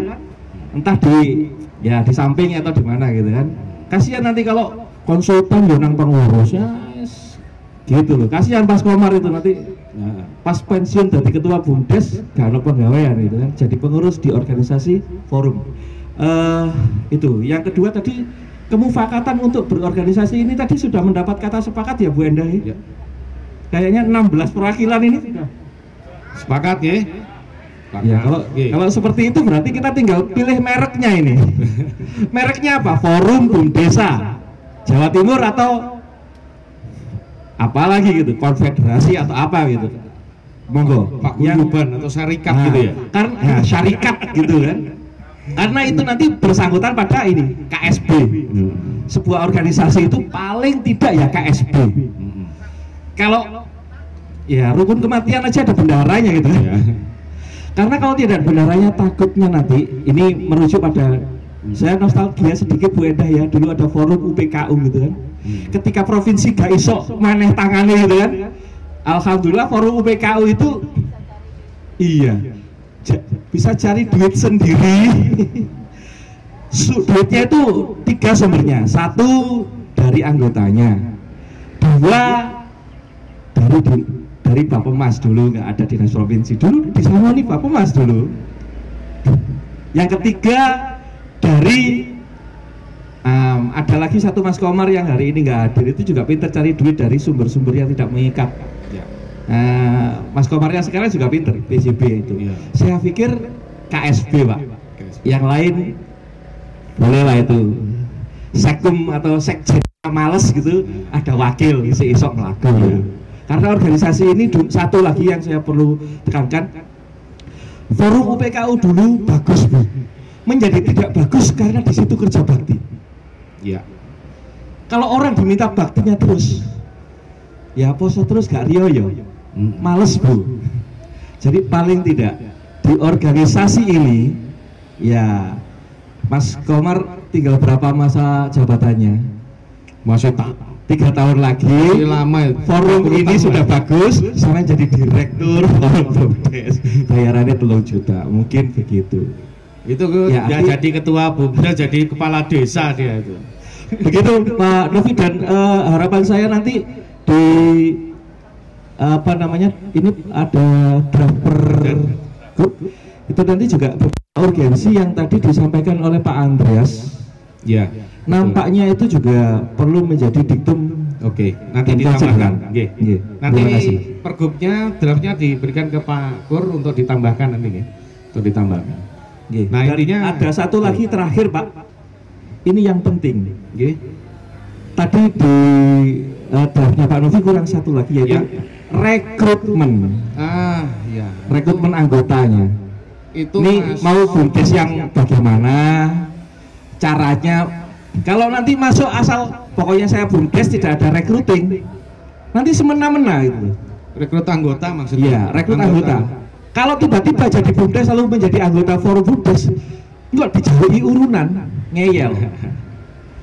entah di ya di samping atau di mana gitu kan. Kasihan nanti kalau konsultan ya nang pengurus. Ya yes. gitu loh. Kasihan pas komar itu nanti. Nah, pas pensiun dari ketua bumdes gak ada penggawean gitu kan. Jadi pengurus di organisasi forum. Eh itu. Yang kedua tadi kemufakatan untuk berorganisasi ini tadi sudah mendapat kata sepakat ya Bu Endah ya? Ya. kayaknya 16 perwakilan ini. Sudah. Sepakat ya? Ya kalau Oke. kalau seperti itu berarti kita tinggal pilih mereknya ini. mereknya apa? Forum Bum Desa Jawa Timur atau apa lagi gitu? Konfederasi atau apa gitu? Monggo. Pak Guyuban atau syarikat Nah, gitu ya? Karena ya, syarikat gitu kan. Karena itu nanti bersangkutan pada ini KSB. Sebuah organisasi itu paling tidak ya KSB. Kalau ya rukun kematian aja ada bendaharanya gitu. Ya. Karena kalau tidak ada bendaharanya takutnya nanti ini merujuk pada saya nostalgia sedikit Bu Endah ya. Dulu ada forum UPKU gitu kan. Ketika provinsi gak iso maneh tangannya gitu kan. Alhamdulillah forum UPKU itu iya ja- bisa cari duit sendiri. Duitnya itu tiga sumbernya. Satu dari anggotanya. Dua dari dari Bapemas dulu nggak ada dinas provinsi. Dulu di sana nih Bapemas dulu. Yang ketiga dari um, ada lagi satu Mas Komar yang hari ini nggak hadir. Itu juga pinter cari duit dari sumber-sumber yang tidak mengikat. Ya. Nah, Mas Komarnya sekarang juga pinter PJB itu. Iya. saya pikir KSB pak. Yang lain boleh lah itu. Sekum atau sekjen males gitu ada wakil si isok melaku karena organisasi ini satu lagi yang saya perlu tekankan. Forum UPKU dulu bagus bu. Menjadi tidak bagus karena di situ kerja bakti. Iya. kalau orang diminta baktinya terus ya poso terus gak rio yo. Males bu. Jadi paling tidak di organisasi ini ya Mas Komar tinggal berapa masa jabatannya? Masih tak tiga tahun lagi Masih lama itu. forum 40 ini sudah bagus sama jadi direktur forum Bumdes. Bayarannya telung juta mungkin begitu. Itu ke, Ya, ya, jadi ketua bumdes jadi kepala desa dia itu. Begitu Pak Novi dan eh, harapan saya nanti di apa namanya ini ada grup. Itu nanti juga urgensi yang tadi disampaikan oleh Pak Andreas. Ya nampaknya itu juga perlu menjadi diktum oke nanti ditambahkan. pelajaran. Nggih. Nggih, nanti pergubnya draftnya diberikan ke Pak Kur untuk ditambahkan nanti ya. Untuk ditambahkan. Nggih. Nah, Dan intinya- ada satu lagi terakhir Pak. Ini yang penting. Nggih. tadi di eh, draftnya Pak Novi kurang satu lagi yaitu Ya. rekrutmen. Ah ya rekrutmen anggotanya. Itu ini Mas- mau bumdes yang bagaimana caranya kalau nanti masuk asal pokoknya saya bumdes tidak ada recruiting nanti semena-mena itu rekrut anggota maksudnya? Iya rekrut anggota. kalau tiba-tiba jadi bumdes lalu menjadi anggota forum bumdes enggak dijauhi urunan ngeyel.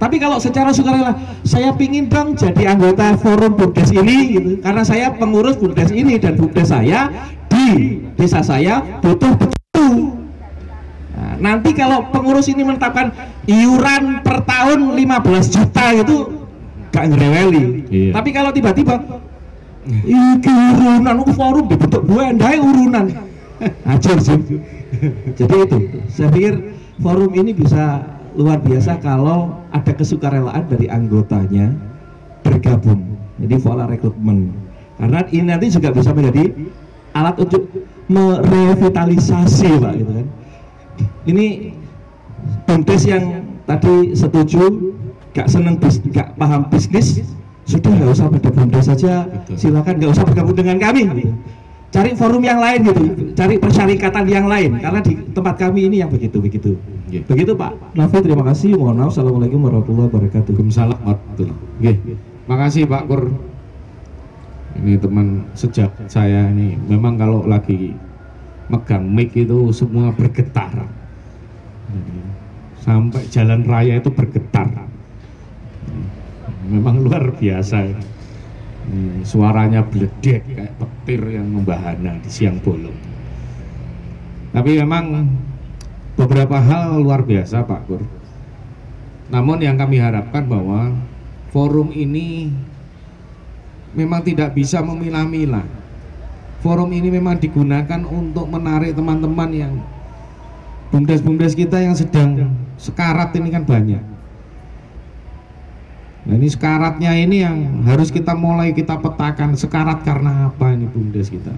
Tapi kalau secara sukarela, saya pingin dong jadi anggota forum BUMDes ini gitu. Karena saya pengurus BUMDes ini dan BUMDes saya di desa saya butuh nanti kalau pengurus ini menetapkan iuran per tahun 15 juta itu gak ngereweli. Iya. Tapi kalau tiba-tiba iki urunan forum dibentuk buendai urunan. Ajar sih. Jadi itu, saya pikir forum ini bisa luar biasa kalau ada kesukarelaan dari anggotanya bergabung. Jadi pola rekrutmen. Karena ini nanti juga bisa menjadi alat untuk merevitalisasi, Pak, gitu kan. Ini BUMDes yang tadi setuju, gak seneng bis, gak paham bisnis, sudah nggak usah pada BUMDes saja, silakan nggak usah bergabung dengan kami. gitu. Cari forum yang lain gitu, cari persyarikatan yang lain, karena di tempat kami ini yang begitu begitu. Begitu Pak Nafi, terima kasih. Mohon maaf. Assalamualaikum warahmatullahi wabarakatuh. Waalaikumsalam warahmatullahi Oke. Makasih Pak Kur. Ini teman sejak saya ini memang kalau lagi megang mic itu semua bergetar. Sampai jalan raya itu bergetar. Memang luar biasa. Suaranya beledek kayak petir yang membahana di siang bolong. Tapi memang beberapa hal luar biasa Pak Kur. Namun yang kami harapkan bahwa forum ini memang tidak bisa memilah-milah. Forum ini memang digunakan untuk menarik teman-teman yang bumdes-bumdes kita yang sedang sekarat ini kan banyak. Nah ini sekaratnya ini yang harus kita mulai kita petakan sekarat karena apa ini bumdes kita.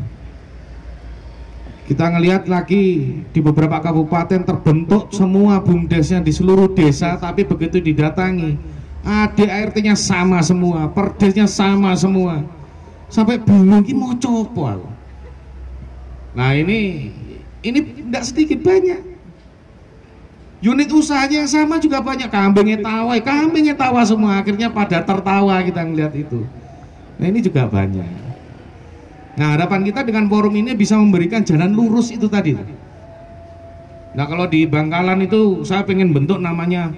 Kita ngelihat lagi di beberapa kabupaten terbentuk semua bumdesnya di seluruh desa tapi begitu didatangi ADART-nya sama semua, perdesnya sama semua. Sampai bingung ini mau coba. Nah ini ini tidak sedikit banyak. Unit usahanya yang sama juga banyak kambingnya tawa, kambingnya tawa semua akhirnya pada tertawa kita ngeliat itu. Nah ini juga banyak. Nah harapan kita dengan forum ini bisa memberikan jalan lurus itu tadi. Nah kalau di Bangkalan itu saya pengen bentuk namanya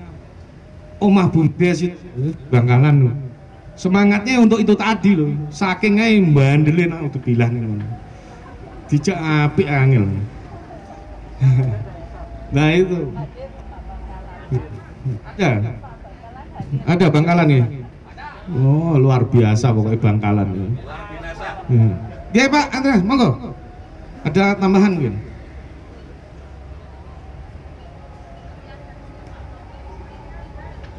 Omah Bumdes itu Bangkalan loh. Semangatnya untuk itu tadi loh. Saking aja bandelin aku bilang. Dijak api angel. nah itu. Ya. Ada Bangkalan ya? Oh luar biasa pokoknya Bangkalan. Ya. Hmm. Ya Pak Andreas, monggo. Ada tambahan mungkin?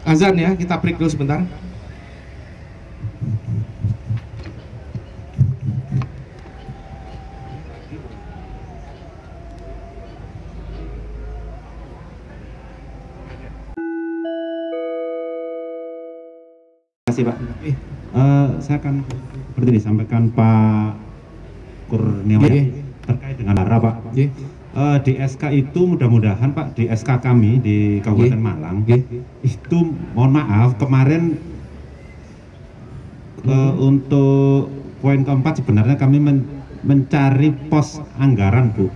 Azan ya, kita break dulu sebentar. Kasih Pak. Eh, saya akan seperti disampaikan Pak Kurniawan Iya. terkait dengan arah Pak. Eh, di SK itu mudah-mudahan Pak di SK kami di Kabupaten Malang itu mohon maaf kemarin eh, untuk poin keempat sebenarnya kami men- mencari pos anggaran Bu.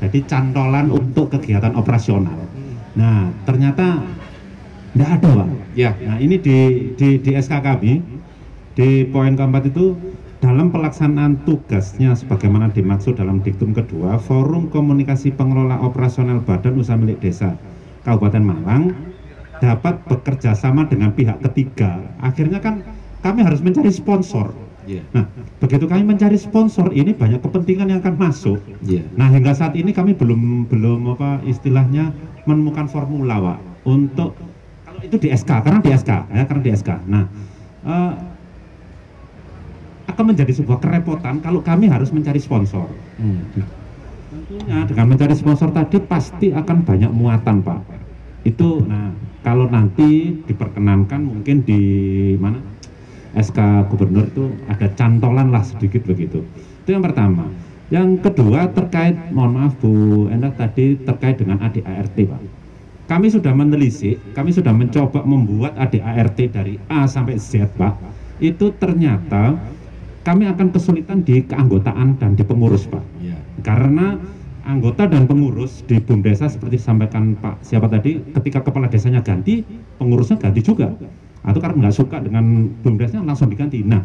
Jadi cantolan untuk kegiatan operasional. Nah ternyata tidak ada Pak. Ya. Nah ini di di di SK kami di poin keempat itu dalam pelaksanaan tugasnya sebagaimana dimaksud dalam diktum kedua, Forum Komunikasi Pengelola Operasional Badan Usaha Milik Desa Kabupaten Malang dapat bekerja sama dengan pihak ketiga. Akhirnya kan kami harus mencari sponsor. Nah, begitu kami mencari sponsor, ini banyak kepentingan yang akan masuk. Nah, hingga saat ini kami belum belum apa istilahnya menemukan formula, Pak, untuk itu di SK, karena di SK, ya, karena di SK. Nah, eh, akan menjadi sebuah kerepotan kalau kami harus mencari sponsor. Tentunya dengan mencari sponsor tadi pasti akan banyak muatan, Pak. Itu nah kalau nanti diperkenankan mungkin di mana SK gubernur itu ada cantolan lah sedikit begitu. Itu yang pertama. Yang kedua terkait mohon maaf Bu Endah tadi terkait dengan ADART, Pak. Kami sudah menelisik, kami sudah mencoba membuat ADART dari A sampai Z, Pak. Itu ternyata kami akan kesulitan di keanggotaan dan di pengurus, Pak. Karena anggota dan pengurus di BUM desa seperti disampaikan Pak siapa tadi ketika kepala desanya ganti pengurusnya ganti juga atau karena nggak suka dengan BUM desanya langsung diganti nah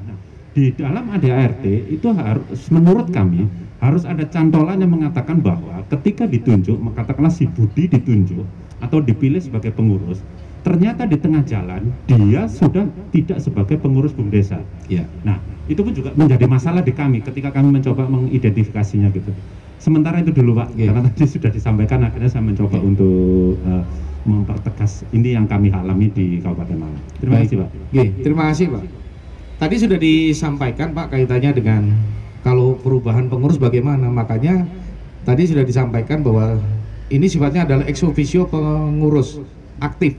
di dalam ADART itu harus menurut kami harus ada cantolan yang mengatakan bahwa ketika ditunjuk katakanlah si Budi ditunjuk atau dipilih sebagai pengurus ternyata di tengah jalan dia sudah tidak sebagai pengurus BUM desa Ya. nah itu pun juga menjadi masalah di kami ketika kami mencoba mengidentifikasinya gitu sementara itu dulu Pak karena tadi sudah disampaikan akhirnya saya mencoba untuk eh, mempertegas ini yang kami alami di Kabupaten Malang terima Baik. kasih Pak Oke, terima kasih Pak. Tadi sudah disampaikan Pak kaitannya dengan kalau perubahan pengurus bagaimana. Makanya tadi sudah disampaikan bahwa ini sifatnya adalah ex officio pengurus aktif.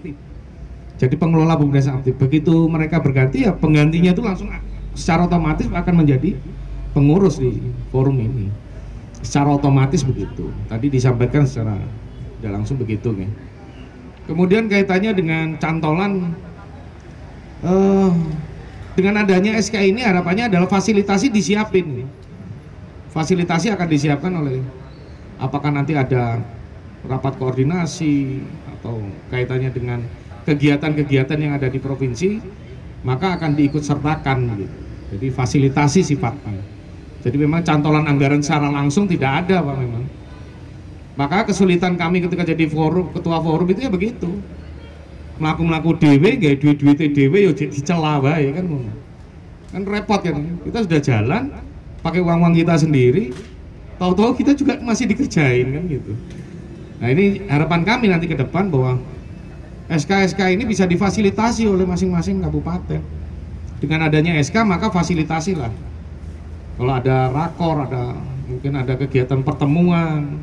Jadi pengelola desa aktif. Begitu mereka berganti ya penggantinya itu langsung secara otomatis akan menjadi pengurus di forum ini. Secara otomatis begitu. Tadi disampaikan secara tidak langsung begitu ya. Kemudian kaitannya dengan cantolan eh, dengan adanya SK ini harapannya adalah fasilitasi disiapin. Fasilitasi akan disiapkan oleh apakah nanti ada rapat koordinasi atau kaitannya dengan kegiatan-kegiatan yang ada di provinsi maka akan diikut sertakan gitu. Jadi fasilitasi sifatnya. Jadi memang cantolan anggaran secara langsung tidak ada Pak memang. Maka kesulitan kami ketika jadi forum ketua forum itu ya begitu. Melaku-melaku dewe, gak duit-duit dewe ya dicela wae kan. Kan repot kan. Kita sudah jalan pakai uang-uang kita sendiri. Tahu-tahu kita juga masih dikerjain kan gitu. Nah ini harapan kami nanti ke depan bahwa SK-SK ini bisa difasilitasi oleh masing-masing kabupaten. Dengan adanya SK maka fasilitasi lah. Kalau ada rakor, ada mungkin ada kegiatan pertemuan.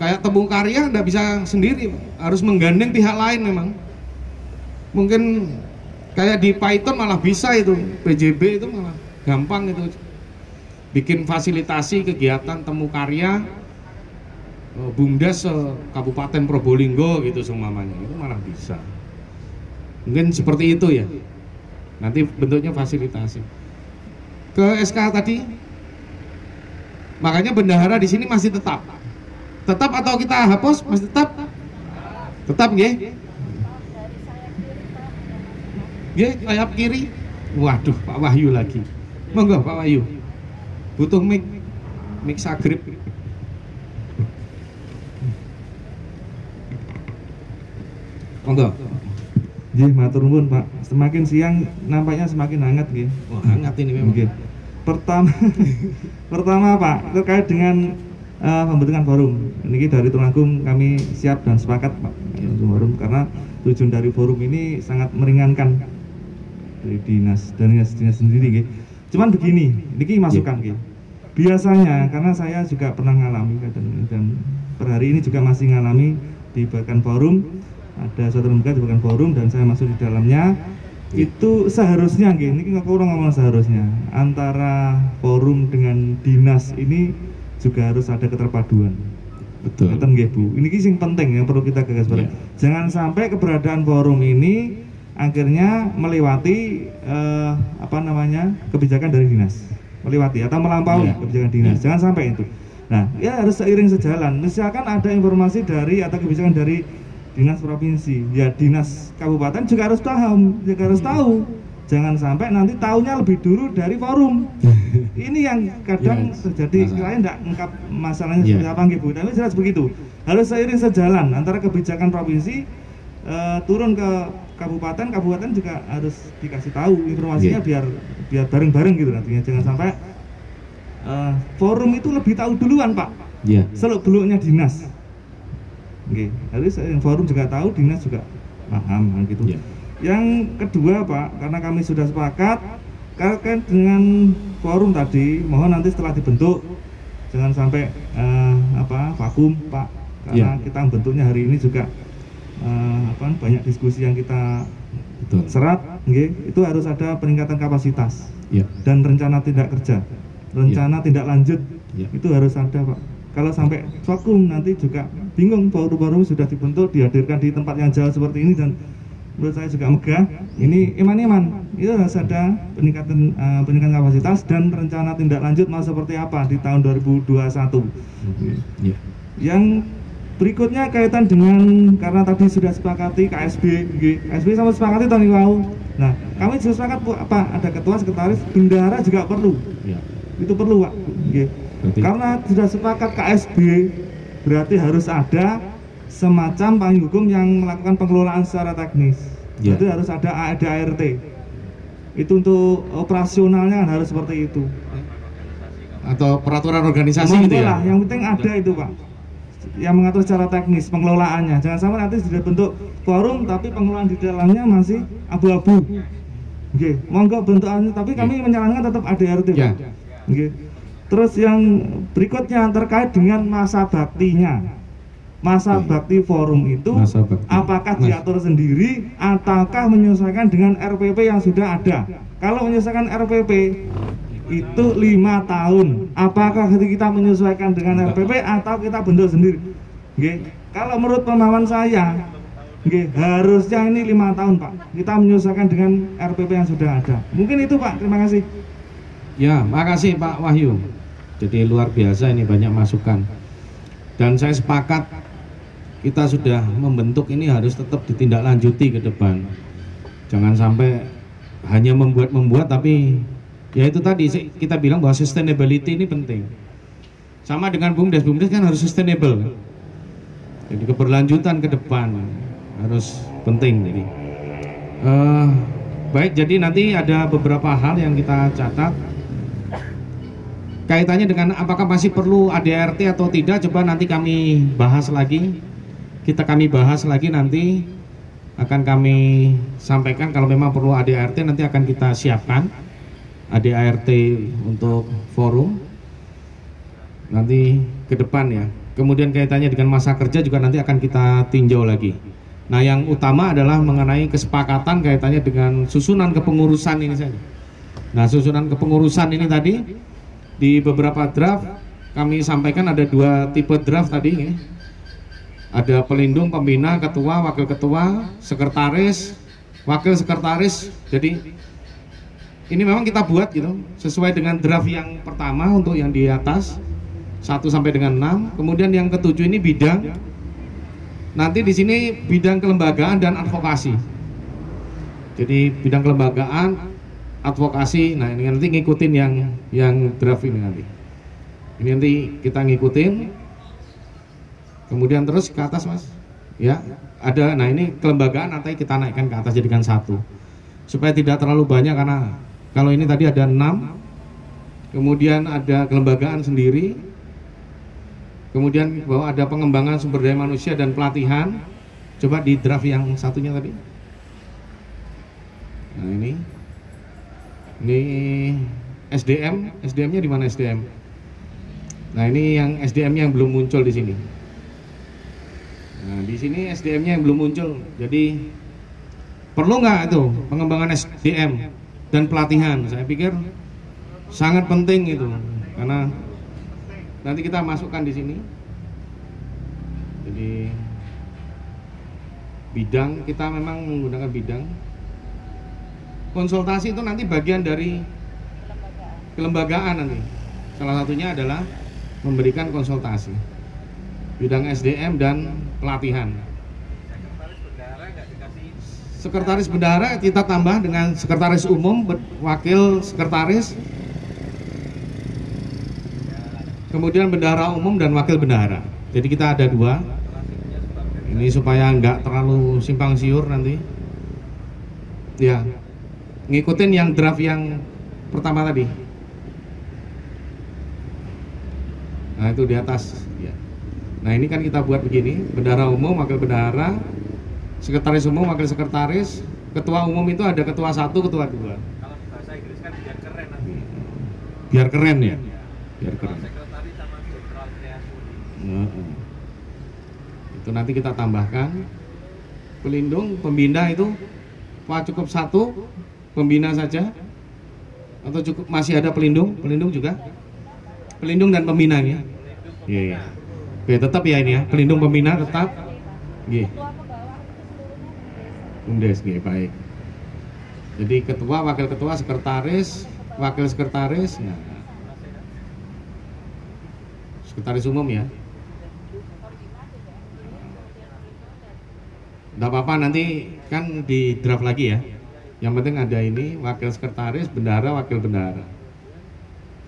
Kayak tembung karya nggak bisa sendiri, harus menggandeng pihak lain memang. Mungkin kayak di Python malah bisa itu, PJB itu malah gampang itu. Bikin fasilitasi kegiatan temu karya eh, BUMDes Kabupaten Probolinggo gitu semuanya itu malah bisa. Mungkin seperti itu ya. Nanti bentuknya fasilitasi. Ke SK tadi, makanya bendahara di sini masih tetap. Tetap atau kita hapus? Masih tetap? Tetap nggih? Nggih, sayap kiri. Waduh, Pak Wahyu lagi. Monggo Pak Wahyu. Butuh mic mic sagrip. Monggo. Nggih, matur nuwun, Pak. Semakin siang nampaknya semakin hangat nggih. Wah, hangat ini memang. Nggih. Pertama pertama Pak, terkait dengan eh, pembentukan forum. Ini dari Tulungagung kami siap dan sepakat Pak untuk forum karena tujuan dari forum ini sangat meringankan dari dinas dan dinas-dinas sendiri nggih. Cuman begini, ini masukan nggih. Biasanya karena saya juga pernah ngalami dan, dan per hari ini juga masih ngalami di bahkan forum ada suatu lembaga di bahkan forum dan saya masuk di dalamnya itu seharusnya nggih ini nggak kurang ngomong seharusnya antara forum dengan dinas ini juga harus ada keterpaduan Betul. Ngeten nggih Bu. Ini sing penting yang perlu kita gagas bareng. Jangan sampai keberadaan forum ini akhirnya melewati eh, apa namanya kebijakan dari dinas, melewati atau melampaui Iya. kebijakan dinas. Jangan sampai itu. Nah, ya harus seiring sejalan. Misalkan ada informasi dari atau kebijakan dari dinas provinsi, ya dinas kabupaten juga harus paham, juga harus tahu. Jangan sampai nanti tahunya lebih dulu dari forum. Ini yang kadang Yes. terjadi lain tidak ngungkap masalahnya Iya. seperti apa Bu. Tapi jelas begitu. Harus seiring sejalan antara kebijakan provinsi eh, turun ke kabupaten, kabupaten juga harus dikasih tahu informasinya Iya. biar biar bareng-bareng gitu nantinya. Jangan sampai eh, forum itu lebih tahu duluan Pak. Iya. Seluk beluknya dinas. Oke, harus seiring forum juga tahu, dinas juga paham gitu. Iya. Yang kedua Pak, karena kami sudah sepakat terkait dengan forum tadi, mohon nanti setelah dibentuk jangan sampai eh, apa vakum Pak, karena Iya. kita bentuknya hari ini juga eh, apa banyak diskusi yang kita Betul. serat, nggih, itu harus ada peningkatan kapasitas Iya. dan rencana tindak kerja, rencana tindak lanjut Iya. itu harus ada Pak. Kalau sampai vakum nanti juga bingung forum-forum sudah dibentuk dihadirkan di tempat yang jauh seperti ini dan menurut saya juga megah ini iman-iman itu harus ada peningkatan uh, peningkatan kapasitas dan rencana tindak lanjut mau seperti apa di tahun 2021 Ya. yang berikutnya kaitan dengan karena tadi sudah sepakati KSB. KSB sama sepakati tahun wow nah kami sudah sepakat apa ada ketua sekretaris bendara juga perlu Ya. itu perlu pak. Berarti- karena sudah sepakat KSB berarti harus ada semacam payung hukum yang melakukan pengelolaan secara teknis Ya. jadi harus ada ada ART itu untuk operasionalnya kan harus seperti itu Atau peraturan organisasi Monggo gitu ya? lah, yang penting ada itu pak yang mengatur secara teknis pengelolaannya jangan sampai nanti sudah bentuk forum tapi pengelolaan di dalamnya masih abu-abu Oke, monggo bentukannya tapi kami menyarankan tetap ada RT Pak. Ya. Oke. Terus yang berikutnya terkait dengan masa baktinya. Masa bakti forum itu Masa bakti. apakah Mas- diatur sendiri ataukah menyesuaikan dengan RPP yang sudah ada? Kalau menyesuaikan RPP itu lima tahun. Apakah kita menyesuaikan dengan RPP atau kita bentuk sendiri? Oke. Kalau menurut pemahaman saya, Oke, harusnya ini lima tahun Pak. Kita menyesuaikan dengan RPP yang sudah ada. Mungkin itu Pak. Terima kasih. Ya, makasih Pak Wahyu. Jadi luar biasa ini banyak masukan. Dan saya sepakat kita sudah membentuk ini harus tetap ditindaklanjuti ke depan. Jangan sampai hanya membuat-membuat tapi ya itu tadi kita bilang bahwa sustainability ini penting. Sama dengan BUMDes, BUMDes kan harus sustainable. Jadi keberlanjutan ke depan harus penting jadi. Eh, baik, jadi nanti ada beberapa hal yang kita catat kaitannya dengan apakah masih perlu ADRT atau tidak coba nanti kami bahas lagi kita kami bahas lagi nanti akan kami sampaikan. Kalau memang perlu ADRT nanti akan kita siapkan ADART untuk forum. Nanti ke depan ya. Kemudian kaitannya dengan masa kerja juga nanti akan kita tinjau lagi. Nah yang utama adalah mengenai kesepakatan kaitannya dengan susunan kepengurusan ini saja. Nah susunan kepengurusan ini tadi di beberapa draft kami sampaikan ada dua tipe draft tadi ya. Ada pelindung, pembina, ketua, wakil ketua, sekretaris, wakil sekretaris. Jadi ini memang kita buat gitu sesuai dengan draft yang pertama untuk yang di atas 1 sampai dengan 6. Kemudian yang ketujuh ini bidang nanti di sini bidang kelembagaan dan advokasi. Jadi bidang kelembagaan, advokasi. Nah, ini nanti ngikutin yang yang draft ini nanti. Ini nanti kita ngikutin. Kemudian terus ke atas, Mas. Ya, ada nah ini kelembagaan nanti kita naikkan ke atas jadikan satu. Supaya tidak terlalu banyak karena kalau ini tadi ada enam Kemudian ada kelembagaan sendiri. Kemudian bahwa ada pengembangan sumber daya manusia dan pelatihan. Coba di draft yang satunya tadi. Nah, ini ini SDM, SDM-nya di mana SDM? Nah, ini yang SDM-nya yang belum muncul di sini. Nah, di sini SDM-nya yang belum muncul. Jadi perlu nggak itu pengembangan SDM dan pelatihan? Saya pikir sangat penting itu karena nanti kita masukkan di sini. Jadi bidang kita memang menggunakan bidang konsultasi itu nanti bagian dari kelembagaan nanti. Salah satunya adalah memberikan konsultasi bidang SDM dan pelatihan. Sekretaris bendahara kita tambah dengan sekretaris umum, wakil sekretaris, kemudian bendahara umum dan wakil bendahara. Jadi kita ada dua. Ini supaya nggak terlalu simpang siur nanti. Ya, ngikutin yang draft yang pertama tadi. Nah itu di atas. Nah ini kan kita buat begini, bendahara umum, wakil bendahara, sekretaris umum, wakil sekretaris, ketua umum itu ada ketua satu, ketua dua. Kalau bahasa Inggris kan biar keren nanti. Biar keren ya, biar keren. Sekretaris sama. Heeh. Itu nanti kita tambahkan pelindung, pembina itu Wah cukup satu pembina saja atau cukup masih ada pelindung, pelindung juga, pelindung dan pembina ya. Iya. iya. Oke tetap ya ini ya, pelindung pembina tetap. Iya. Bumdes nggih baik. Jadi ketua, wakil ketua, sekretaris, wakil sekretaris, nah. Sekretaris umum ya. Tidak apa-apa nanti kan di draft lagi ya. Yang penting ada ini wakil sekretaris, bendara, wakil bendara.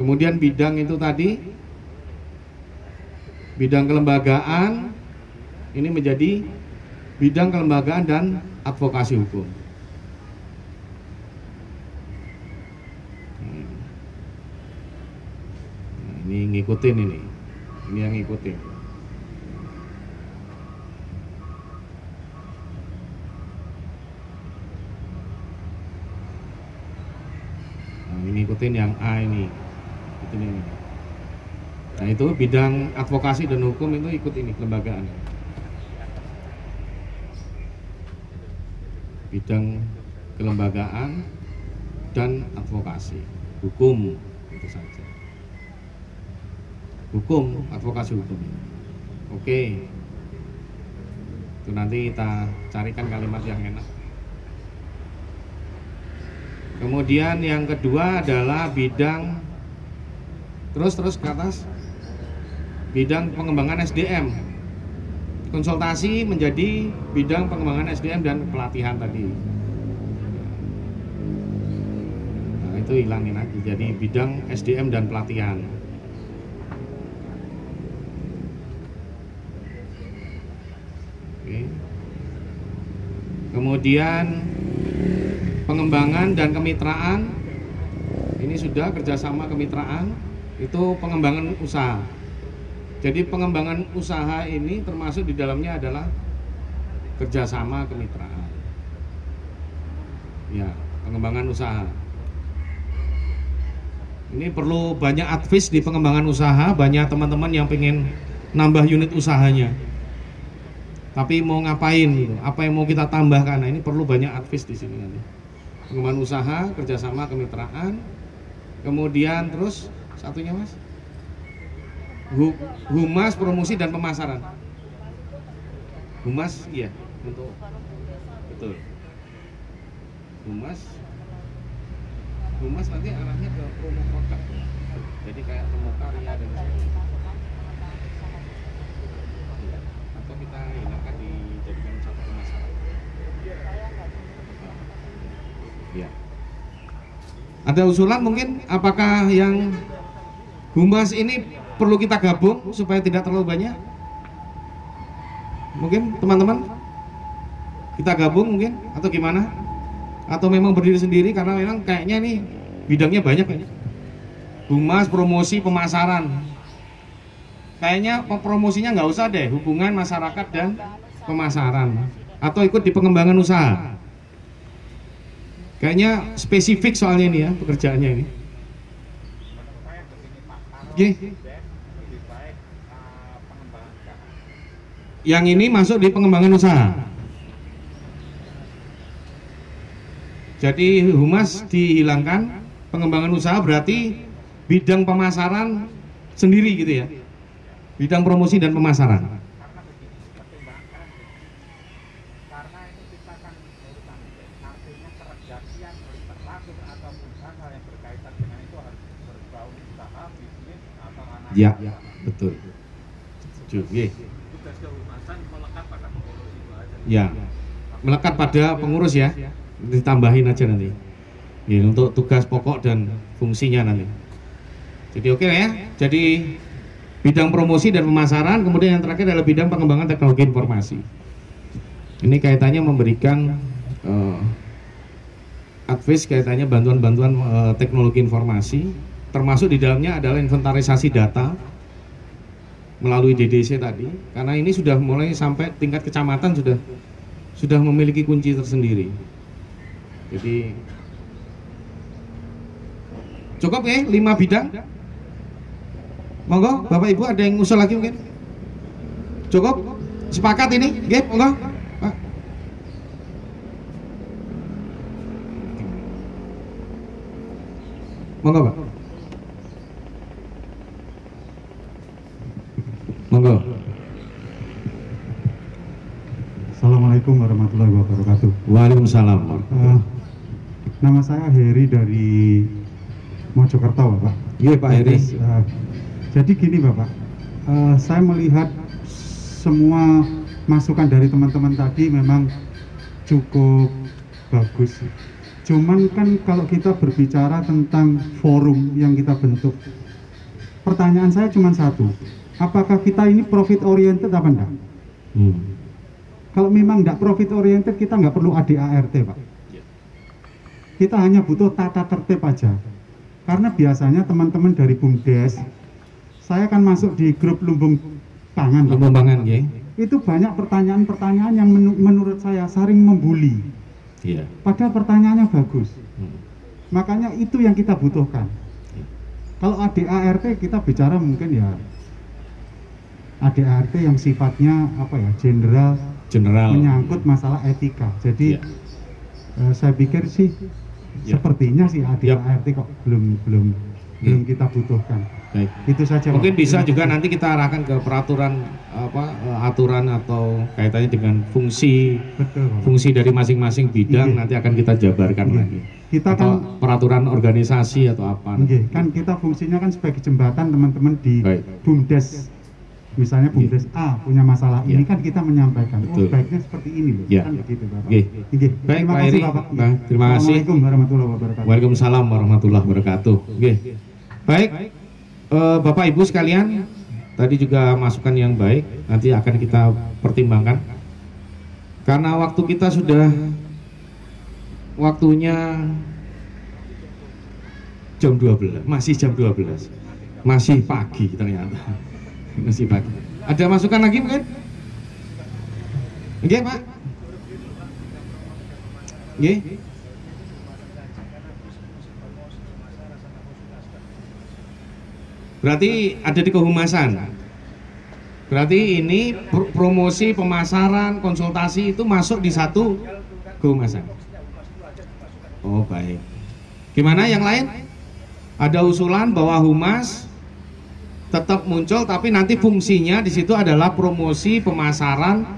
Kemudian bidang itu tadi bidang kelembagaan ini menjadi bidang kelembagaan dan advokasi hukum. Hmm. Nah, ini ngikutin ini, ini yang ngikutin. Nah, ini ngikutin yang A ini, ikutin ini. Nah itu bidang advokasi dan hukum itu ikut ini kelembagaan. Bidang kelembagaan dan advokasi, hukum itu saja. Hukum, advokasi hukum. Oke. Itu nanti kita carikan kalimat yang enak. Kemudian yang kedua adalah bidang terus terus ke atas bidang pengembangan SDM konsultasi menjadi bidang pengembangan SDM dan pelatihan tadi. Nah, itu hilangin aja jadi bidang SDM dan pelatihan. Kemudian pengembangan dan kemitraan. Ini sudah kerjasama kemitraan itu pengembangan usaha jadi pengembangan usaha ini termasuk di dalamnya adalah kerjasama kemitraan. Ya pengembangan usaha. Ini perlu banyak advis di pengembangan usaha banyak teman-teman yang pengen nambah unit usahanya. Tapi mau ngapain gitu? Apa yang mau kita tambahkan? Nah ini perlu banyak advis di sini nanti. Pengembangan usaha kerjasama kemitraan. Kemudian terus satunya mas humas promosi dan pemasaran. Humas iya. Untuk betul. Humas. Humas nanti arahnya ke promo produk jadi kayak promo karya dan sebagainya. Iya. atau kita hilangkan dijadikan satu pemasaran. Ya ada usulan mungkin? Apakah yang humas ini perlu kita gabung supaya tidak terlalu banyak? Mungkin teman-teman? Kita gabung mungkin atau gimana? Atau memang berdiri sendiri karena memang kayaknya nih bidangnya banyak kayaknya. Humas promosi pemasaran. Kayaknya promosinya nggak usah deh hubungan masyarakat dan pemasaran. Atau ikut di pengembangan usaha. Kayaknya spesifik soalnya ini ya pekerjaannya ini. Oke. Yang ini masuk di pengembangan usaha jadi humas dihilangkan pengembangan usaha berarti bidang pemasaran sendiri gitu ya bidang promosi dan pemasaran ya betul. Nggih. tugas kehumasan melekat pada pengurus itu aja ya. Melekat pada pengurus ya. Ditambahin aja nanti. Ya, untuk tugas pokok dan fungsinya nanti. Jadi oke ya. Jadi bidang promosi dan pemasaran kemudian yang terakhir adalah bidang pengembangan teknologi informasi. Ini kaitannya memberikan eh, advice kaitannya bantuan-bantuan eh, teknologi informasi. Termasuk di dalamnya adalah inventarisasi data melalui DDC tadi karena ini sudah mulai sampai tingkat kecamatan sudah sudah memiliki kunci tersendiri. Jadi cukup ya lima bidang. Monggo bapak ibu ada yang usul lagi mungkin? Cukup? Sepakat ini? Oke, monggo. Pak. monggo pak monggo Assalamualaikum warahmatullahi wabarakatuh. Waalaikumsalam. Eh, nama saya Heri dari Mojokerto, Bapak. Iya, Pak Heri. Eh, jadi gini, Bapak. Eh, saya melihat semua masukan dari teman-teman tadi memang cukup bagus. Cuman kan kalau kita berbicara tentang forum yang kita bentuk, pertanyaan saya cuma satu. Apakah kita ini profit oriented apa enggak? Hmm. Kalau memang enggak profit oriented, kita nggak perlu ADART, Pak. Kita hanya butuh tata tertib aja. Karena biasanya teman-teman dari BUMDes, saya kan masuk di grup lumbung pangan. Lumbung pangan, nggih. Itu banyak pertanyaan-pertanyaan yang menu- menurut saya sering membuli. Iya. Padahal pertanyaannya bagus. Hmm. Makanya itu yang kita butuhkan. Kalau ADART kita bicara mungkin ya ADART yang sifatnya apa ya general, General. menyangkut masalah etika. Jadi Iya. eh, saya pikir sih Ya. sepertinya sih ADART kok belum belum belum kita butuhkan. Baik. Itu saja. Pak. Mungkin bisa Terima juga nanti kita arahkan ke peraturan apa eh, aturan atau kaitannya dengan fungsi Betul, Pak. fungsi dari masing-masing bidang Iya. nanti akan kita jabarkan Iya. lagi. Kita atau kan- peraturan organisasi atau apa. Nggih, kan kita fungsinya kan sebagai jembatan teman-teman di Baik. BUMDes. Misalnya BUMDes A punya masalah ini Iya. kan kita menyampaikan, oh baiknya seperti ini loh. Iya. Kan begitu, Bapak. Baik, Terima kasih. Bapak. Terima kasih. Assalamualaikum warahmatullahi wabarakatuh. Waalaikumsalam warahmatullahi wabarakatuh. Oke. Baik, eh, Bapak Ibu sekalian, tadi juga masukan yang baik, nanti akan kita pertimbangkan. Karena waktu kita sudah waktunya jam 12, masih jam 12. Masih pagi ternyata. Masih pagi. Ada masukan lagi mungkin? Oke, Pak. Oke. Berarti ada di kehumasan. Berarti ini pr- promosi, pemasaran, konsultasi itu masuk di satu kehumasan. Oh baik. Gimana yang lain? Ada usulan bahwa humas tetap muncul, tapi nanti fungsinya di situ adalah promosi, pemasaran,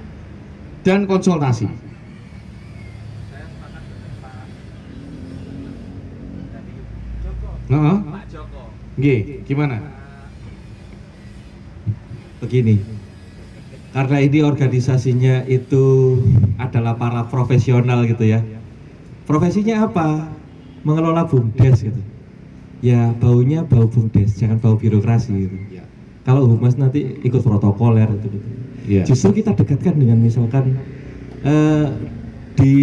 dan konsultasi. Heeh. Pak Joko. Nggih, gimana? begini karena ini organisasinya itu adalah para profesional gitu ya profesinya apa mengelola bumdes gitu ya baunya bau bumdes jangan bau birokrasi gitu. Kalau humas nanti ikut protokoler gitu, gitu. Iya. justru kita dekatkan dengan misalkan eh, di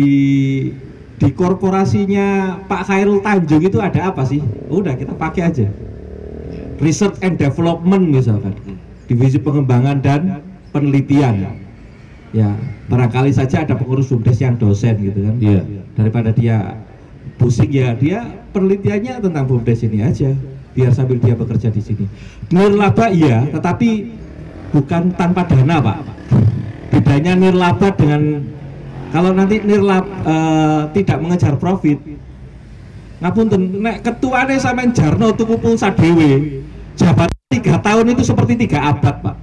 di korporasinya Pak Khairul Tanjung itu ada apa sih? Udah kita pakai aja. Research and development misalkan. Divisi pengembangan dan penelitian. Ya barangkali saja ada pengurus bumdes yang dosen gitu kan. Iya. daripada dia pusing ya dia penelitiannya tentang bumdes ini aja biar sambil dia bekerja di sini. Nirlaba iya tetapi bukan tanpa dana pak. Bedanya nirlaba dengan kalau nanti nirlab eh, tidak mengejar profit ngapunten nek ketuane sampean jarno tuku pulsa dhewe jabatan tiga tahun itu seperti tiga abad pak.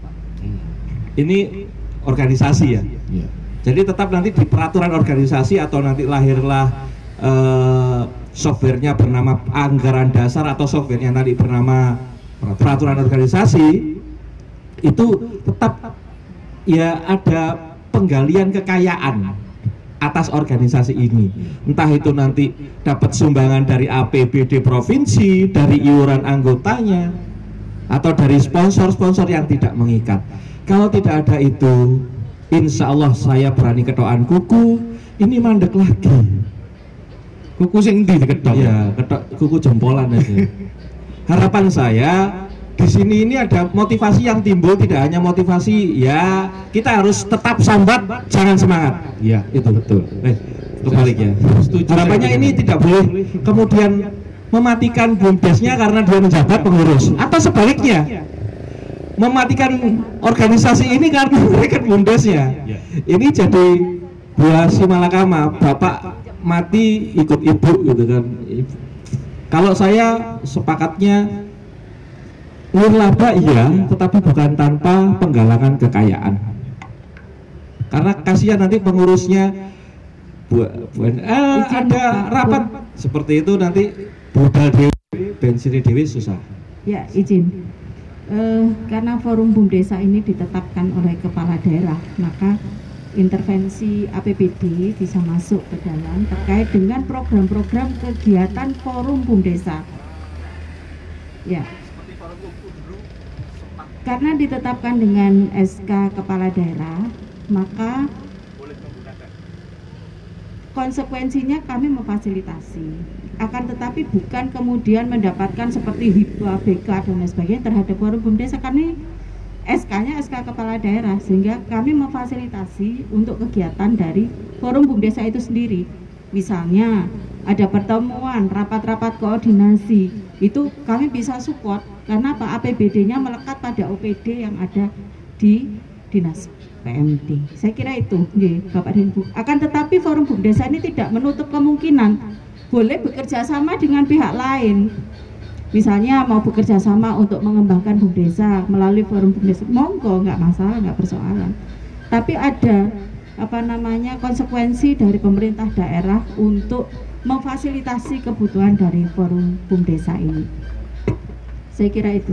Ini organisasi ya. Iya. jadi tetap nanti di peraturan organisasi atau nanti lahirlah eh, softwarenya bernama anggaran dasar atau softwarenya nanti bernama peraturan organisasi itu tetap ya ada penggalian kekayaan atas organisasi ini. Entah itu nanti dapat sumbangan dari APBD provinsi dari iuran anggotanya atau dari sponsor-sponsor yang tidak mengikat. Kalau tidak ada itu insya Allah saya berani ketoan kuku ini mandek lagi kuku sing di ketok ya ketok kuku jempolan aja. Harapan saya di sini ini ada motivasi yang timbul tidak hanya motivasi ya kita harus tetap sambat jangan semangat. Iya, itu betul. Eh kebalik ya. Setuju harapannya ini tidak boleh kemudian mematikan bumdesnya karena dia menjabat pengurus. Atau sebaliknya mematikan organisasi ini karena mereka bumdesnya ini jadi buah si malakama bapak mati ikut ibu gitu kan. Kalau saya sepakatnya nirlaba iya tetapi bukan tanpa penggalangan kekayaan. Karena kasihan nanti pengurusnya buat buat eh, ada rapat. Seperti itu nanti budal dewi bensin dewi susah. Ya, izin. Eh, karena forum BUM desa ini ditetapkan oleh kepala daerah, maka intervensi APBD bisa masuk ke dalam terkait dengan program-program kegiatan forum BUM desa. Ya. Karena ditetapkan dengan SK kepala daerah, maka konsekuensinya kami memfasilitasi akan tetapi bukan kemudian mendapatkan seperti hibah BK dan lain sebagainya terhadap forum BUM desa kami SK-nya SK kepala daerah sehingga kami memfasilitasi untuk kegiatan dari forum BUM desa itu sendiri. Misalnya ada pertemuan rapat-rapat koordinasi. Itu kami bisa support karena apa? APBD-nya melekat pada OPD yang ada di dinas PMD saya kira itu nggih, Bapak dan Ibu. Akan tetapi forum BUM desa ini tidak menutup kemungkinan boleh bekerja sama dengan pihak lain misalnya mau bekerja sama untuk mengembangkan BUM desa melalui forum BUM desa monggo nggak masalah nggak persoalan tapi ada apa namanya konsekuensi dari pemerintah daerah untuk memfasilitasi kebutuhan dari forum BUM desa ini saya kira itu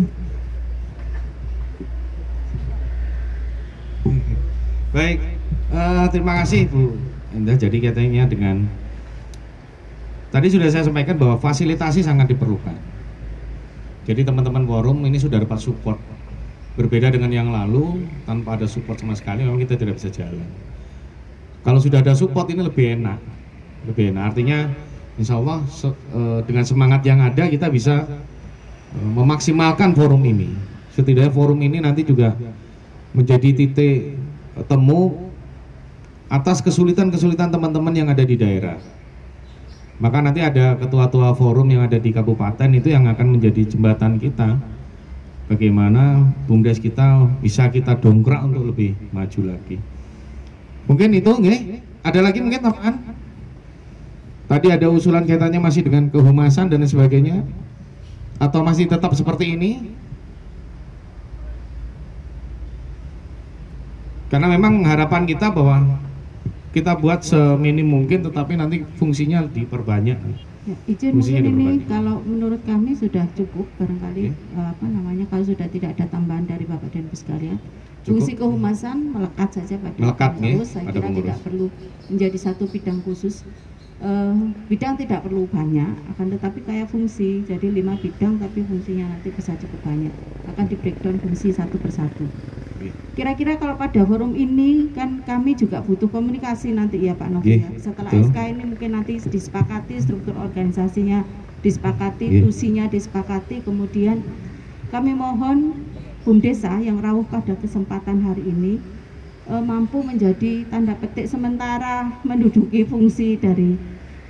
Baik, eh, terima kasih Bu Endah. Jadi katanya dengan tadi sudah saya sampaikan bahwa fasilitasi sangat diperlukan. Jadi teman-teman forum ini sudah dapat support. Berbeda dengan yang lalu, tanpa ada support sama sekali, memang kita tidak bisa jalan. Kalau sudah ada support ini lebih enak, lebih enak. Artinya, insya Allah eh, dengan semangat yang ada kita bisa eh, memaksimalkan forum ini. Setidaknya forum ini nanti juga menjadi titik temu atas kesulitan-kesulitan teman-teman yang ada di daerah. Maka nanti ada ketua-tua forum yang ada di kabupaten itu yang akan menjadi jembatan kita. Bagaimana BUMDes kita bisa kita dongkrak untuk lebih maju lagi. Mungkin itu, nggih. Ada lagi mungkin tambahan? Tadi ada usulan kaitannya masih dengan kehumasan dan sebagainya, atau masih tetap seperti ini? Karena memang harapan kita bahwa kita buat seminim mungkin tetapi nanti fungsinya diperbanyak. Ya, izin Fungsinya mungkin ini diperbanyak. kalau menurut kami sudah cukup barangkali eh, apa namanya kalau sudah tidak ada tambahan dari Bapak dan Ibu sekalian. Cukup. Fungsi kehumasan melekat saja pada Melekat, pengurus. nggih, Saya pada kira pengurus. tidak perlu menjadi satu bidang khusus. Eh, bidang tidak perlu banyak, akan tetapi kayak fungsi. Jadi lima bidang tapi fungsinya nanti bisa cukup banyak. Akan di breakdown fungsi satu persatu. Kira-kira kalau pada forum ini kan kami juga butuh komunikasi nanti ya Pak Novi ya. Setelah betul. SK ini mungkin nanti disepakati struktur organisasinya disepakati, Nggih. tusinya disepakati, kemudian kami mohon BUM Desa yang rawuh pada kesempatan hari ini eh, mampu menjadi tanda petik sementara menduduki fungsi dari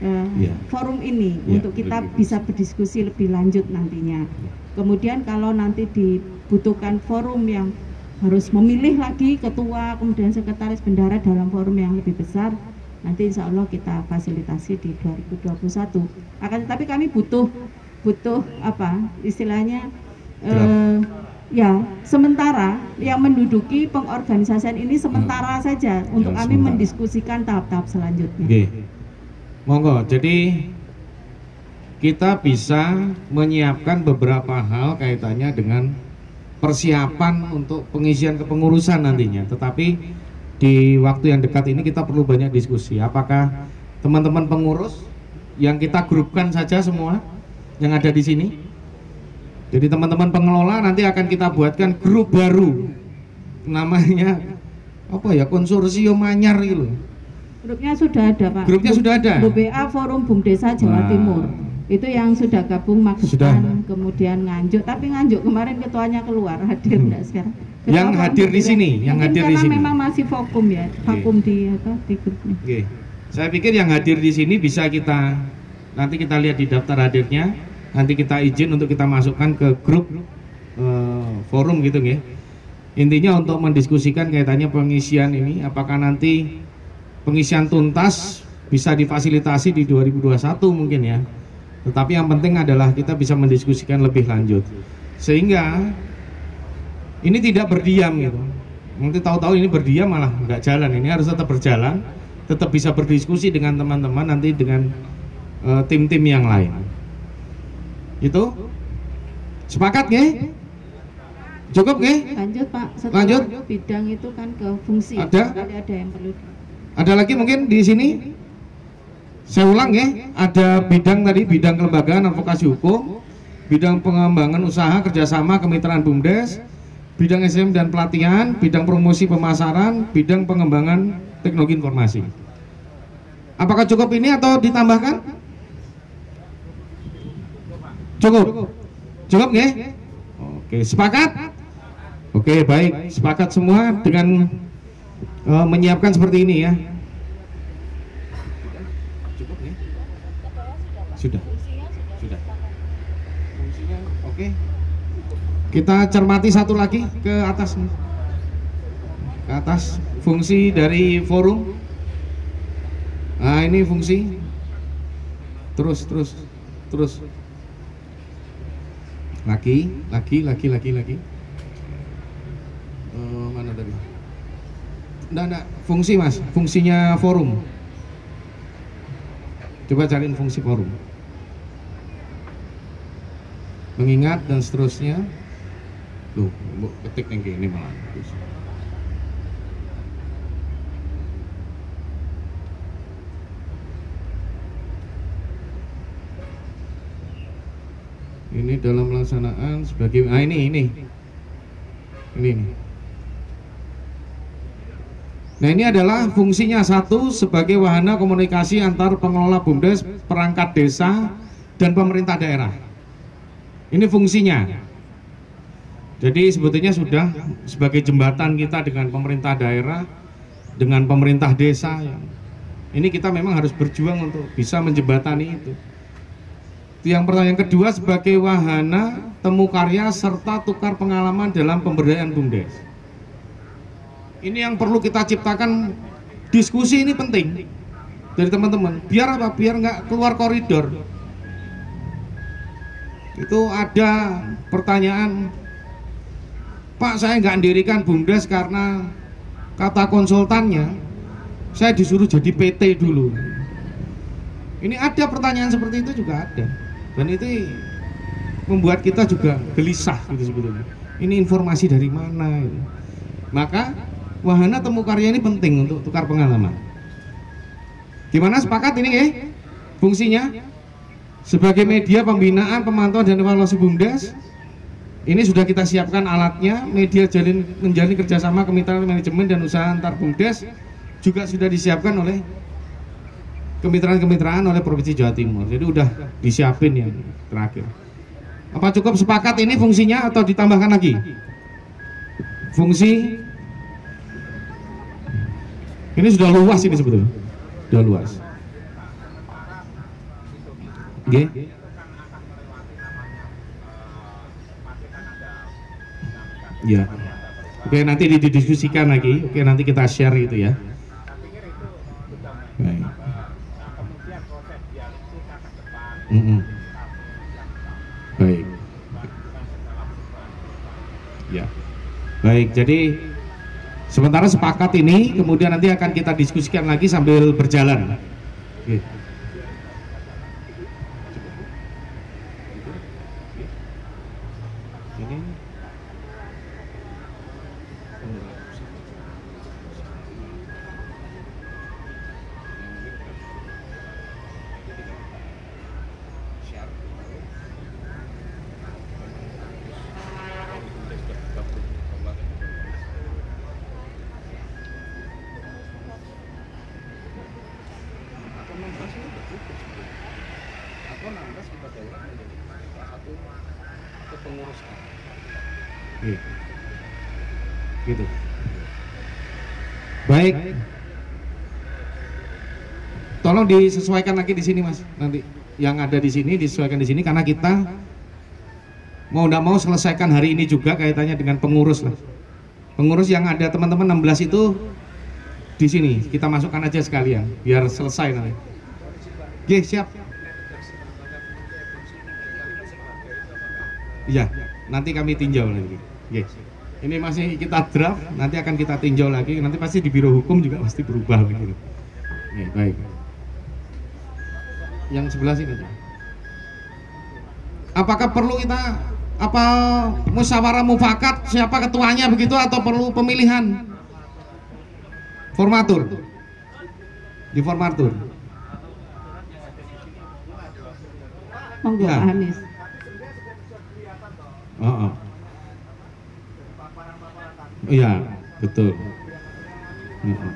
eh, Iya. forum ini Iya, untuk kita betul. bisa berdiskusi lebih lanjut nantinya. Kemudian kalau nanti dibutuhkan forum yang harus memilih lagi ketua kemudian sekretaris bendara dalam forum yang lebih besar nanti insya Allah kita fasilitasi di 2021 akan tetapi kami butuh butuh apa istilahnya eh, ya sementara yang menduduki pengorganisasian ini sementara saja untuk Ya, kami sementara. mendiskusikan tahap-tahap selanjutnya Oke. Monggo. Jadi kita bisa menyiapkan beberapa hal kaitannya dengan persiapan untuk pengisian kepengurusan nantinya. Tetapi di waktu yang dekat ini kita perlu banyak diskusi. Apakah teman-teman pengurus yang kita grupkan saja semua yang ada di sini? Jadi teman-teman pengelola nanti akan kita buatkan grup baru namanya apa ya konsorsium anyar gitu. Grupnya sudah ada Pak. Grupnya Grup- sudah ada? BBA Forum Bum Desa Jawa Wah. Timur. Itu yang sudah gabung Sudah. Magetan, kemudian Nganjuk. Tapi Nganjuk kemarin ketuanya keluar, hadir enggak sekarang? Hmm. Yang Ketua hadir Forum di sini, yang hadir di karena sini. memang masih vakum ya, vakum di apa di grupnya. Oke. Saya pikir yang hadir di sini bisa kita nanti kita lihat di daftar hadirnya. Nanti kita izin untuk kita masukkan ke grup eh, forum gitu nggih. Intinya untuk mendiskusikan kaitannya pengisian ini apakah nanti pengisian tuntas bisa difasilitasi di 2021 mungkin ya. Tetapi yang penting adalah kita bisa mendiskusikan lebih lanjut. Sehingga ini tidak berdiam gitu. nanti tahu-tahu ini berdiam malah nggak jalan ini harus tetap berjalan tetap bisa berdiskusi dengan teman-teman nanti dengan eh, tim-tim yang lain itu sepakat nggih cukup nggih Lanjut Pak, setelah Lanjut. bidang itu kan ke fungsi. Ada? Ada ada yang perlu. Ada lagi mungkin di sini? Saya ulang ya ada bidang tadi bidang kelembagaan advokasi hukum bidang pengembangan usaha kerjasama kemitraan bumdes bidang SDM dan pelatihan bidang promosi pemasaran bidang pengembangan teknologi informasi. Apakah cukup ini atau ditambahkan? Cukup? Cukup nggih oke sepakat? Oke baik. Sepakat semua dengan eh, menyiapkan seperti ini ya. Cukup ya? Sudah. Sudah oke. Kita cermati satu lagi ke atas. Nih. ke atas. Fungsi dari forum. Nah ini fungsi. Terus terus terus. Lagi lagi lagi lagi lagi Eh, mana tadi Enggak, enggak, fungsi mas, fungsinya forum. Coba cariin fungsi forum. Mengingat dan seterusnya. Bu, ketik yang ini malah. Ini dalam pelaksanaan sebagai, ah ini, ini, ini, ini. Nah ini adalah fungsinya satu sebagai wahana komunikasi antar pengelola BUMDes, perangkat desa, dan pemerintah daerah. Ini fungsinya. Jadi sebetulnya sudah sebagai jembatan kita dengan pemerintah daerah, dengan pemerintah desa. Ini kita memang harus berjuang untuk bisa menjembatani itu. Yang pertama. Yang kedua sebagai wahana temu karya serta tukar pengalaman dalam pemberdayaan BUMDes. Ini yang perlu kita ciptakan diskusi ini penting dari teman-teman. Biar apa? Biar nggak keluar koridor. Itu ada pertanyaan, Pak saya nggak mendirikan BUMDes karena kata konsultannya saya disuruh jadi PT dulu. Ini ada pertanyaan seperti itu juga ada, dan itu membuat kita juga gelisah gitu sebetulnya. Ini informasi dari mana? Gitu. Maka wahana temu karya ini penting untuk tukar pengalaman. Gimana sepakat ini ya? Fungsinya sebagai media pembinaan, pemantauan dan evaluasi BUMDes. Ini sudah kita siapkan alatnya, media jalin menjalin kerjasama kemitraan manajemen dan usaha antar BUMDes juga sudah disiapkan oleh kemitraan-kemitraan oleh Provinsi Jawa Timur. Jadi udah disiapin yang terakhir. Apa cukup sepakat ini fungsinya atau ditambahkan lagi? Fungsi ini sudah luas ini sebetulnya. Sudah luas. Oke. Ya. Oke, nanti didiskusikan lagi. Oke, nanti kita share itu ya. Baik. Mm-mm. Baik. Ya. Baik, jadi sementara sepakat ini kemudian nanti akan kita diskusikan lagi sambil berjalan. Oke. Tolong disesuaikan lagi di sini, Mas. Nanti yang ada di sini disesuaikan di sini karena kita mau tidak mau selesaikan hari ini juga kaitannya dengan pengurus lah. Pengurus yang ada teman-teman 16 itu di sini kita masukkan aja sekalian biar selesai nanti. Oke, siap. Iya, nanti kami tinjau lagi. Yes. Ini masih kita draft, nanti akan kita tinjau lagi. Nanti pasti di Biro Hukum juga pasti berubah begitu. Nih, baik. Yang sebelah sini. Pak. Apakah perlu kita apa musyawarah mufakat siapa ketuanya begitu atau perlu pemilihan formatur? Di formatur. Monggo Ya. Anies. Oh, oh. Iya, betul.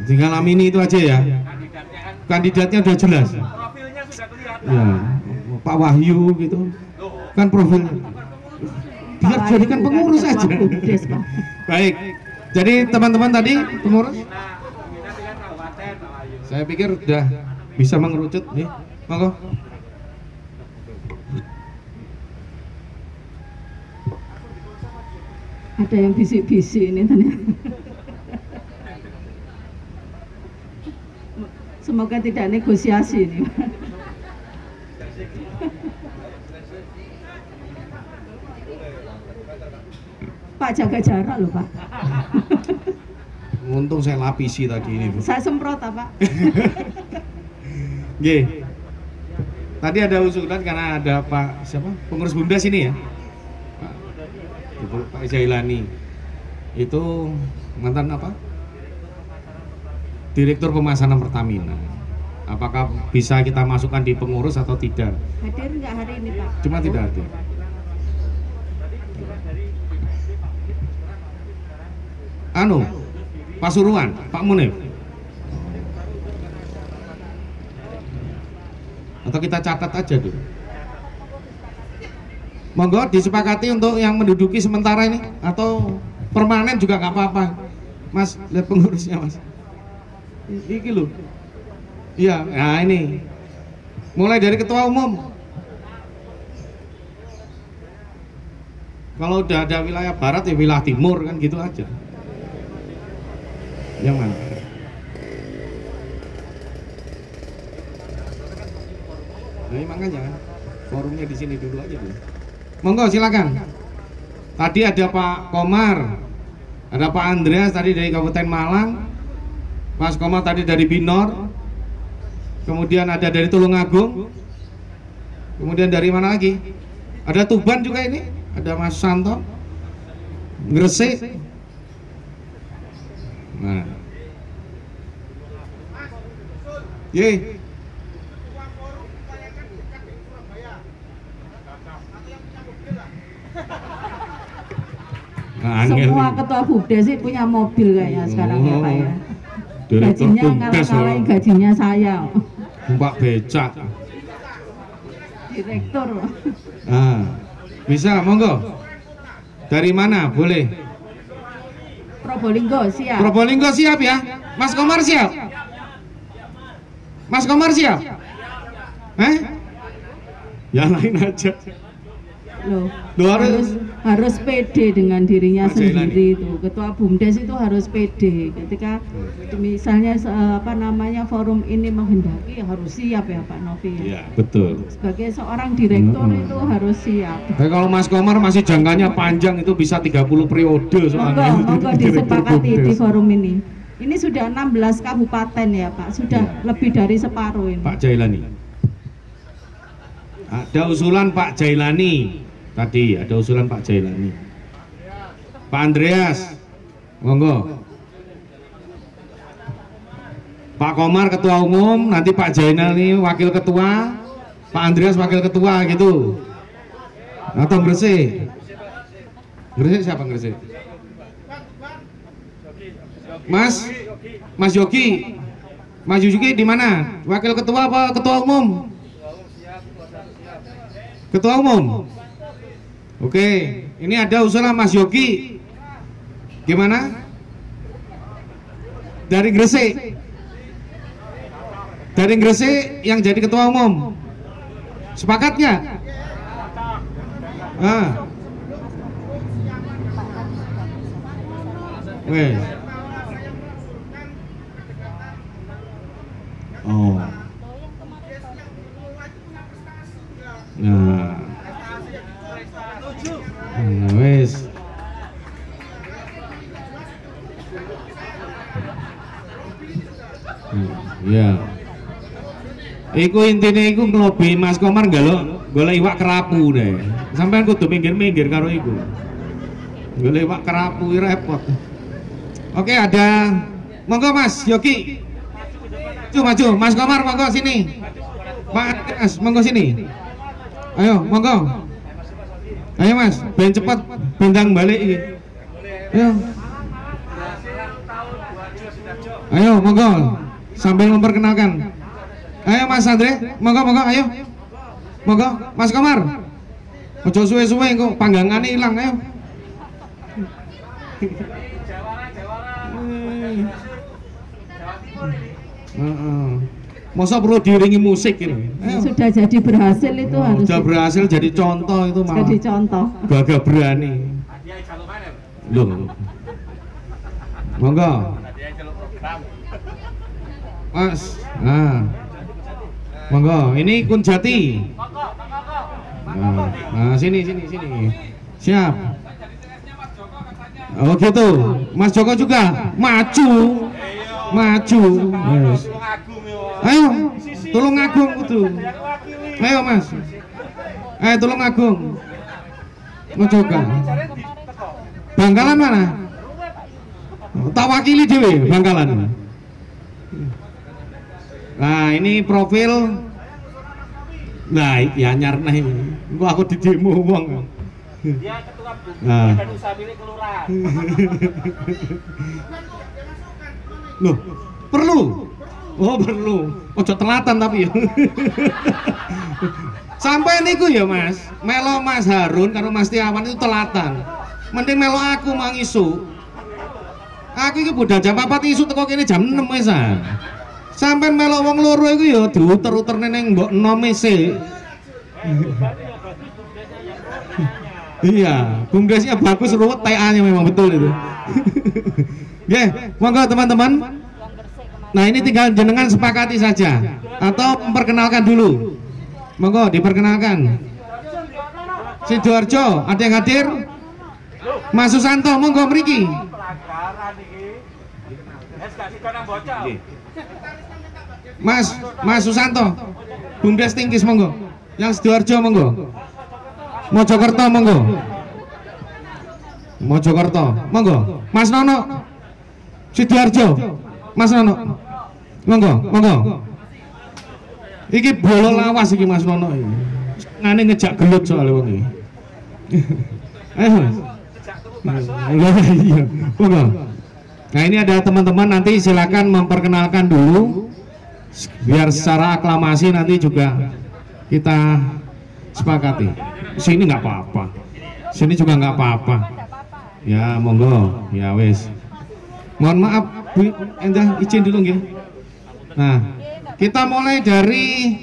Tinggal amini itu aja ya. Kandidatnya udah jelas. Ya, Pak Wahyu gitu. Kan profilnya. Biar jadikan pengurus Ketua aja. Baik. Jadi teman-teman tadi pengurus saya pikir udah bisa mengerucut nih. Monggo. Ada yang bisik-bisik ini ternyata. Semoga tidak negosiasi ini. Pak. Jaga jarak loh Pak. Untung saya lapisi tadi ini. Bu. Saya semprot ah, Pak. Nggih. Tadi ada usulan karena ada Pak siapa? Pengurus Bumdes ini ya. Pak, Ibu Pak Jailani. Itu mantan apa? Direktur Pemasaran Pertamina. Apakah bisa kita masukkan di pengurus atau tidak? Hadir nggak hari ini Pak? Cuma tidak ada. Anu, Pasuruan, Pak Munif. Atau kita catat aja dulu. Monggo disepakati untuk yang menduduki sementara ini atau permanen juga nggak apa-apa. Mas, lihat pengurusnya mas. Iki loh. Iya, nah ini. Mulai dari ketua umum. Kalau udah ada wilayah barat ya wilayah timur kan gitu aja. Yang mana? Nah, makanya kan forumnya di sini dulu aja dulu. Monggo silakan. Tadi ada Pak Komar, ada Pak Andreas tadi dari Kabupaten Malang, Mas Komar tadi dari Binor, kemudian ada dari Tulungagung, kemudian dari mana lagi? Ada Tuban juga ini, ada Mas Santo, Gresik. Nah, Ye. Nah, Semua nih. ketua Bumdes sih punya mobil kayaknya sekarang ya Pak ya. Direktur Gajinya ngalah-ngalahin gajinya saya. Mbak becak. Direktur. Nah, bisa, monggo. Dari mana? Boleh. Probolinggo siap. Probolinggo siap ya? Mas Komar siap? Mas Komar siap? Eh? Ya lain aja. Loh, Loh, harus- harus pede dengan dirinya sendiri itu. Ketua Bumdes itu harus pede. Ketika misalnya se- apa namanya forum ini menghendaki harus siap ya Pak Novi. ya. Iya, betul. Sebagai seorang direktur Mm-mm. itu harus siap. Tapi kalau Mas Komar masih jangkanya panjang itu bisa 30 periode Monggo, soalnya. monggo Direktur disepakati di forum ini. Ini sudah 16 kabupaten ya Pak, sudah lebih dari separuh ini. Pak Jailani. Ada usulan Pak Jailani. Tadi ada usulan Pak Jailani. Pak Andreas. Monggo. Pak Komar ketua umum, nanti Pak Jailani wakil ketua, Pak Andreas wakil ketua gitu. Atau Gresik. Gresik siapa Gresik? Mas Mas Yogi. Mas Yogi di mana? Wakil ketua apa ketua umum? Ketua umum. Oke, ini ada usulan Mas Yogi. Gimana? Dari Gresik. Dari Gresik yang jadi ketua umum. Sepakat nggak? Ah. Weh. Oh. Nah. Hmm, wis ya Iku intinya iku ngelobi Mas Komar galau, boleh iwak kerapu deh. sampai aku tuh minggir-minggir karo iku. boleh iwak kerapu repot. Oke, ada monggo Mas Yogi. Maju, maju. Mas Komar monggo sini. Mas monggo sini. Ayo, monggo. Ayo Mas, ben cepet bintang balik iki. Ayo. Ayo, monggo. Sambil memperkenalkan. Ayo Mas Andre, monggo monggo ayo. Monggo, Mas Komar. Ojo suwe-suwe kok panggangane ilang ayo. Heeh. Masa perlu diiringi musik ini? Ayo. Sudah jadi berhasil itu harus Sudah berhasil jadi contoh itu malah. jadi contoh. Gagah berani. Loh. Monggo. Mas. Nah. Monggo, ini Kunjati. Nah, nah, sini sini sini. Siap. Oh gitu. Mas Joko juga maju. Maju. Ayo, tolong ngagung kudu. Ayo Mas. Ayo tolong ngagung. Mau coba. Bangkalan mana? Tak wakili dewe Bangkalan. Nah ini profil Nah iki anyar nah ini aku di demo wong Dia ketua Nah. dan usaha milik kelurahan. Loh perlu? Oh perlu. Ojo telatan tapi ya. Sampai niku ya mas. Melo Mas Harun karo Mas Tiawan itu telatan. Mending melo aku mang isu. Aku iki budal jam 4 isu teko kene jam 6 wesan Sampai melo wong loro iku ya diuter-uter ning mbok nome sik Iya, bumdesnya bagus ruwet TA-nya memang betul itu. Oke, monggo teman-teman. Nah, ini tinggal jenengan sepakati saja atau memperkenalkan dulu. Monggo diperkenalkan. Sidoarjo, ada yang hadir? Mas Susanto, monggo bocah. Mas, Mas Susanto. Bumdes Tingkis monggo. Yang Sidoarjo monggo. Mojokerto monggo. Mojokerto monggo. Mas Nono. Sidoarjo. Mas Nono. Monggo, monggo. Iki bolo lawas iki Mas Nono iki. Ngane ngejak gelut soalnya wong iki. Ayo. Mas. Lah, iya. Monggo. Nah ini ada teman-teman nanti silakan memperkenalkan dulu biar secara aklamasi nanti juga kita sepakati. Sini nggak apa-apa, sini juga nggak apa-apa. Ya monggo, ya wes. Mohon maaf Bu Endah izin dulu nggih. Nah kita mulai dari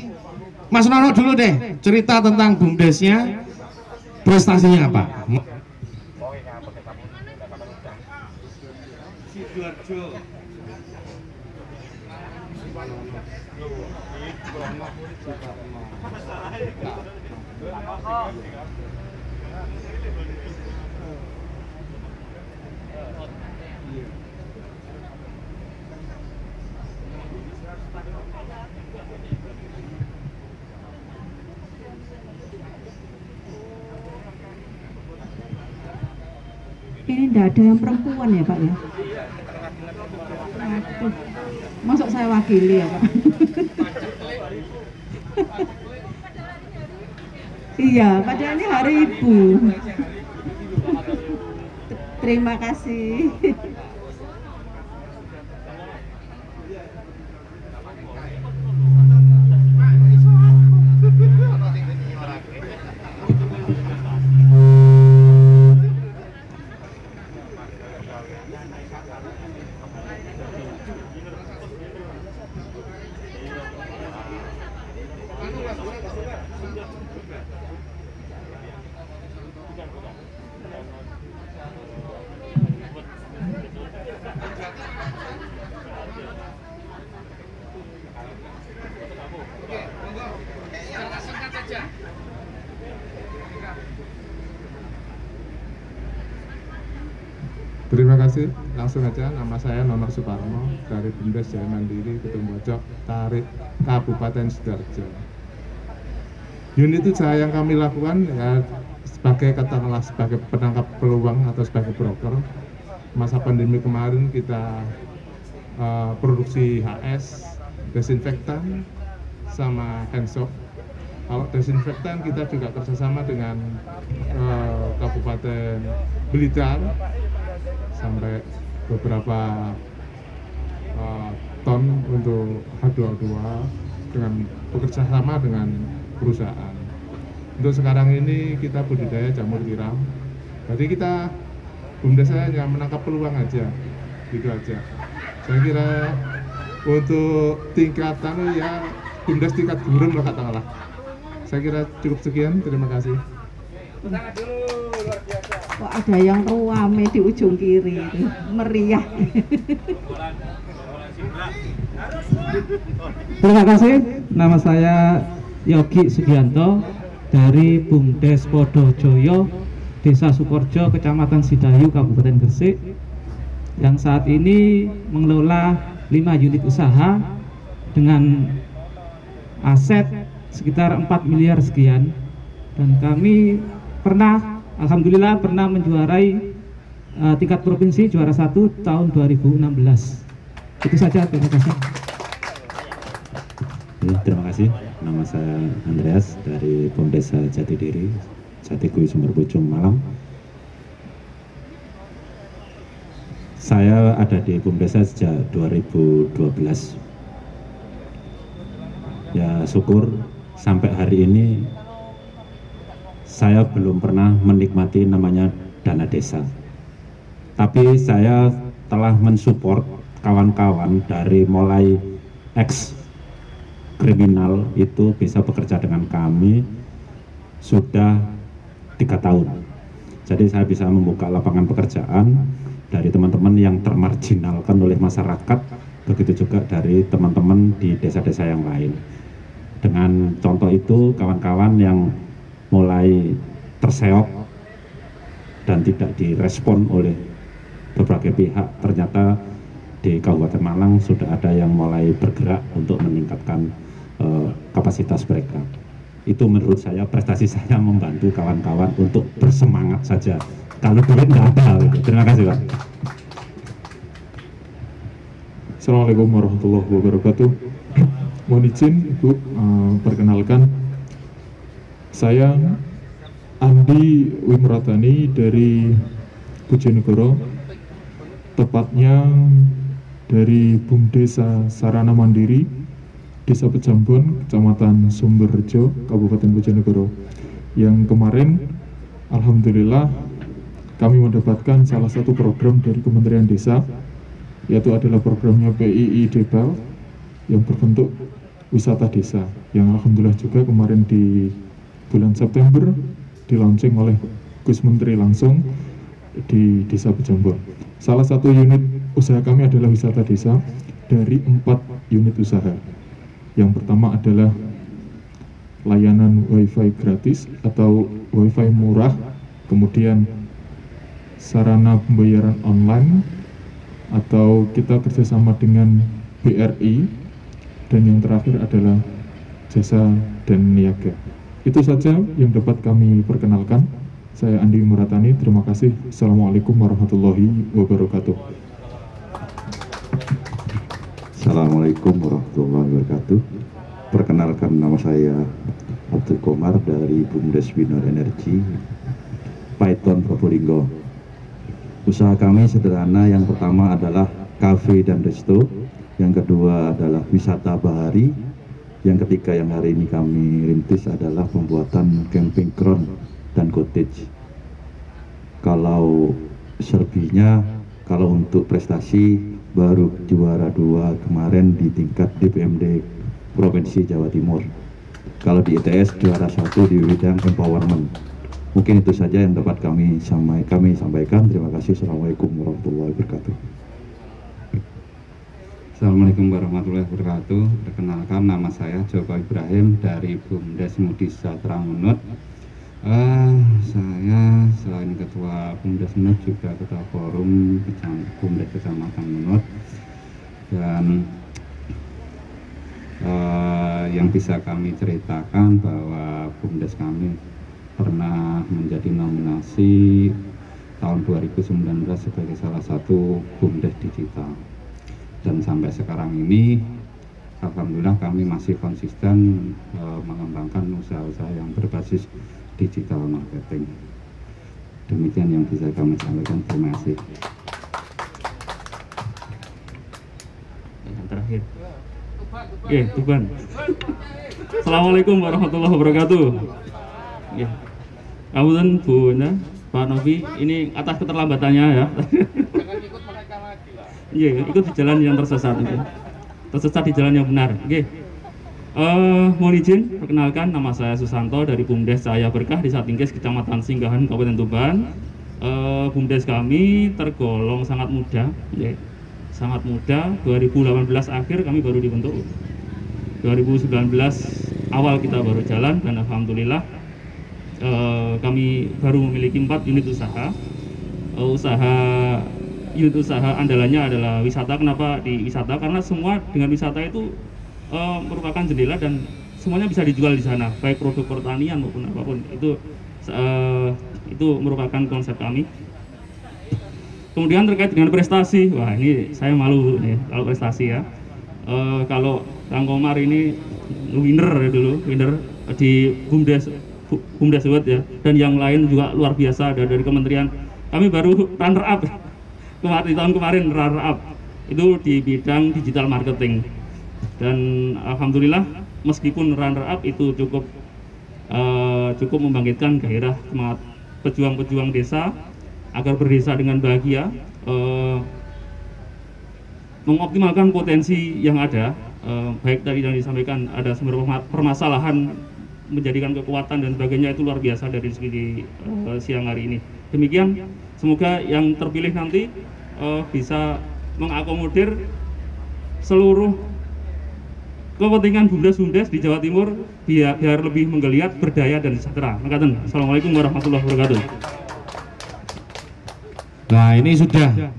Mas Nono dulu deh cerita tentang bumdesnya prestasinya apa. Ini tidak ada yang perempuan ya Pak ya? Masuk saya wakili ya Pak? iya, padahal ini hari ibu. Terima kasih. Kasih. Langsung aja nama saya Nono Suparno dari Bumdes Jaya Mandiri Ketemu Bojok Tarik Kabupaten Sidoarjo. Unit usaha yang kami lakukan ya sebagai katakanlah sebagai penangkap peluang atau sebagai broker masa pandemi kemarin kita uh, produksi HS, desinfektan, sama hand soap. Kalau desinfektan kita juga kerjasama dengan uh, Kabupaten Blitar sampai beberapa uh, ton untuk H2O2 dengan bekerja sama dengan perusahaan. Untuk sekarang ini kita budidaya jamur tiram. Berarti kita bumdes saya hanya menangkap peluang aja, gitu aja. Saya kira untuk tingkatan ya bumdes tingkat gurun lah katakanlah. Saya kira cukup sekian. Terima kasih. Kok ada yang ruame di ujung kiri. Meriah. Terima kasih. Nama saya Yogi Sugianto dari Bumdes Podojoyo, Desa Sukorjo, Kecamatan Sidayu, Kabupaten Gresik yang saat ini mengelola 5 unit usaha dengan aset sekitar 4 miliar sekian dan kami pernah Alhamdulillah pernah menjuarai uh, tingkat provinsi juara satu tahun 2016 itu saja terima kasih terima kasih. Nama saya Andreas dari Pemdesa Jatidiri, Jatigui Sumber Bojong Malang. Saya ada di Pemdesa sejak 2012. Ya syukur sampai hari ini saya belum pernah menikmati namanya dana desa. Tapi saya telah mensupport kawan-kawan dari mulai ex kriminal itu bisa bekerja dengan kami sudah tiga tahun. Jadi saya bisa membuka lapangan pekerjaan dari teman-teman yang termarginalkan oleh masyarakat, begitu juga dari teman-teman di desa-desa yang lain. Dengan contoh itu, kawan-kawan yang mulai terseok dan tidak direspon oleh berbagai pihak, ternyata di Kabupaten Malang sudah ada yang mulai bergerak untuk meningkatkan uh, kapasitas mereka. Itu menurut saya prestasi saya membantu kawan-kawan untuk bersemangat saja. Kalau duit nggak ada, gitu. terima kasih Pak. Assalamualaikum warahmatullahi wabarakatuh. Mohon izin Ibu uh, perkenalkan saya Andi Wimratani dari Bojonegoro tepatnya dari Bumdesa Sarana Mandiri Desa Pejambon, Kecamatan Sumberjo, Kabupaten Bojonegoro. Yang kemarin Alhamdulillah kami mendapatkan salah satu program dari Kementerian Desa yaitu adalah programnya PII Debal yang berbentuk wisata desa yang Alhamdulillah juga kemarin di bulan September dilaunching oleh Gus Menteri langsung di Desa Pejambon. Salah satu unit usaha kami adalah wisata desa dari empat unit usaha. Yang pertama adalah layanan WiFi gratis atau WiFi murah, kemudian sarana pembayaran online, atau kita kerjasama dengan BRI, dan yang terakhir adalah jasa dan niaga. Itu saja yang dapat kami perkenalkan. Saya Andi Muratani, terima kasih. Assalamualaikum warahmatullahi wabarakatuh. Assalamualaikum warahmatullahi wabarakatuh. Perkenalkan nama saya Abdul Komar dari Bumdes Winner Energy, Python Probolinggo. Usaha kami sederhana, yang pertama adalah kafe dan resto, yang kedua adalah wisata bahari, yang ketiga yang hari ini kami rintis adalah pembuatan camping ground dan cottage. Kalau serbinya, kalau untuk prestasi baru juara dua kemarin di tingkat DPMD Provinsi Jawa Timur. Kalau di ITS juara satu di bidang empowerment. Mungkin itu saja yang dapat kami kami sampaikan. Terima kasih. Assalamualaikum warahmatullahi wabarakatuh. Assalamualaikum warahmatullahi wabarakatuh. Perkenalkan nama saya Joko Ibrahim dari Bumdes Mudi Sejahtera Munut. Eh, saya selain ketua Bumdes Menut juga ketua forum Bumdes Kecamatan Menut dan eh, yang bisa kami ceritakan bahwa Bumdes kami pernah menjadi nominasi tahun 2019 sebagai salah satu Bumdes Digital dan sampai sekarang ini Alhamdulillah kami masih konsisten eh, mengembangkan usaha-usaha yang berbasis digital marketing. Demikian yang bisa kami sampaikan. Terima kasih. yang terakhir Oke, Tuban. Assalamualaikum warahmatullahi wabarakatuh. Ya. Kamutan Bu Pak Novi, ini atas keterlambatannya ya. Iya, ikut di jalan yang tersesat. Tersesat di jalan yang benar. Oke. Eh, mohon izin, perkenalkan nama saya Susanto dari Bumdes Cahaya Berkah di Satingkes, Kecamatan Singgahan, Kabupaten Tuban. Eh, Bumdes kami tergolong sangat muda, sangat muda. 2018 akhir kami baru dibentuk. 2019 awal kita baru jalan dan alhamdulillah eh, kami baru memiliki empat unit usaha. Eh, usaha unit usaha andalannya adalah wisata. Kenapa di wisata? Karena semua dengan wisata itu eh, merupakan jendela dan semuanya bisa dijual di sana, baik produk pertanian maupun apa pun. Itu eh, itu merupakan konsep kami. Kemudian terkait dengan prestasi, wah ini saya malu nih kalau prestasi ya. Eh, kalau Kang Komar ini winner ya dulu, winner di Bumdes Bu- Bumdes ya, dan yang lain juga luar biasa ada dari kementerian. Kami baru runner up kemarin di tahun kemarin runner up itu di bidang digital marketing. Dan alhamdulillah meskipun runner up itu cukup eh, cukup membangkitkan gairah semangat pejuang-pejuang desa agar berdesa dengan bahagia eh, mengoptimalkan potensi yang ada. Eh, baik tadi yang disampaikan ada sumber perma- permasalahan menjadikan kekuatan dan sebagainya itu luar biasa dari segi eh, siang hari ini. Demikian semoga yang terpilih nanti eh, bisa mengakomodir seluruh kepentingan bumdes-bumdes di Jawa Timur biar, biar lebih menggeliat, berdaya dan sejahtera. Makatan, Assalamualaikum warahmatullahi wabarakatuh. Nah ini sudah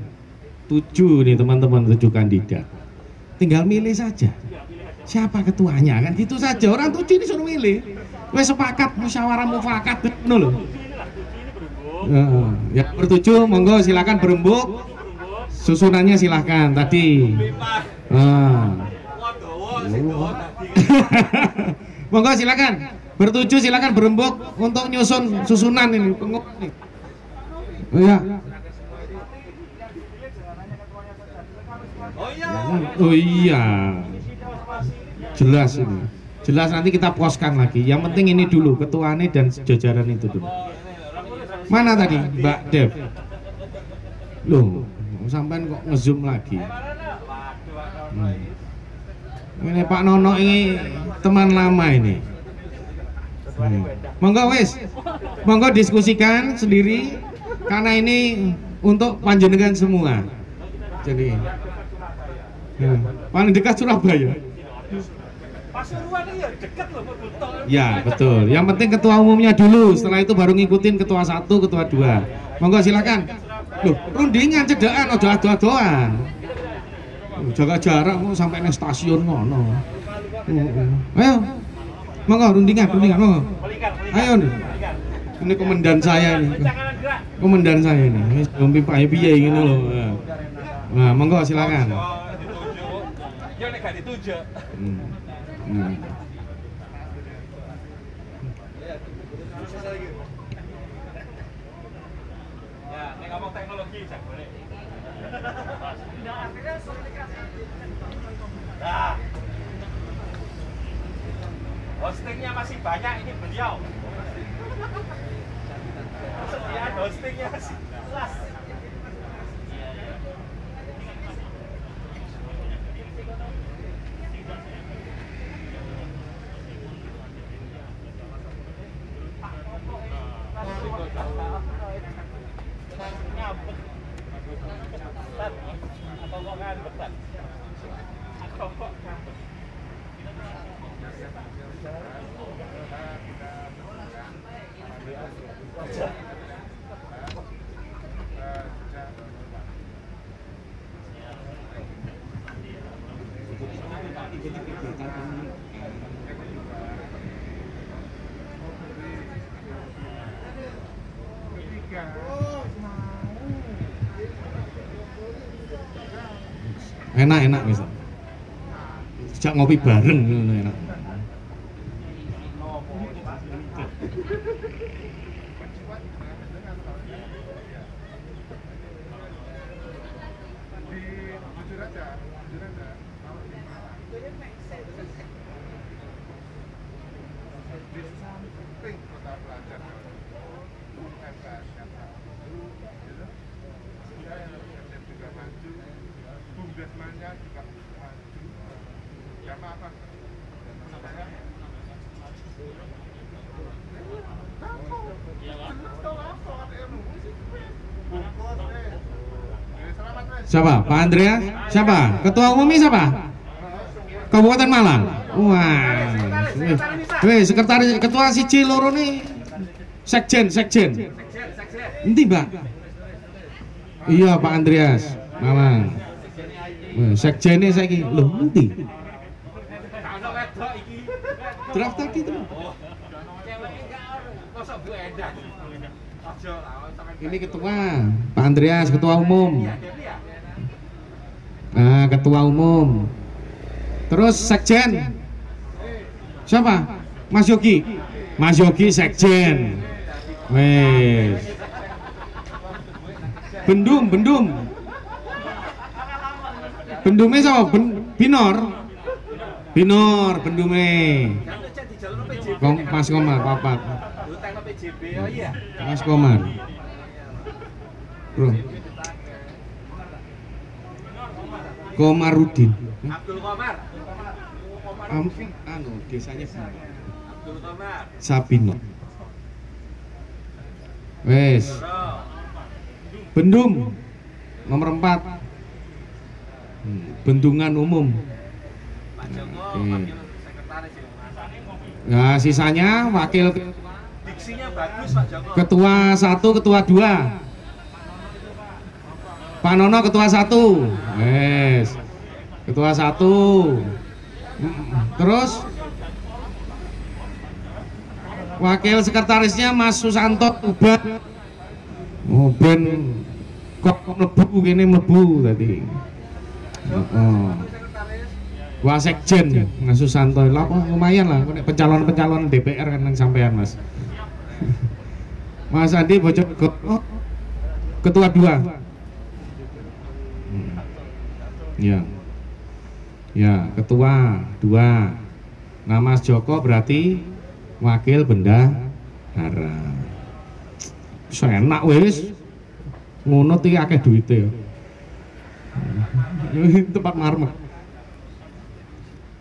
tujuh nih teman-teman tujuh kandidat. Tinggal milih saja. Siapa ketuanya kan gitu saja. Orang tujuh ini suruh milih. Wes sepakat musyawarah mufakat loh. Heeh. Ya bertujuh monggo silakan berembuk. Susunannya silahkan tadi. Ah. monggo silakan. Bertujuh silakan berembuk untuk nyusun susunan ini. Penguk nih. Oh, ya. Oh iya. Jelas ini. Jelas nanti kita poskan lagi. Yang penting ini dulu ketuanya dan jajaran itu dulu. Mana tadi Mbak Dev? Loh, sampai kok ngezoom lagi. Hmm. Ini Pak Nono ini teman lama ini. Hmm. Monggo wes, monggo diskusikan sendiri karena ini untuk panjenengan semua. Jadi, ya, paling dekat Surabaya. Ya. Ya betul. Yang penting ketua umumnya dulu. Setelah itu baru ngikutin ketua satu, ketua dua. Monggo silakan. Loh, rundingan cedaan, ojo ado-adoan. Jaga jarak mau sampai nang stasiun ngono. Oh, Ayo. Monggo rundingan, rundingan, monggo. Ayo nih. Ini komandan saya ini. Komandan saya ini. Wis Dompi Pak piye ngono lho. Nah, monggo silakan. Ya nek gak dituju. Hmm. Hmm. Ya, nek ngomong teknologi jagone. Nah. Hostingnya masih banyak ini beliau. Persediaan hostingnya masih jelas. Enak enak misal. Sejak ngopi bareng ngono enak Siapa? Pak Andrea? Siapa? Ketua umumnya siapa? Kabupaten Malang. Wah. Weh, sekretaris ketua siji loro nih. Sekjen, sekjen. Nanti, Mbak. Iya, Pak Andreas. Malang. Wah, sekjennya saya. Loh, nanti. Draft lagi tuh. Ini ketua, Pak Andreas, ketua umum. Nah, ketua umum. Terus sekjen. Siapa? Mas Yogi. Mas Yogi sekjen. Wes. Bendum, bendum. Bendumnya siapa? Ben, binor. Binor, bendume. Kom, Mas Komar, papat. Mas Komar. Bro. Komarudin. Abdul Komar. Am, anu, desanya Abdul Komar. Sabino. Wes. Bendum nomor 4. Hmm, Bendungan umum. Oke. Nah, sisanya wakil Diksinya bagus Pak Joko. ketua satu, ketua dua. Pak Nono ketua satu. Wes. Ketua satu. Terus wakil sekretarisnya Mas Susanto Ubat. Oh, ben kok mlebu gini mlebu tadi. Heeh. Wasekjen Mas Susanto lah oh, lumayan lah pencalon-pencalon DPR kan yang sampean Mas. Mas Andi bocor oh, ketua dua. Ya. Ya, ketua dua. Nah, Mas Joko berarti wakil bendahara. Saya enak wis. Ngono iki akeh duite ya. Tempat marmer.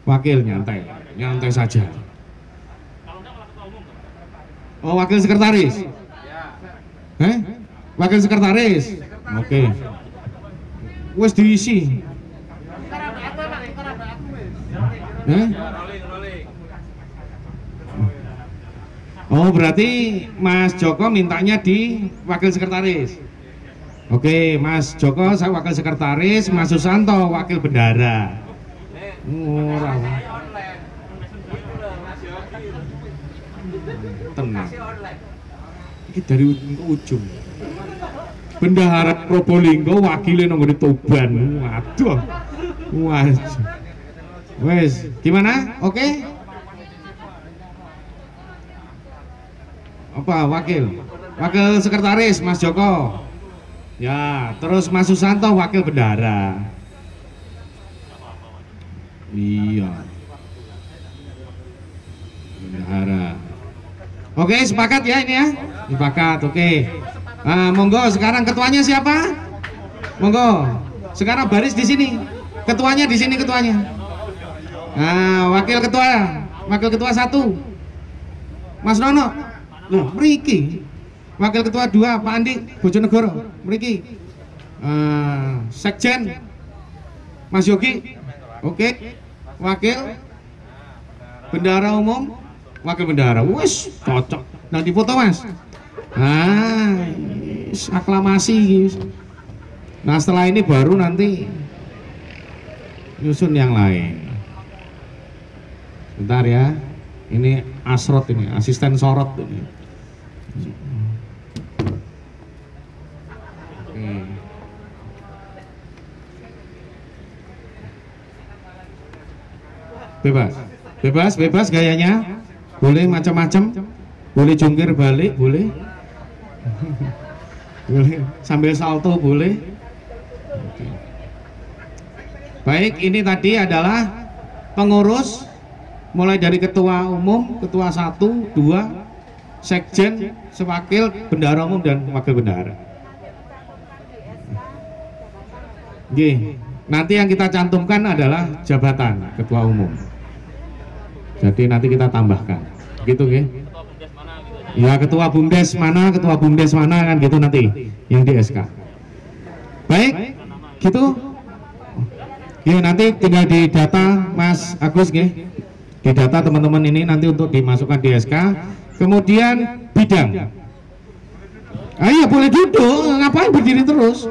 Wakil nyantai, nyantai saja. Oh, wakil sekretaris. Eh? Wakil sekretaris. Oke. Wes diisi. Eh? Oh berarti Mas Joko mintanya di wakil sekretaris. Oke Mas Joko saya wakil sekretaris, Mas Susanto wakil bendara. Murah. Tenang. Ini dari ujung ke ujung. Bendahara Probolinggo wakilnya nomor Toban. Waduh. Waduh. Wes, gimana? Oke? Apa wakil? Wakil sekretaris Mas Joko. Ya, terus Mas Susanto wakil bendara. Iya. Bendahara. Oke, sepakat ya ini ya? Sepakat, oke. Nah, monggo sekarang ketuanya siapa? Monggo. Sekarang baris di sini. Ketuanya di sini ketuanya. Nah, wakil ketua, wakil ketua satu, Mas Nono, loh, Mriki, wakil ketua dua, Pak Andi, Bojonegoro, Mriki, Ah, Sekjen, Mas Yogi, oke, wakil, bendara umum, wakil bendara, wis cocok, nanti foto mas, nah, aklamasi, nah setelah ini baru nanti nyusun yang lain. Bentar ya. Ini asrot ini, asisten sorot ini. Oke. bebas. Bebas bebas gayanya. Boleh macam-macam. Boleh jungkir balik boleh. Boleh. Sambil salto boleh. Baik ini tadi adalah pengurus mulai dari ketua umum ketua satu dua sekjen sewakil bendahara umum dan wakil bendahara Oke, nanti yang kita cantumkan adalah jabatan ketua umum. Jadi nanti kita tambahkan, gitu ya. Ya ketua bumdes mana, ketua bumdes mana kan gitu nanti yang di SK. Baik, gitu. Ya nanti tinggal di data Mas Agus ya. Di data teman-teman ini nanti untuk dimasukkan di SK. Kemudian bidang. Ayo boleh duduk, ngapain berdiri terus?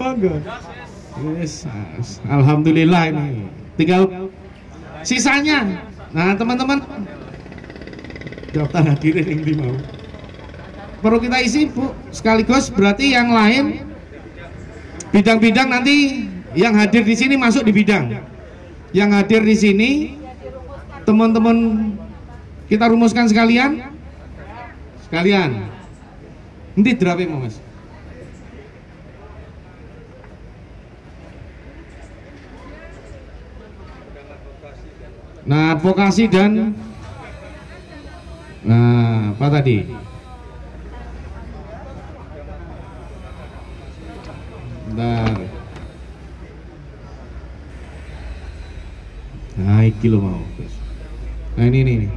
Bangga. Yes, alhamdulillah ini. Tinggal sisanya. Nah, teman-teman daftar hadirin yang dimau. Perlu kita isi, Bu. Sekaligus berarti yang lain bidang-bidang nanti yang hadir di sini masuk di bidang. Yang hadir di sini teman-teman kita rumuskan sekalian. Sekalian. Nanti drape mau mas. Nah, advokasi dan Nah, apa tadi? Bentar. Nah, iki lo mau. Nah, ini nih.